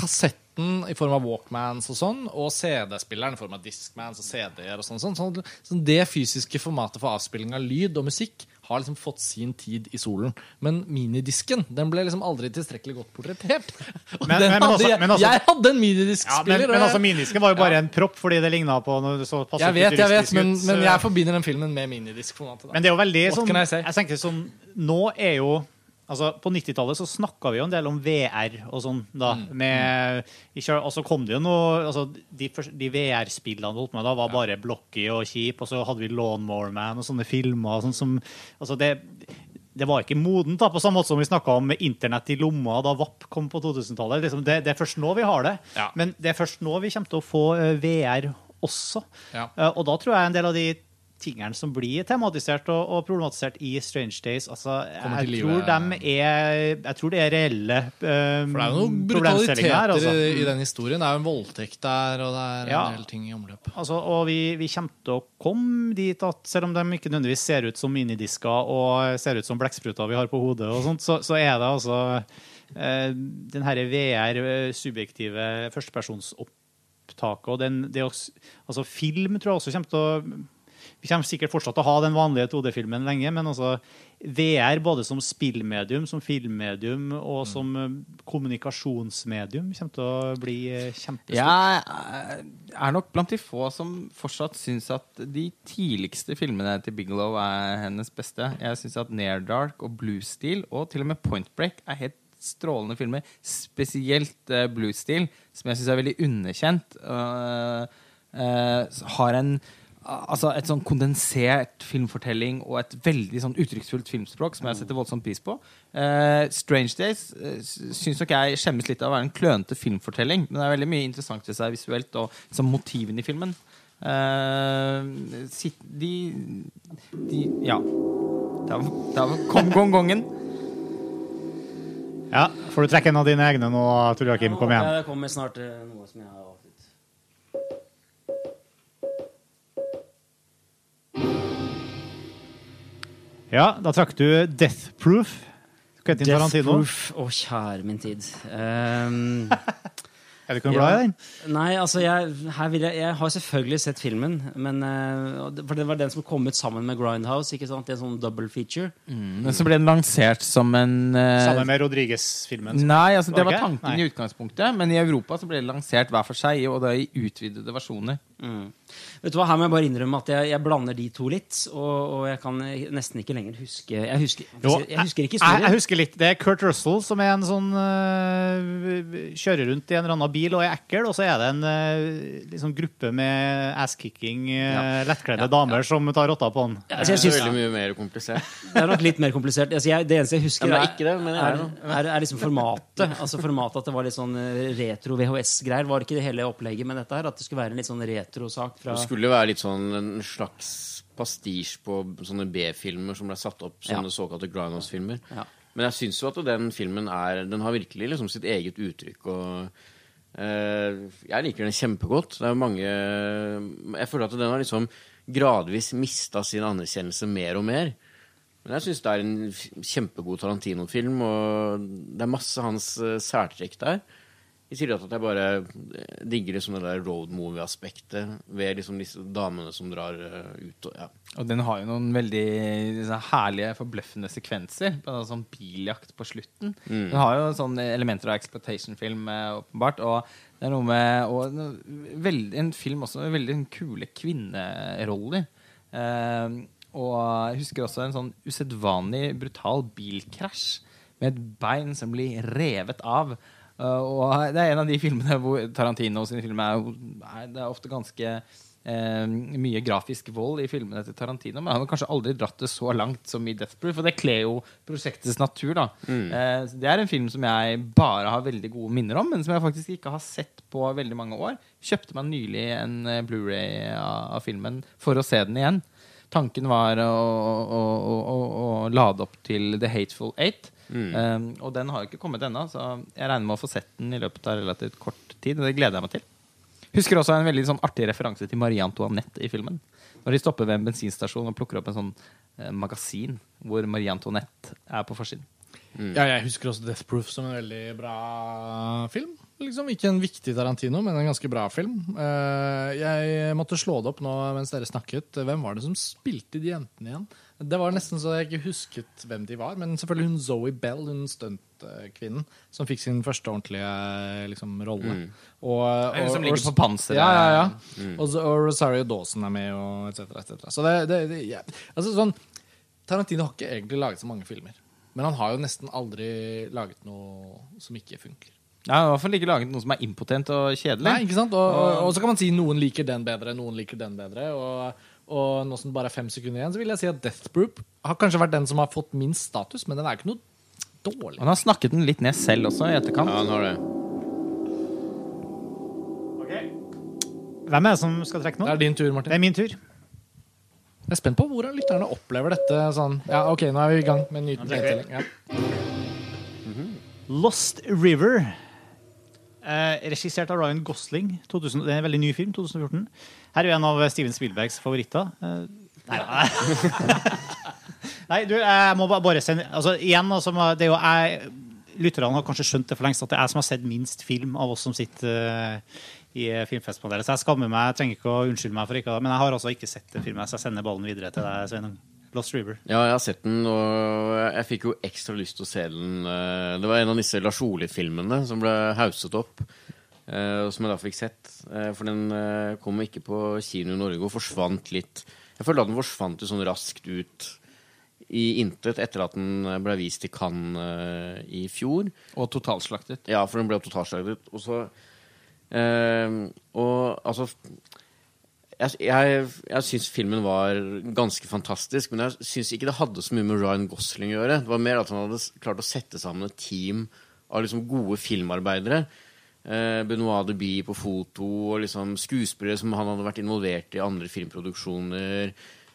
kassetten i form av Walkmans og sånn, og CD-spilleren i form av Discmans og CD-er og sånn, sånn, sånn, sånn Det fysiske formatet for avspilling av lyd og musikk har liksom fått sin tid i solen. Men minidisken den ble liksom aldri tilstrekkelig godt portrettert. Men- men- men hadde også, jeg, men altså- jeg hadde en Ja, men, minidiskspiller. altså, minidisken var jo bare en propp fordi det ligna på noe så passe jeg vet, jeg vet, men, ut, men jeg forbinder den filmen med minidiskformatet. Men det er jo veldig sånn Jeg tenker sånn Nå er jo Altså, På 90-tallet så snakka vi jo en del om VR og sånn. da, Mm. med, ikke, Og så kom det jo noe altså, De, de VR-spillene vi holdt med da, var bare blocky og kjip, og så hadde vi Lawnmower Man og sånne filmer. og sånn som, altså det, det var ikke modent, da, på samme måte som vi snakka om internett i lomma da VAP kom på 2000-tallet. Liksom, det, det er først nå vi har det. Ja. Men det er først nå vi kommer til å få eh, VR også. Ja. Eh, Og da tror jeg en del av de tingene som blir tematisert og, og problematisert i Strange Days altså, jeg, tror de er, jeg tror det er reelle um, For det er jo noen her. brutaliteter Altså. i, den historien. Det er jo en voldtekt der, og det er Ja. en del ting i omløp. Altså, og vi, vi kommer til å komme dit at selv om de ikke nødvendigvis ser ut som minidisker og ser ut som blekkspruter vi har på hodet, og sånt, så, så er det altså uh, den herre VR-subjektive førstepersonsopptaket og den, det å, altså Film tror jeg også kommer til å Vi kommer sikkert fortsatt til å ha den vanlige 2D-filmen lenge, men altså VR både som spillmedium, som filmmedium og som eh, kommunikasjonsmedium kommer til å bli eh, kjempestort. Jeg er- er nok blant de få som fortsatt syns at de tidligste filmene til Bigelow er hennes beste. Jeg syns at Near Dark og Blue Steel og til og med Point Break er helt strålende filmer. Spesielt uh, Blue Steel, som jeg syns er veldig underkjent. Uh, uh, har en Altså et sånn kondensert filmfortelling og et veldig sånn uttrykksfullt filmspråk som jeg setter voldsomt pris på. Uh, Strange Days uh, syns nok jeg skjemmes litt av å være en klønete filmfortelling, men det er veldig mye interessant i seg visuelt og liksom, motivene i filmen. Uh, sit, de, de Ja. Der, der kom gongongen. Ja, Får du trekke en av dine egne nå, Tor Joakim? Kom igjen. Ja, Det kommer snart noe som jeg har Ja, Da trakk du Death Proof. Quentin Death Tarantino. Proof. Å, kjære min tid. Um, Er du ikke noe glad i den? Nei, altså jeg, her vil jeg, jeg har selvfølgelig sett filmen. Men, eh, for det var den som kom ut sammen med Grindhouse. ikke sant? Det er en sånn double feature. Men så ble den lansert som en uh, Sammen med Rodriguez-filmen. Nei, altså det Var tanken Nei. i utgangspunktet, men i Europa så ble det lansert hver for seg, og da i utvidede versjoner. Mm. Vet du hva, Her må jeg bare innrømme at jeg, jeg blander de to litt. Og, og jeg kan nesten ikke lenger huske Jeg husker, Jo, jeg husker ikke Jeg, jeg husker litt, Det er Kurt Russell som er en sånn uh, Kjører rundt i en eller annen bil og er ekkel, og så er det en uh, liksom gruppe med asskicking, øh, lettkledde damer som tar rotta på han. Ja, altså, Det er veldig mye mer komplisert. det er nok litt mer komplisert. Altså, jeg, det eneste jeg husker, Ja, det er det, men er er, er, liksom formatet. Altså formatet At det var litt sånn retro VHS-greier. Var det ikke det hele opplegget med dette her? At det skulle være en litt sånn retro-sak fra Det skulle være litt sånn en slags pastisj på sånne B-filmer som ble satt opp, sånne Ja. såkalte Grindhouse-filmer. Ja. Men jeg syns jo at den filmen er Den har virkelig liksom sitt eget uttrykk. og Uh, Jeg liker den kjempegodt. Det er mange Jeg føler at den har liksom gradvis mista sin anerkjennelse mer og mer. Men jeg syns det er en kjempegod Tarantino-film, og det er masse hans uh, særtrekk der. I sier at jeg bare eh, digger liksom det der road movie-aspektet ved liksom disse damene som drar eh, ut og ja. Og den har jo noen veldig liksom, herlige, forbløffende sekvenser. På annet sånn biljakt på slutten. Den har jo sånne elementer av exploitation-film, eh, åpenbart. Og det er noe med og, veldig, En film også med veldig kule kvinneroller. Eh, og jeg husker også en sånn usedvanlig brutal bilkrasj med et bein som blir revet av. Uh, og det er en av de filmene hvor Tarantino sine filmer er, er, Det er ofte ganske eh, mye grafisk vold i filmene til Tarantino, men han har kanskje aldri dratt det så langt som i Death Proof, og det kler jo prosjektets natur. da Eh, så det er en film som jeg bare har veldig gode minner om, men som jeg faktisk ikke har sett på veldig mange år. Kjøpte meg nylig en eh, Blu-ray av, av filmen for å se den igjen. Tanken var å, å, å, å lade opp til The Hateful Eight. Um, og den har jo ikke kommet ennå, så jeg regner med å få sett den i løpet av relativt kort tid. Og det gleder jeg meg til. Husker også en veldig sånn artig referanse til Marie Antoinette i filmen. Når de stopper ved en bensinstasjon og plukker opp en sånn eh, magasin hvor Marie Antoinette er på forsiden. Ja, jeg husker også Death Proof som en veldig bra film. Liksom Ikke en viktig Tarantino, men en ganske bra film. Eh, Jeg måtte slå det opp nå mens dere snakket. Hvem var det som spilte de jentene igjen? Det var nesten så jeg ikke husket hvem de var. Men selvfølgelig hun Zoe Bell, hun stuntkvinnen, som fikk sin første ordentlige liksom, rolle. Og, Hun som ligger på panseret. Ja, ja, ja. Og, og Rosario Dawson er med, og etc. Et Så det, det, det ja. altså, sånn, Tarantino har ikke egentlig laget så mange filmer. Men han har jo nesten aldri laget noe som ikke funker. Ja, I hvert fall ikke laget noe som er impotent og kjedelig. Nei, ikke sant? Og, og, og så kan man si noen liker den bedre, noen liker den bedre. Og, og nå som det bare er fem sekunder igjen, så vil jeg si at Death Group har kanskje vært den som har fått minst status, men den er ikke noe dårlig. Han har snakket den litt ned selv også i etterkant. ja, han har det. Hvem er det som skal trekke nå? Det er din tur, Martin. Det er min tur. Jeg er spent på hvordan lytterne opplever dette. Sånn. Ja, ok, nå er vi i gang med en ny nedtelling. Ja. Lost River. Eh, regissert av Ryan Gosling. 2000, det er en veldig ny film. 2014. Her er jo en av Steven Spielbergs favoritter. Eh, nei, nei. du, jeg må bare sende altså, Igjen, altså, det er jo jeg Lytterne har kanskje skjønt det for lengst at det er jeg som har sett minst film av oss som sitter uh, i filmfestpanelet. Så jeg skammer meg. Jeg trenger ikke å unnskylde meg for ikke Men jeg har altså ikke sett filmen, så jeg sender ballen videre til deg, Sveinung. Lost River. Ja, jeg har sett den, og jeg fikk jo ekstra lyst til å se den. Eh, Det var en av disse Lars Ole-filmene som ble hauset opp, eh, som jeg da fikk sett. Eh, For den kom ikke på kino i Norge og forsvant litt. Jeg følte at den forsvant jo sånn raskt ut i intet etter at den ble vist i Cannes i fjor. Og totalslaktet. Ja, for den ble totalslaktet. Og så eh, Og altså Jeg, jeg, jeg syns filmen var ganske fantastisk, men jeg syns ikke det hadde så mye med Ryan Gosling å gjøre. Det var mer at han hadde klart å sette sammen et team av liksom gode filmarbeidere. Eh, Benoit Deby på foto, og liksom skuespillere som han hadde vært involvert i andre filmproduksjoner.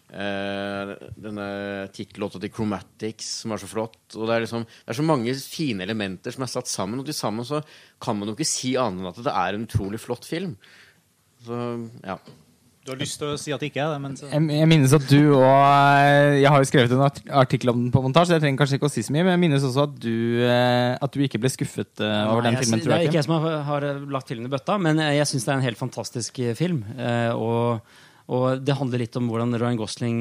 Eh, denne tittellåta til Chromatics, som er så flott. Og det er liksom Det er så mange fine elementer som er satt sammen, og til sammen så kan man jo ikke si annet enn at det er en utrolig flott film. Så ja. Du har lyst til å si at det ikke er det, men så Jeg, jeg minnes at du og eh, Jeg har jo skrevet en art- artikkel om den på montasje, jeg trenger kanskje ikke å si så mye, men jeg minnes også at du, eh, at du ikke ble skuffet eh, over Nei, den filmen. Jeg, tror det er ikke jeg som har, har lagt filmen i bøtta, men jeg syns det er en helt fantastisk film. Og, og det handler litt om hvordan Ryan Gosling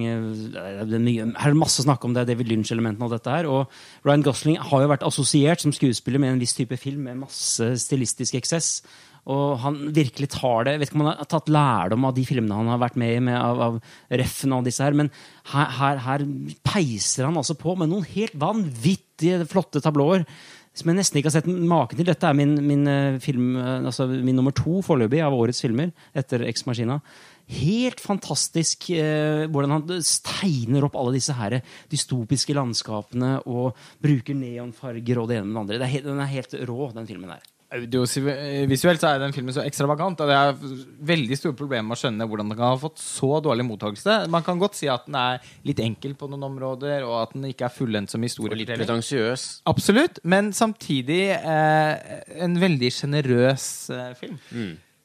det er mye, Her er masse snakk om det David Lynch-elementene og dette her. Og Ryan Gosling har jo vært assosiert som skuespiller med en viss type film med masse stilistisk eksess. Og han virkelig tar det Jeg Vet ikke om han har tatt lærdom av de filmene han har vært med i, med, av, av Reffen og disse her, men her, her, her peiser han altså på med noen helt vanvittige flotte tablåer som jeg nesten ikke har sett maken til. Dette er min, min eh, film, eh, altså min nummer to foreløpig av årets filmer, etter Ex Machina. Helt fantastisk eh, hvordan han tegner opp alle disse her dystopiske landskapene og bruker neonfarger og det ene med det andre. Det er den er helt rå, den filmen der. Audiovisuelt så er den filmen så ekstravagant, og det er veldig store problemer med å skjønne hvordan den kan ha fått så dårlig mottakelse. Man kan godt si at den er litt enkel på noen områder, og at den ikke er fullendt som historie. Og litt pretensiøs. Absolutt, men samtidig eh, en veldig sjenerøs eh, film.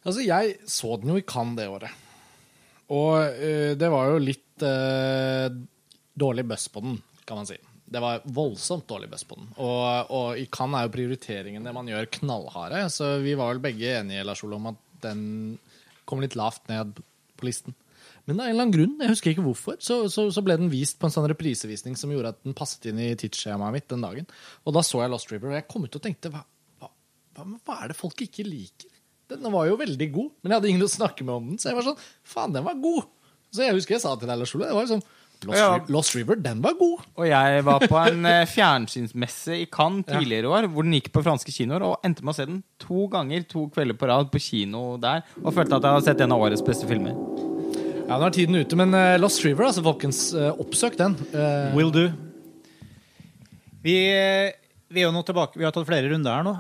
Altså, jeg så den jo i Cannes det året. Og eh, det var jo litt eh, dårlig buzz på den, kan man si. Det var voldsomt dårlig buzz på den. Og, og i Cannes er jo prioriteringene man gjør, knallharde. Så vi var vel begge enige Lars Ole, om at den kom litt lavt ned på listen. Men av en eller annen grunn, jeg husker ikke hvorfor, så, så, så ble den vist på en sånn reprisevisning som gjorde at den passet inn i tidsskjemaet mitt den dagen. Og da så jeg Lost River, og jeg kom ut og tenkte hva, hva, hva, er det folk ikke liker? Den var jo veldig god, men jeg hadde ingen å snakke med om den. Så jeg var sånn Faen, den var god! Så jeg husker jeg sa til deg, Lars Ole, det var liksom Lost, Ja. River, Lost River, den var god! Og jeg var på en eh, fjernsynsmesse i Cannes tidligere i år, hvor den gikk på franske kinoer, og endte med å se den to ganger to kvelder på rad på kino der, og følte at jeg hadde sett en av årets beste filmer. Ja, nå er tiden ute, men eh, Lost River, altså, folkens, eh, oppsøk den. Will do. Vi, vi er jo nå tilbake Vi har tatt flere runder her nå.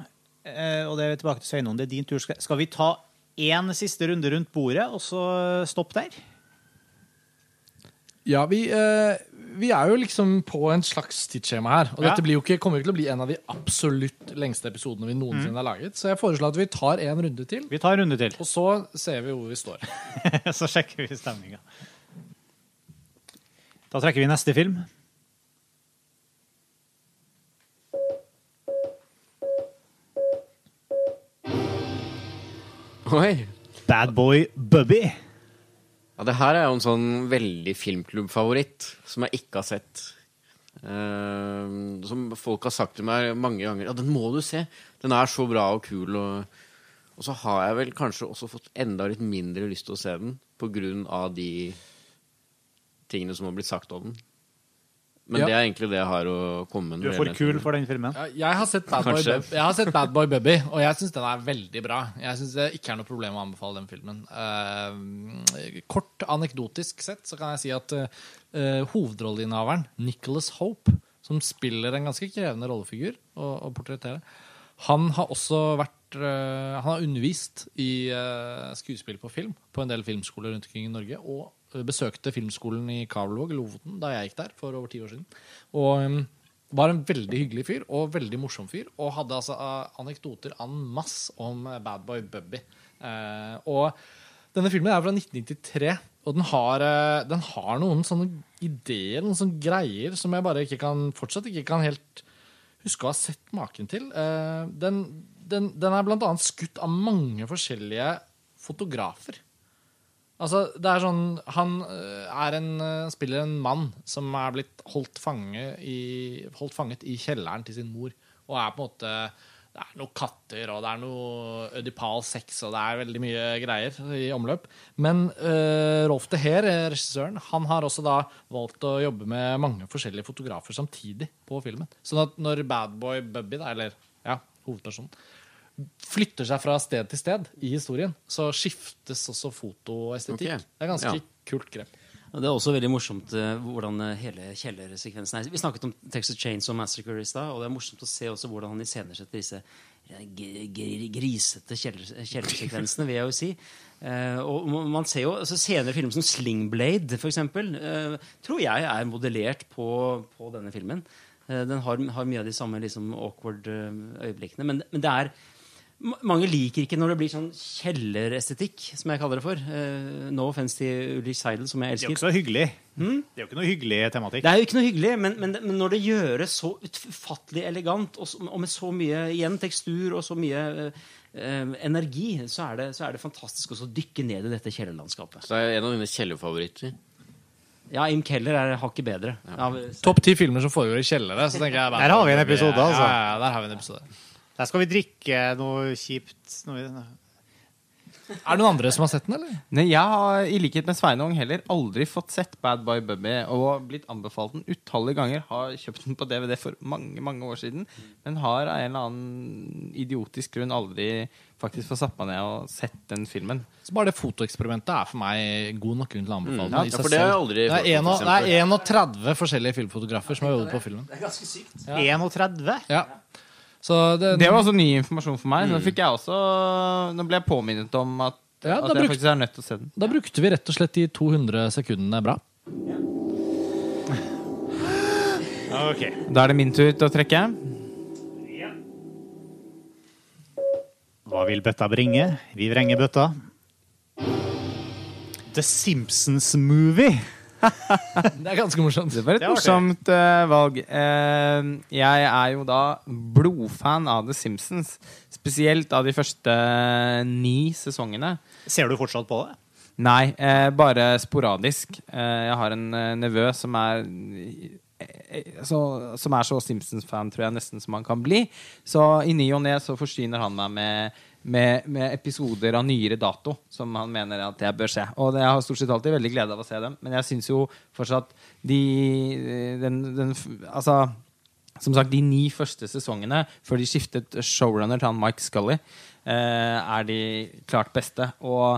eh, Og det er tilbake til Sveinung. Det er din tur. Skal skal vi ta én siste runde rundt bordet, og så stopp der? Ja, vi, eh, vi er jo liksom på en slags tidsskjema her. Og Ja. dette blir jo ikke, kommer jo ikke til å bli en av de absolutt lengste episodene vi noensinne har laget. Så jeg foreslår at vi tar en runde til, Vi tar en runde til, og så ser vi hvor vi står. så sjekker vi stemninga. Da trekker vi neste film. Oi. Bad Boy Bubby. Ja, det her er jo en sånn veldig filmklubbfavoritt som jeg ikke har sett. Uh, som folk har sagt til meg mange ganger. Ja, den må du se. Den er så bra og kul. Og, og så har jeg vel kanskje også fått enda litt mindre lyst til å se den på grunn av de tingene som har blitt sagt om den. Men Ja. det er egentlig det jeg har å komme med. Du er for kul for den filmen. Ja, jeg, har sett Bad Boy. Jeg har sett Bad Boy Bubby, og jeg syns den er veldig bra. Jeg syns det ikke er noe problem å anbefale den filmen. Uh, kort anekdotisk sett så kan jeg si at uh, hovedrolleinnehaveren, Nicholas Hope, som spiller en ganske krevende rollefigur å, å portrettere, han har også vært uh, Han har undervist i uh, skuespill på film på en del filmskoler rundt omkring i Norge. Og besøkte filmskolen i Kabelvåg, Lofoten, da jeg gikk der for over ti år siden. Og um, var en veldig hyggelig fyr og veldig morsom fyr. Og hadde altså eh, anekdoter en masse om eh, Bad Boy Bubby. Eh, og denne filmen er fra 1993, og den har, eh, den har noen sånne ideer, noen sånne greier, som jeg bare ikke kan, fortsatt ikke kan helt huske å ha sett maken til. Den, den, den er blant annet skutt av mange forskjellige fotografer. Altså, det er sånn Han øh, er en, øh, spiller en mann som er blitt holdt, fange i, holdt fanget i kjelleren til sin mor. Og er på en måte Det er noen katter, og det er noe ødipal sex, og det er veldig mye greier i omløp. Men uh, Rolf de Heer, eh, regissøren, han har også da valgt å jobbe med mange forskjellige fotografer samtidig på filmen. Sånn at når Badboy Bubby, da, eller ja, hovedpersonen, flytter seg fra sted til sted i historien, så skiftes også fotoestetikk. Okay. Det er ganske Ja. kult grep. Det er også veldig morsomt eh, hvordan eh, hele kjellersekvensen er. Vi snakket om Texas Chainsaw Massacre i stad, og det er morsomt å se også hvordan han iscenesetter disse eh, grisete kjellersekvensene, vil jeg jo si. Eh, og man ser jo altså Senere filmer som Slingblade, for eksempel, tror jeg er modellert på, på denne filmen. Den har, har mye av de samme liksom, awkward øyeblikkene. Men, men det er Mange liker ikke når det blir sånn kjellerestetikk, som jeg kaller det for. Uh, no offence til Ulrich Seidel, som jeg elsker. Det er jo ikke så hyggelig. Det er jo ikke noe hyggelig tematikk. Det er jo ikke noe hyggelig, men, men, men når det gjøres så utfattelig elegant, og, så, og med så mye igjen tekstur og så mye eh, energi, så er, det, så er det fantastisk også å dykke ned i dette kjellerlandskapet. Så det er en av dine kjellerfavoritter. Ja, Im Keller er hakket bedre. Ja, Topp ti filmer som foregår i kjellere. Så tenker jeg bare- Der har vi en episode, altså. Ja, ja, der har vi en episode. Der skal vi drikke noe kjipt. Noe... Er det noen andre som har sett den, eller? Nei, jeg har i likhet med Sveinung heller aldri fått sett Bad Boy Bubby og blitt anbefalt den utallige ganger. Har kjøpt den på DVD for mange mange år siden, men har av en eller annen idiotisk grunn aldri faktisk fått satt meg ned og sett den filmen. Så bare det fotoeksperimentet er for meg god nok grunn til å anbefale den. Ja, for det har jeg aldri det er, om, en, det er 31 forskjellige filmfotografer som har jobbet på filmen. Det er ganske sykt. 31? Ja. Så det, Det var også ny informasjon for meg. Så fikk jeg også Nå ble jeg påminnet om at, Ja, at jeg brukte, faktisk er nødt til å se den. Da brukte vi rett og slett de 200 sekundene bra. Okay. Da er det min tur til å trekke. Hva vil bøtta bringe? Vi vrenger bøtta. The Simpsons Movie. Det er ganske morsomt. Det var et Det var morsomt uh, valg. Uh, jeg er jo da blodfan av The Simpsons. Spesielt av de første ni sesongene. Ser du fortsatt på det? Nei, uh, bare sporadisk. Eh, jeg har en eh, nevø som er eh, så, som er så Simpsons-fan, tror jeg, nesten som han kan bli. Så i ny og ne så forsyner han meg med, med, med episoder av nyere dato som han mener at jeg bør se. Og jeg har stort sett alltid veldig glede av å se dem, men jeg syns jo fortsatt de den, den, Altså som sagt, de ni første sesongene før de skiftet showrunner til han Mike Scully, eh, er de klart beste. Og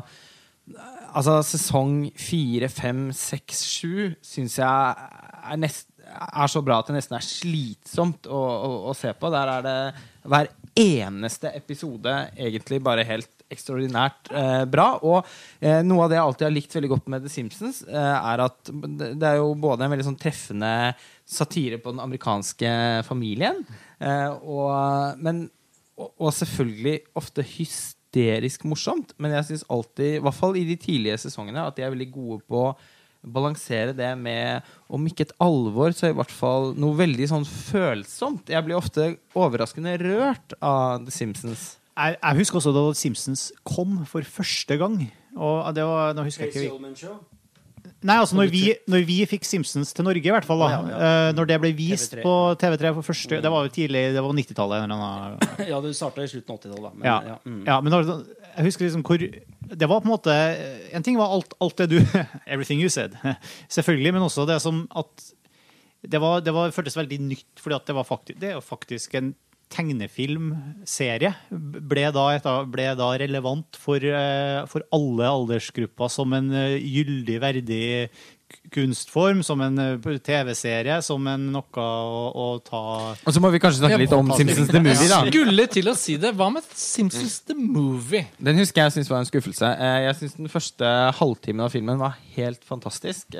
altså, sesong fire, fem, seks, sju syns jeg er, nest, er så bra at det nesten er slitsomt å, å, å se på. Der er det hver eneste episode egentlig bare helt ekstraordinært eh, bra. Og eh, noe av det jeg alltid har likt veldig godt med The Simpsons, eh, er at det, er jo både en veldig sånn treffende satire på den amerikanske familien, eh, og, men, og, og selvfølgelig ofte hysterisk morsomt. Men jeg syns alltid, i hvert fall i de tidlige sesongene, at de er veldig gode på balansere det med, om ikke et alvor, så i hvert fall noe veldig sånn følsomt. Jeg blir ofte overraskende rørt av The Simpsons. Jeg, jeg husker også da Simpsons kom for første gang. Og det var, nå husker jeg ikke. Nei, altså når vi, når vi fikk Simpsons til Norge, i hvert fall. da eh, Når det ble vist TV3. på TV3 for første Det var jo tidlig, det var 90-tallet. en eller annen- Ja, det starta i slutten av 80-tallet. da, men, Ja. ja, mm. ja, men når, jeg husker liksom hvor Det var på en måte En ting var alt, alt det du Everything you said. Selvfølgelig. Men også det som at Det, var, det var, føltes veldig nytt, fordi det, var faktisk, det er jo faktisk en tegnefilmserie. Ble da, ble da relevant for, eh, for alle aldersgrupper som en eh, gyldig, verdig kunstform, som en eh, TV-serie, som en noe å, å ta Og så må vi kanskje snakke litt om Simpsons The Movie, da. Skulle til å si det. Hva med Simpsons The Movie? Den husker jeg syns var en skuffelse. Eh, Jeg syns den første halvtimen av filmen var helt fantastisk.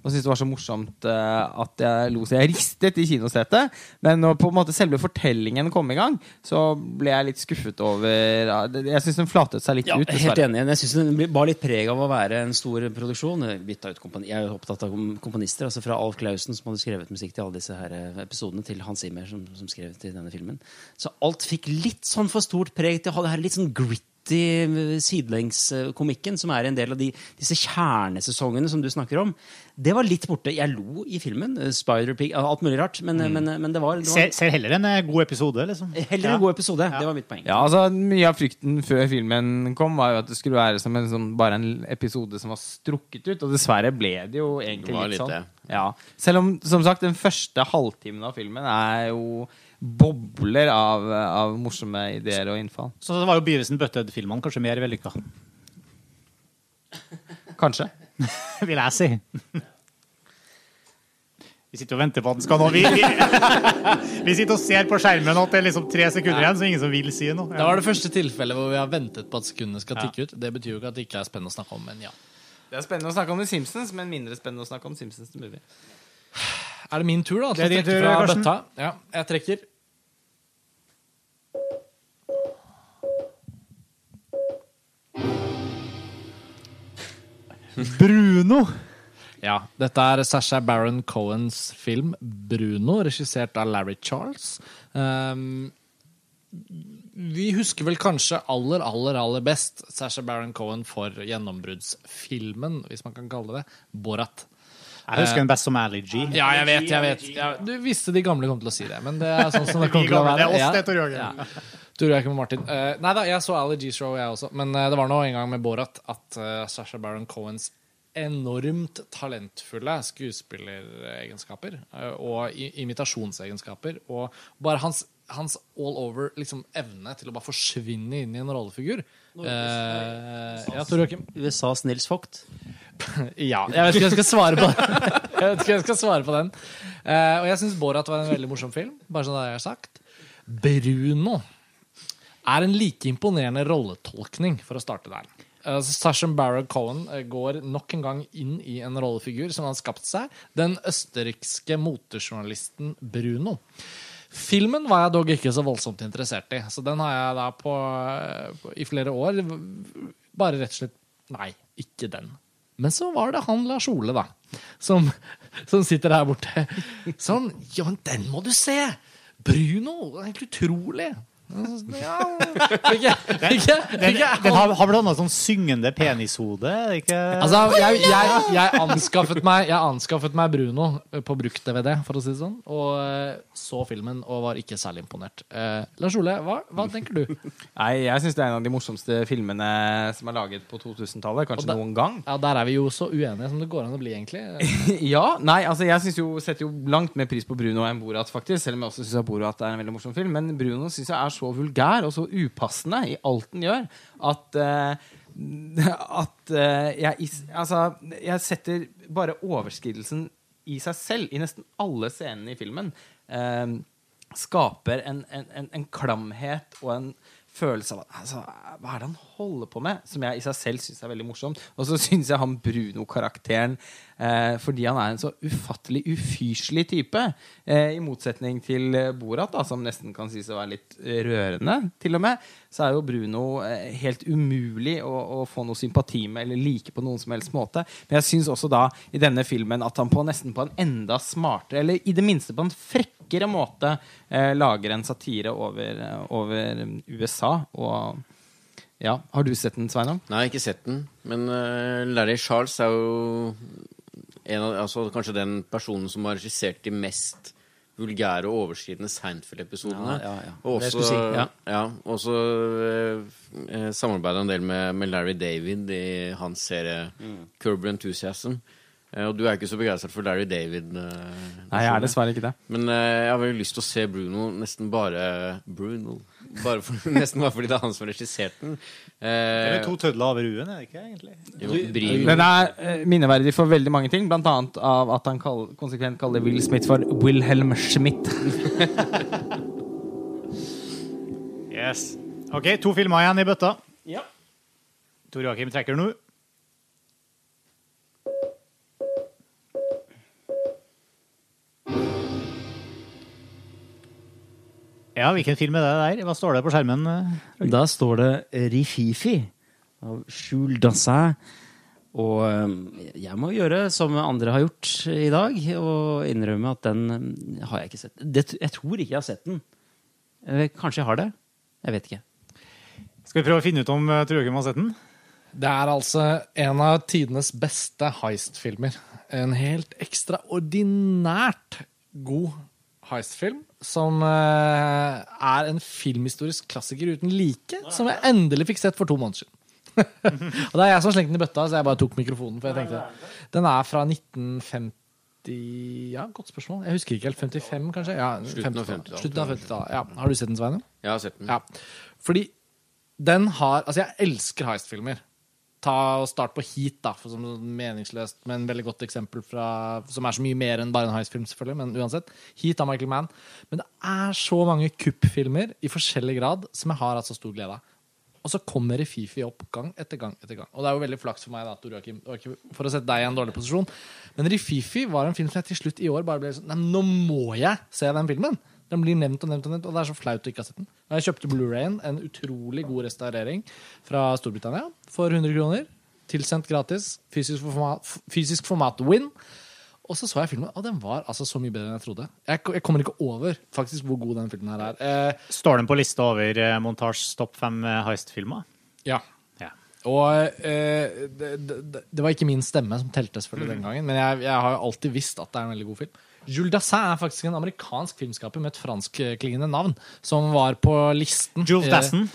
Og syntes det var så morsomt eh, at jeg lo så jeg ristet i kinosetet. Men når på en måte selve fortellingen kom i gang, så ble jeg litt skuffet over Jeg syns den flatet seg litt Ja, ut. helt enig. Jeg synes den bar litt preg av å være en stor produksjon. Jeg er jo opptatt av komponister. altså Fra Alf Clausen, som hadde skrevet musikk til alle disse her eh, episodene, til Hans Zimmer, som, som skrev til denne filmen. Så alt fikk litt sånn for stort preg til å ha det her litt sånn gritty sidelengskomikken, som er en del av de, disse kjernesesongene som du snakker om, det var litt borte. Jeg lo i filmen. eh, Spider-Pig, alt mulig rart. Men, men, men det var, det var ser heller en eh, god episode, liksom. heller en god episode. Det var mitt poeng. Ja, altså Mye av frykten før filmen kom, var jo at det skulle være som en, sånn, bare en episode som var strukket ut. Og dessverre ble det jo egentlig Det litt litt sånn. Ja. Selv om som sagt den første halvtimen av filmen er jo bobler av, av morsomme ideer og innfall. Så det var jo begynnelsen and Butthead-filmene kanskje mer vellykka, Kanskje. vil jeg si. Vi sitter og venter på at den skal nå. Vi, vi, vi sitter og ser på skjermen at det er liksom tre sekunder igjen, så ingen som vil si noe. Det var det første tilfellet hvor vi har ventet på at sekundene skal tikke ut. Det betyr jo ikke at det ikke er spennende å snakke om, men ja. Det er spennende å snakke om The Simpsons, men mindre spennende å snakke om Simpsons the Movie. Er det min tur, da? Til å trekke fra bøtta? Ja, jeg trekker. Bruno! Ja, Dette er Sasha Baron Cohens film 'Bruno', regissert av Larry Charles. Um, vi husker vel kanskje aller, aller, aller best Sasha Baron Cohen for gjennombruddsfilmen, hvis man kan kalle det, Borat. Jeg husker den best som Allergy. Ja, jeg vet, jeg vet. Ja, du visste de gamle kom til å si det, men det er sånn som det kommer til å være. det er oss, det, Tor Jørgen. Tor Joakim og Martin. Eh, nei da, jeg så Allergy Show, jeg også. Men eh, det var nå en gang med Borat at uh, Sasha Baron Cohens enormt talentfulle skuespilleregenskaper eh, og imitasjonsegenskaper og bare hans, hans all over liksom, evne til å bare forsvinne inn i en rollefigur. Eh, ja? USAs Nils Vogt. Ja. Jeg vet ikke om jeg skal svare på. Jeg vet ikke om jeg skal svare på den. Eh, og jeg syns Borat var en veldig morsom film. Bare sånn det jeg har sagt. Bruno er en like imponerende rolletolkning, for å starte der. Uh, Sasha Barrow Cohen eh, går nok en gang inn i en rollefigur som han har skapt seg. Den østerrikske motejournalisten Bruno. Filmen var jeg dog ikke så voldsomt interessert i, så den har jeg da på, på, i flere år bare rett og slett Nei, ikke den. Men så var det han Lars Ole, da, som, som sitter her borte. Sånn Ja, men den må du se! Bruno! Helt utrolig. Ja Ikke, ikke, Den, ikke den har, har blant annet sånn syngende penishode. Ikke? Altså, jeg, jeg, jeg, anskaffet meg, jeg anskaffet meg Bruno på brukt-DVD, for å si det sånn, og eh, så filmen og var ikke særlig imponert. Eh, Lars Ole, hva, hva tenker du? Nei, Jeg syns det er en av de morsomste filmene som er laget på 2000-tallet. Kanskje der, noen gang. Ja, Der er vi jo så uenige som det går an å bli, egentlig. ja, nei, altså Jeg synes jo, setter jo langt mer pris på Bruno enn Borat, faktisk. Selv om jeg også syns Borat er en veldig morsom film. Men Bruno synes jeg er så vulgær og så upassende i alt den gjør, at uh, at uh, jeg, altså, jeg setter bare overskridelsen i seg selv, i nesten alle scenene i filmen, uh, skaper en, en, en, en klamhet og en følelse av at altså, Hva er det han holder på med? Som jeg i seg selv syns er veldig morsomt. Og så syns jeg han Bruno-karakteren, eh, fordi han er en så ufattelig ufyselig type, eh, i motsetning til eh, Borat, da, som nesten kan sies å være litt eh, rørende, til og med, så er jo Bruno eh, helt umulig å, å få noe sympati med eller like på noen som helst måte. Men jeg syns også da i denne filmen at han på nesten på en enda smartere, eller i det minste på en frekkere måte, eh, lager en satire over, over USA. Og ja, Har du sett den, Sveinung? Nei, ikke sett den. Men uh, Larry Charles er jo en av, altså, kanskje den personen som har regissert de mest vulgære og overskridende Seinfeld-episodene. Ja, ja, ja. Og Det også, si, ja. ja, også uh, samarbeidet en del med, med Larry David i hans serie Mm. Curb Your Enthusiasm. Eh, og du er ikke så begeistret for Larry David? eh, Nei, jeg er dessverre ikke det. Men eh, jeg har veldig lyst til å se Bruno nesten bare Bruno. Bare for, nesten bare fordi det er han som har regissert den. Det er Eh, to tødler over u-en, er det ikke? egentlig? jo, Den er minneverdig for veldig mange ting, blant annet av at han kall, konsekvent kaller Will Smith for Wilhelm Schmidt. Yes. Ok, to filmer igjen i bøtta. Ja. Tor Joakim trekker nå. Ja, hvilken film er det der? Hva står det på skjermen? Da står det Rififi av Jules Dassin. Og um, jeg må gjøre som andre har gjort i dag, og innrømme at den um, har jeg ikke sett. Det, jeg tror ikke jeg har sett den. Eh, Kanskje jeg har det. Jeg vet ikke. Skal vi prøve å finne ut om Tor Joakim har sett den? Det er altså en av tidenes beste heist-filmer. En helt ekstraordinært god heist-film. Som eh, er en filmhistorisk klassiker uten like, som jeg endelig fikk sett for to måneder siden. og det er jeg som slengte den i bøtta, så jeg bare tok mikrofonen. For jeg tenkte, Den er fra 1950 Ja, godt spørsmål. Jeg husker ikke helt. 55, kanskje? Ja, Slutten av 50-tallet. 50-tallet. Slutten av 50-tallet. Ja. Har du sett den, Svein? Jeg har sett den. Ja. Fordi den har Altså, jeg elsker heist-filmer. Ta og Start på Heat, da, for som meningsløst, men veldig godt eksempel fra Som er så mye mer enn bare en heist-film, selvfølgelig, men uansett. Heat av Michael Mann. Men det er så mange kuppfilmer i forskjellig grad som jeg har hatt så stor glede av. Og så kommer Refifi opp gang etter gang etter gang. Og det er jo veldig flaks for meg, da, Tor Joakim, for å sette deg i en dårlig posisjon. Men Refifi var en film som jeg til slutt i år bare ble sånn Nei, nå må jeg se den filmen! Den blir nevnt og nevnt, og nevnt, og det er så flaut å ikke ha sett den. Og jeg kjøpte Blu-rayen, en utrolig god restaurering fra Storbritannia, for 100 kroner. Tilsendt gratis. Fysisk format, fysisk format win. Og så så jeg filmen, og den var altså så mye bedre enn jeg trodde. Jeg, jeg kommer ikke over faktisk hvor god den filmen her er. Eh, Står den på lista over eh, Montasjes topp fem eh, heist-filmer? ja. Ja. Og eh, det, det, det var ikke min stemme som telte selvfølgelig den gangen, men jeg, jeg har jo alltid visst at det er en veldig god film. Jules Dassin er faktisk en amerikansk filmskaper med et franskklingende navn, som var på listen. Jules Eh, Dassin?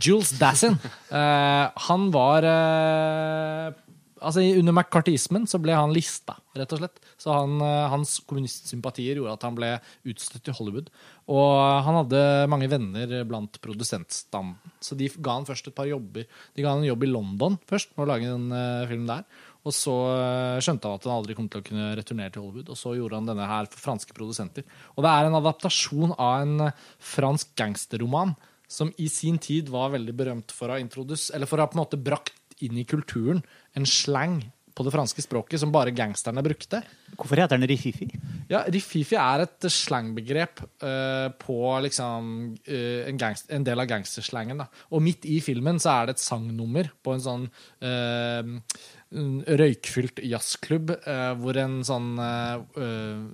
Jules Dassin. Eh, han var eh, Altså Under McCartismen så ble han lista, rett og slett. Så han, eh, Hans kommunistsympatier gjorde at han ble utstøtt i Hollywood. Og han hadde mange venner blant produsentstanden. Så de ga han først et par jobber. De ga han en jobb i London først, med å lage en uh, film der. Og så eh, skjønte han at han aldri kom til å kunne returnere til Hollywood. Og så gjorde han denne her for franske produsenter. Og det er en adaptasjon av en eh, fransk gangsterroman som i sin tid var veldig berømt for å ha introdus, eller for å ha på en måte brakt inn i kulturen en slang på det franske språket som bare gangsterne brukte. Hvorfor heter den Rififi? Ja, Rififi er et slangbegrep uh, på liksom uh, en, gangst, en del av gangsterslangen. Da. Og midt i filmen så er det et sangnummer på en sånn en røykfylt jazzklubb eh, hvor en sånn eh, eh,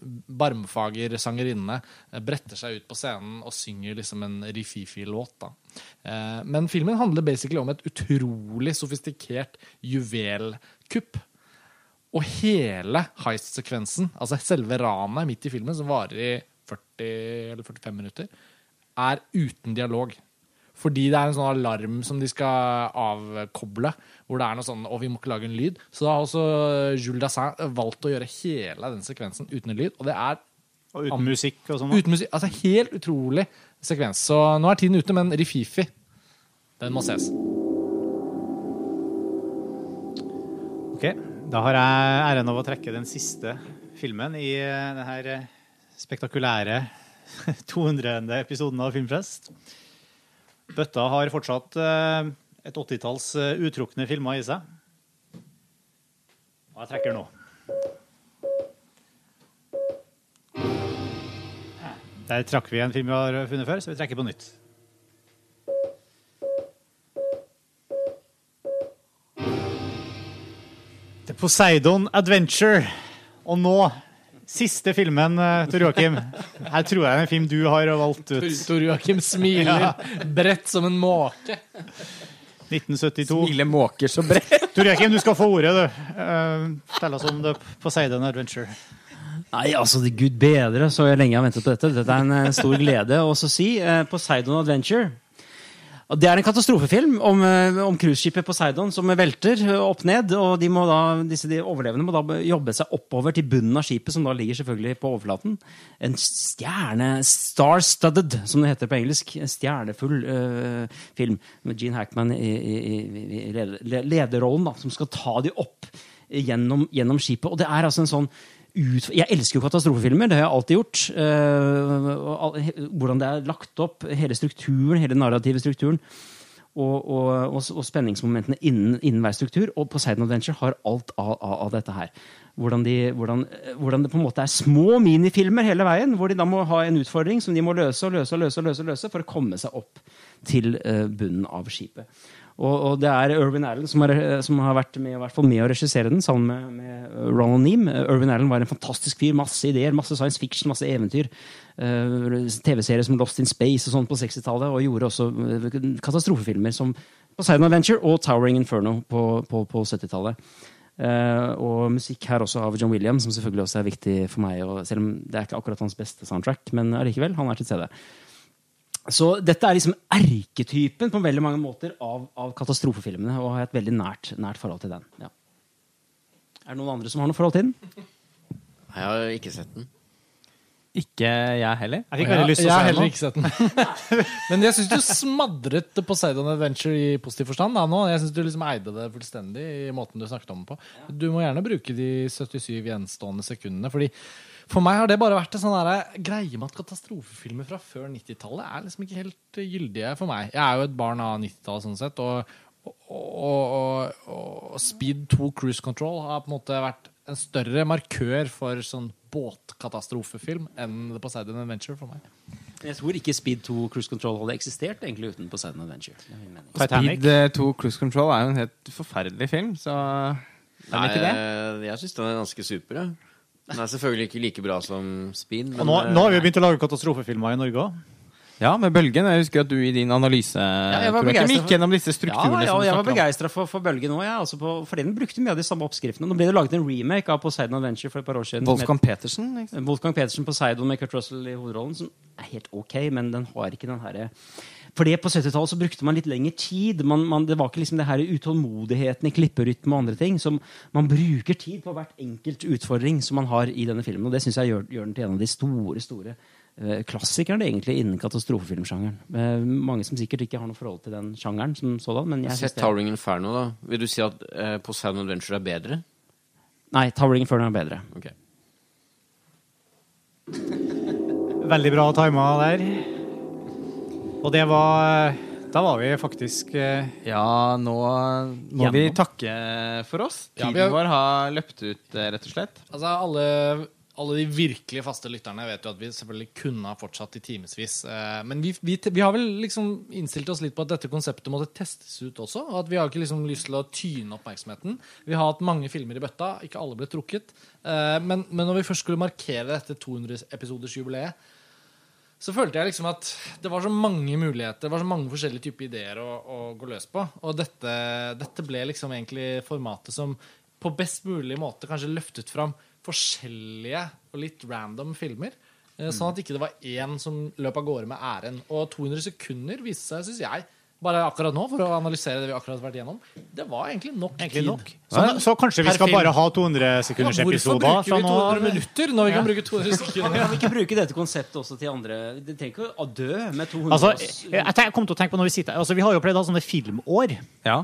barmfager sangerinne eh, bretter seg ut på scenen og synger liksom en Rififi-låt. Eh, men filmen handler basically om et utrolig sofistikert juvelkupp. Og hele heist-sekvensen, altså selve ranet midt i filmen, som varer i 40 eller 45 minutter, er uten dialog. Fordi det er en sånn alarm som de skal avkoble, hvor det er noe sånn Og vi må ikke lage en lyd. Så da har også Jules Dassin valgt å gjøre hele den sekvensen uten en lyd. Og det er Og uten musikk og sånn? uten musikk. Altså helt utrolig sekvens. Så nå er tiden ute, men Rififi, den må ses. Ok, Da har jeg æren av å trekke den siste filmen i eh, denne spektakulære 200. episoden av Filmfest. Bøtta har fortsatt eh, et 80-talls eh, utrukne filmer i seg. Og jeg trekker nå. Der trakk vi en film vi har funnet før, så vi trekker på nytt. The Poseidon Adventure. Og nå, siste filmen, eh, Tor Joakim. Her tror jeg det er en film du har valgt ut. Tor Joakim smiler bredt som en måke. 1972. Smiler måker så bredt. Tor Joakim, du skal få ordet, du. Eh, Fortell oss om det Poseidon Adventure. Nei, altså, det gud bedre, så lenge jeg har ventet på dette. Dette er en eh, stor glede å si. Poseidon Adventure. Det er en katastrofefilm om, eh, om cruiseskipet Poseidon som velter opp ned. og de da, disse de overlevende må da jobbe seg oppover til bunnen av skipet, som da ligger selvfølgelig på overflaten. En stjerne, star-studded, som det heter på engelsk. En stjernefull uh, film med Gene Hackman i, i, i lederrollen, da, som skal ta de opp gjennom, gjennom skipet. Og det er altså en sånn ut... Jeg elsker jo katastrofefilmer, det har jeg alltid gjort. Eh, hvordan det er lagt opp, hele strukturen, hele narrative strukturen. Og, og, og, og spenningsmomentene innen, innen hver struktur. Og Poseidon Adventure har alt av, av, av dette her. Hvordan, de, hvordan, eh, hvordan det på en måte er små minifilmer hele veien, hvor de da må ha en utfordring som de må løse og løse og løse, løse, løse for å komme seg opp til eh, bunnen av skipet. Og, og det er Irvin Allen som har, som har vært med, med å regissere den, sammen med, med Ronald Neam. Irvin Allen var en fantastisk fyr. Masse ideer, masse science fiction, masse eventyr. Uh, TV-serier som Lost in Space og sånn på 60-tallet. Og gjorde også eh, katastrofefilmer som Poseidon Adventure og Towering Inferno på, på, på 70-tallet. Uh, og musikk her også av John Williams, som selvfølgelig også er viktig for meg. Og selv om det er ikke akkurat hans beste soundtrack, men allikevel, han er til stede. Så dette er liksom erketypen på veldig mange måter av, av katastrofefilmene, og har et veldig nært, nært forhold til den. Ja. Er det noen andre som har noe forhold til den? Jeg har ikke sett den. Ikke jeg heller. Jeg fikk veldig lyst til å se den. ikke sett den. Men jeg syns du smadret Poseidon Adventure i positiv forstand. Da, nå. Jeg synes du liksom eide det fullstendig i måten du snakket om det på. Du må gjerne bruke de 77 gjenstående sekundene. Fordi For meg har det bare vært en sånn greie med at katastrofefilmer fra før 90-tallet er liksom ikke helt eh, gyldige for meg. Jeg er jo et barn av 90-tallet sånn sett. Og, og, og, og Speed 2 Cruise Control har på en måte vært en større markør for sånn båtkatastrofefilm enn The Poseidon Adventure for meg. Jeg tror ikke Speed 2 Cruise Control hadde eksistert egentlig uten Poseidon Adventure. Speed eh, 2 Cruise Control er jo en helt forferdelig film, så er den ikke det? Nei, jeg syns den er ganske super. Ja. Den er selvfølgelig ikke like bra som Spin. Og nå, nå har vi begynt å lage katastrofefilmer i Norge òg. Ja, med Bølgen. Jeg husker at du i din analyse jeg var jeg, gikk gjennom disse Ja, strukturene. ja, ja, jeg var begeistra for, for Bølgen òg, altså på- fordi den brukte mye av de samme oppskriftene. Nå ble det laget en remake av Poseidon Adventure for et par år siden. Wolfgang Petersen. ikke sant? het- Wolfgang Petersen Poseidon med Kurt Russell i hovedrollen, som er helt ok, men den har ikke den herre fordi På 70-tallet så brukte man litt lengre tid. Man, man, det var ikke liksom det her utålmodigheten i klipperytme og andre ting. som Man bruker tid på hvert enkelt utfordring som man har i denne filmen. Og det syns jeg gjør, gjør den til en av de store store eh, klassikerne egentlig innen katastrofefilmsjangeren. Eh, mange som sikkert ikke har noe forhold til den sjangeren som sådan. Men Jeg sett det er- Towering Inferno, da. Vil du si at eh, Poseidon Adventure er bedre? Nei, Towering Inferno er bedre. Okay. Veldig bra tima der. Og det var Da var vi faktisk eh, Ja, nå må vi takke for oss. Tiden ja, har- vår har løpt ut, eh, rett og slett. Altså alle, alle de virkelig faste lytterne vet jo at vi selvfølgelig kunne ha fortsatt i timevis. Eh, Men vi, vi, vi har vel liksom innstilt oss litt på at dette konseptet måtte testes ut også. Og at vi har ikke liksom lyst til å tyne oppmerksomheten. Vi har hatt mange filmer i bøtta, ikke alle ble trukket. Eh, Men, men når vi først skulle markere dette 200-episoders-jubileet, så følte jeg liksom at det var så mange muligheter, det var så mange forskjellige typer ideer å, å gå løs på. Og dette, dette ble liksom egentlig formatet som på best mulig måte kanskje løftet fram forskjellige og litt random filmer. Eh, Sånn at ikke det var én som løp av gårde med æren. Og 200 sekunder viste seg, syns jeg, bare akkurat nå, for å analysere det vi akkurat har vært igjennom, det var egentlig nok egentlig tid. nok. Så, så kanskje vi skal film. bare ha 200 Ja, sekunders hvorfor episoder? bruker vi 200 av? minutter når vi kan bruke 200 sekunder? Kan vi ikke bruke dette konseptet også til andre Det trenger ikke å dø med 200 Altså, jeg, jeg kom til å tenke på når vi sitter altså, Vi har jo pleid å ha sånne filmår. Ja.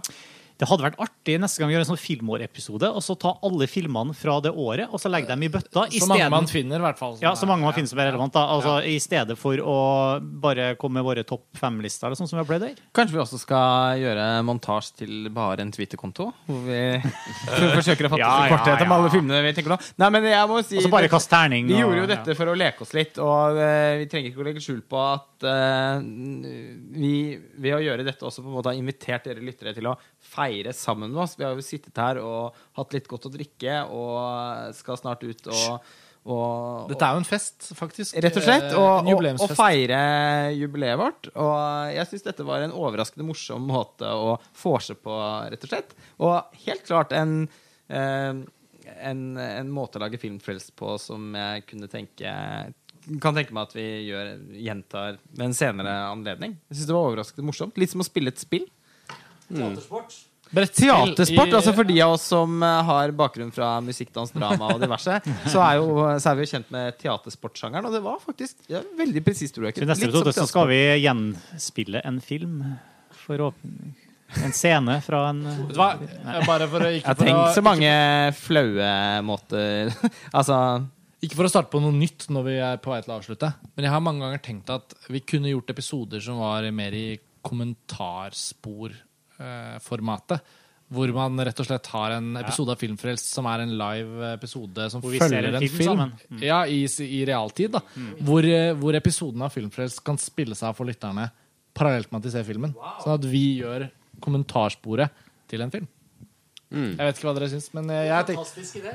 Det hadde vært artig neste gang vi gjør en sånn filmårepisode, og så ta alle filmene fra det året og så legge dem i bøtta. i Så mange stedet- man finner, i hvert fall. Ja, så mange man finner som er relevant. Da. Altså, I stedet for å bare komme med våre topp fem-lister, eller sånn som vi har pleid å. Kanskje vi også skal gjøre montasje til bare en Twitter-konto? Hvor vi forsøker å fatte Ja, ja, korthet om ja. alle filmene vi tenker på. Nei, men jeg må si bare kast terning. Vi gjorde jo dette for å leke oss litt, og eh, vi trenger ikke å legge skjul på at eh, vi ved å gjøre dette også på en måte har invitert dere lyttere til å feire sammen med oss. Vi har jo sittet her og hatt litt godt å drikke og skal snart ut og, og Dette er jo en fest, faktisk. Rett og slett. Eh, Og, og, og feire jubileet vårt. Og jeg syns dette var en overraskende morsom måte å vorse på, rett og slett. Og helt klart en, eh, en, en måte å lage filmfrelst på som jeg kunne tenke kan tenke meg at vi gjør, gjentar ved en senere anledning. Jeg synes det var overraskende morsomt. Litt som å spille et spill. Mm. Teatersport, i- altså for de av oss som eh, har bakgrunn fra musikk, dans, drama og diverse, så er, jo, så er vi jo kjent med teatersportsjangeren, og det var faktisk ja, veldig presist. tror jeg Så neste episode så skal vi gjenspille en film. For å, en scene fra en Vet du hva? Bare for å Jeg ikke har for tenkt så mange flaue måter Altså ikke for å starte på noe nytt når vi er på vei til å avslutte, men jeg har mange ganger tenkt at vi kunne gjort episoder som var mer i kommentarspor-formatet. Hvor man rett og slett har en episode av Filmfrelst som er en live episode som Hvor vi ser følger en en film film. Mm. Ja, i, i realtid. da hvor, eh, hvor episoden av Filmfrelst kan spille seg av for lytterne parallelt med at de ser filmen. Sånn at vi gjør kommentarsporet til en film. Mm. Jeg vet ikke hva dere syns, men jeg, jeg tenker Fantastisk idé.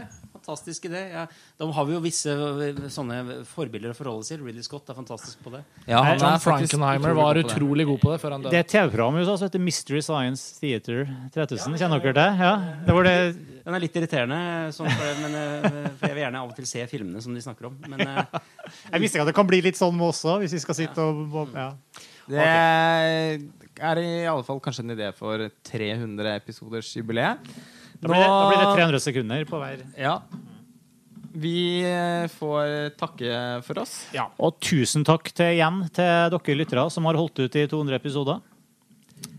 Fantastisk idé. Ja, da har vi jo visse eh, sånne forbilder å forholde til. Ridley Scott er fantastisk på det. Ja, han John er Frankenheimer utrolig var god utrolig god på det før han Det er TV-program i USA som heter Mystery Science Theater 3000. Kjenner dere det? Ja. Det var det Den er litt irriterende, sånn, for, men, eh, for jeg vil gjerne av og til se filmene som de snakker om. Men eh, Jeg visste ikke at det kan bli litt sånn med også, hvis vi skal sitte og ja. Det er i alle fall kanskje en idé for 300 episoders jubileet. Da blir, det, da blir det 300 sekunder på hver. Ja. Vi eh, får takke for oss. Ja. Og tusen takk til, igjen til dere lyttere som har holdt ut i 200 episoder.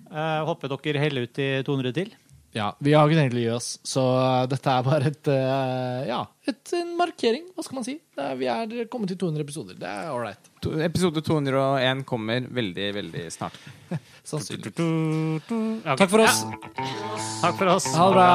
Jeg håper dere heller ut i 200 til. Ja, Vi har ikke tenkt å gi oss, så eh, dette er bare et, eh, ja, et, en markering. Hva skal man si? Er, vi er kommet til 200 episoder. Det er ålreit. Episode 201 kommer veldig, veldig snart. Sannsynlig. Takk for oss. Takk for oss. Ha det bra.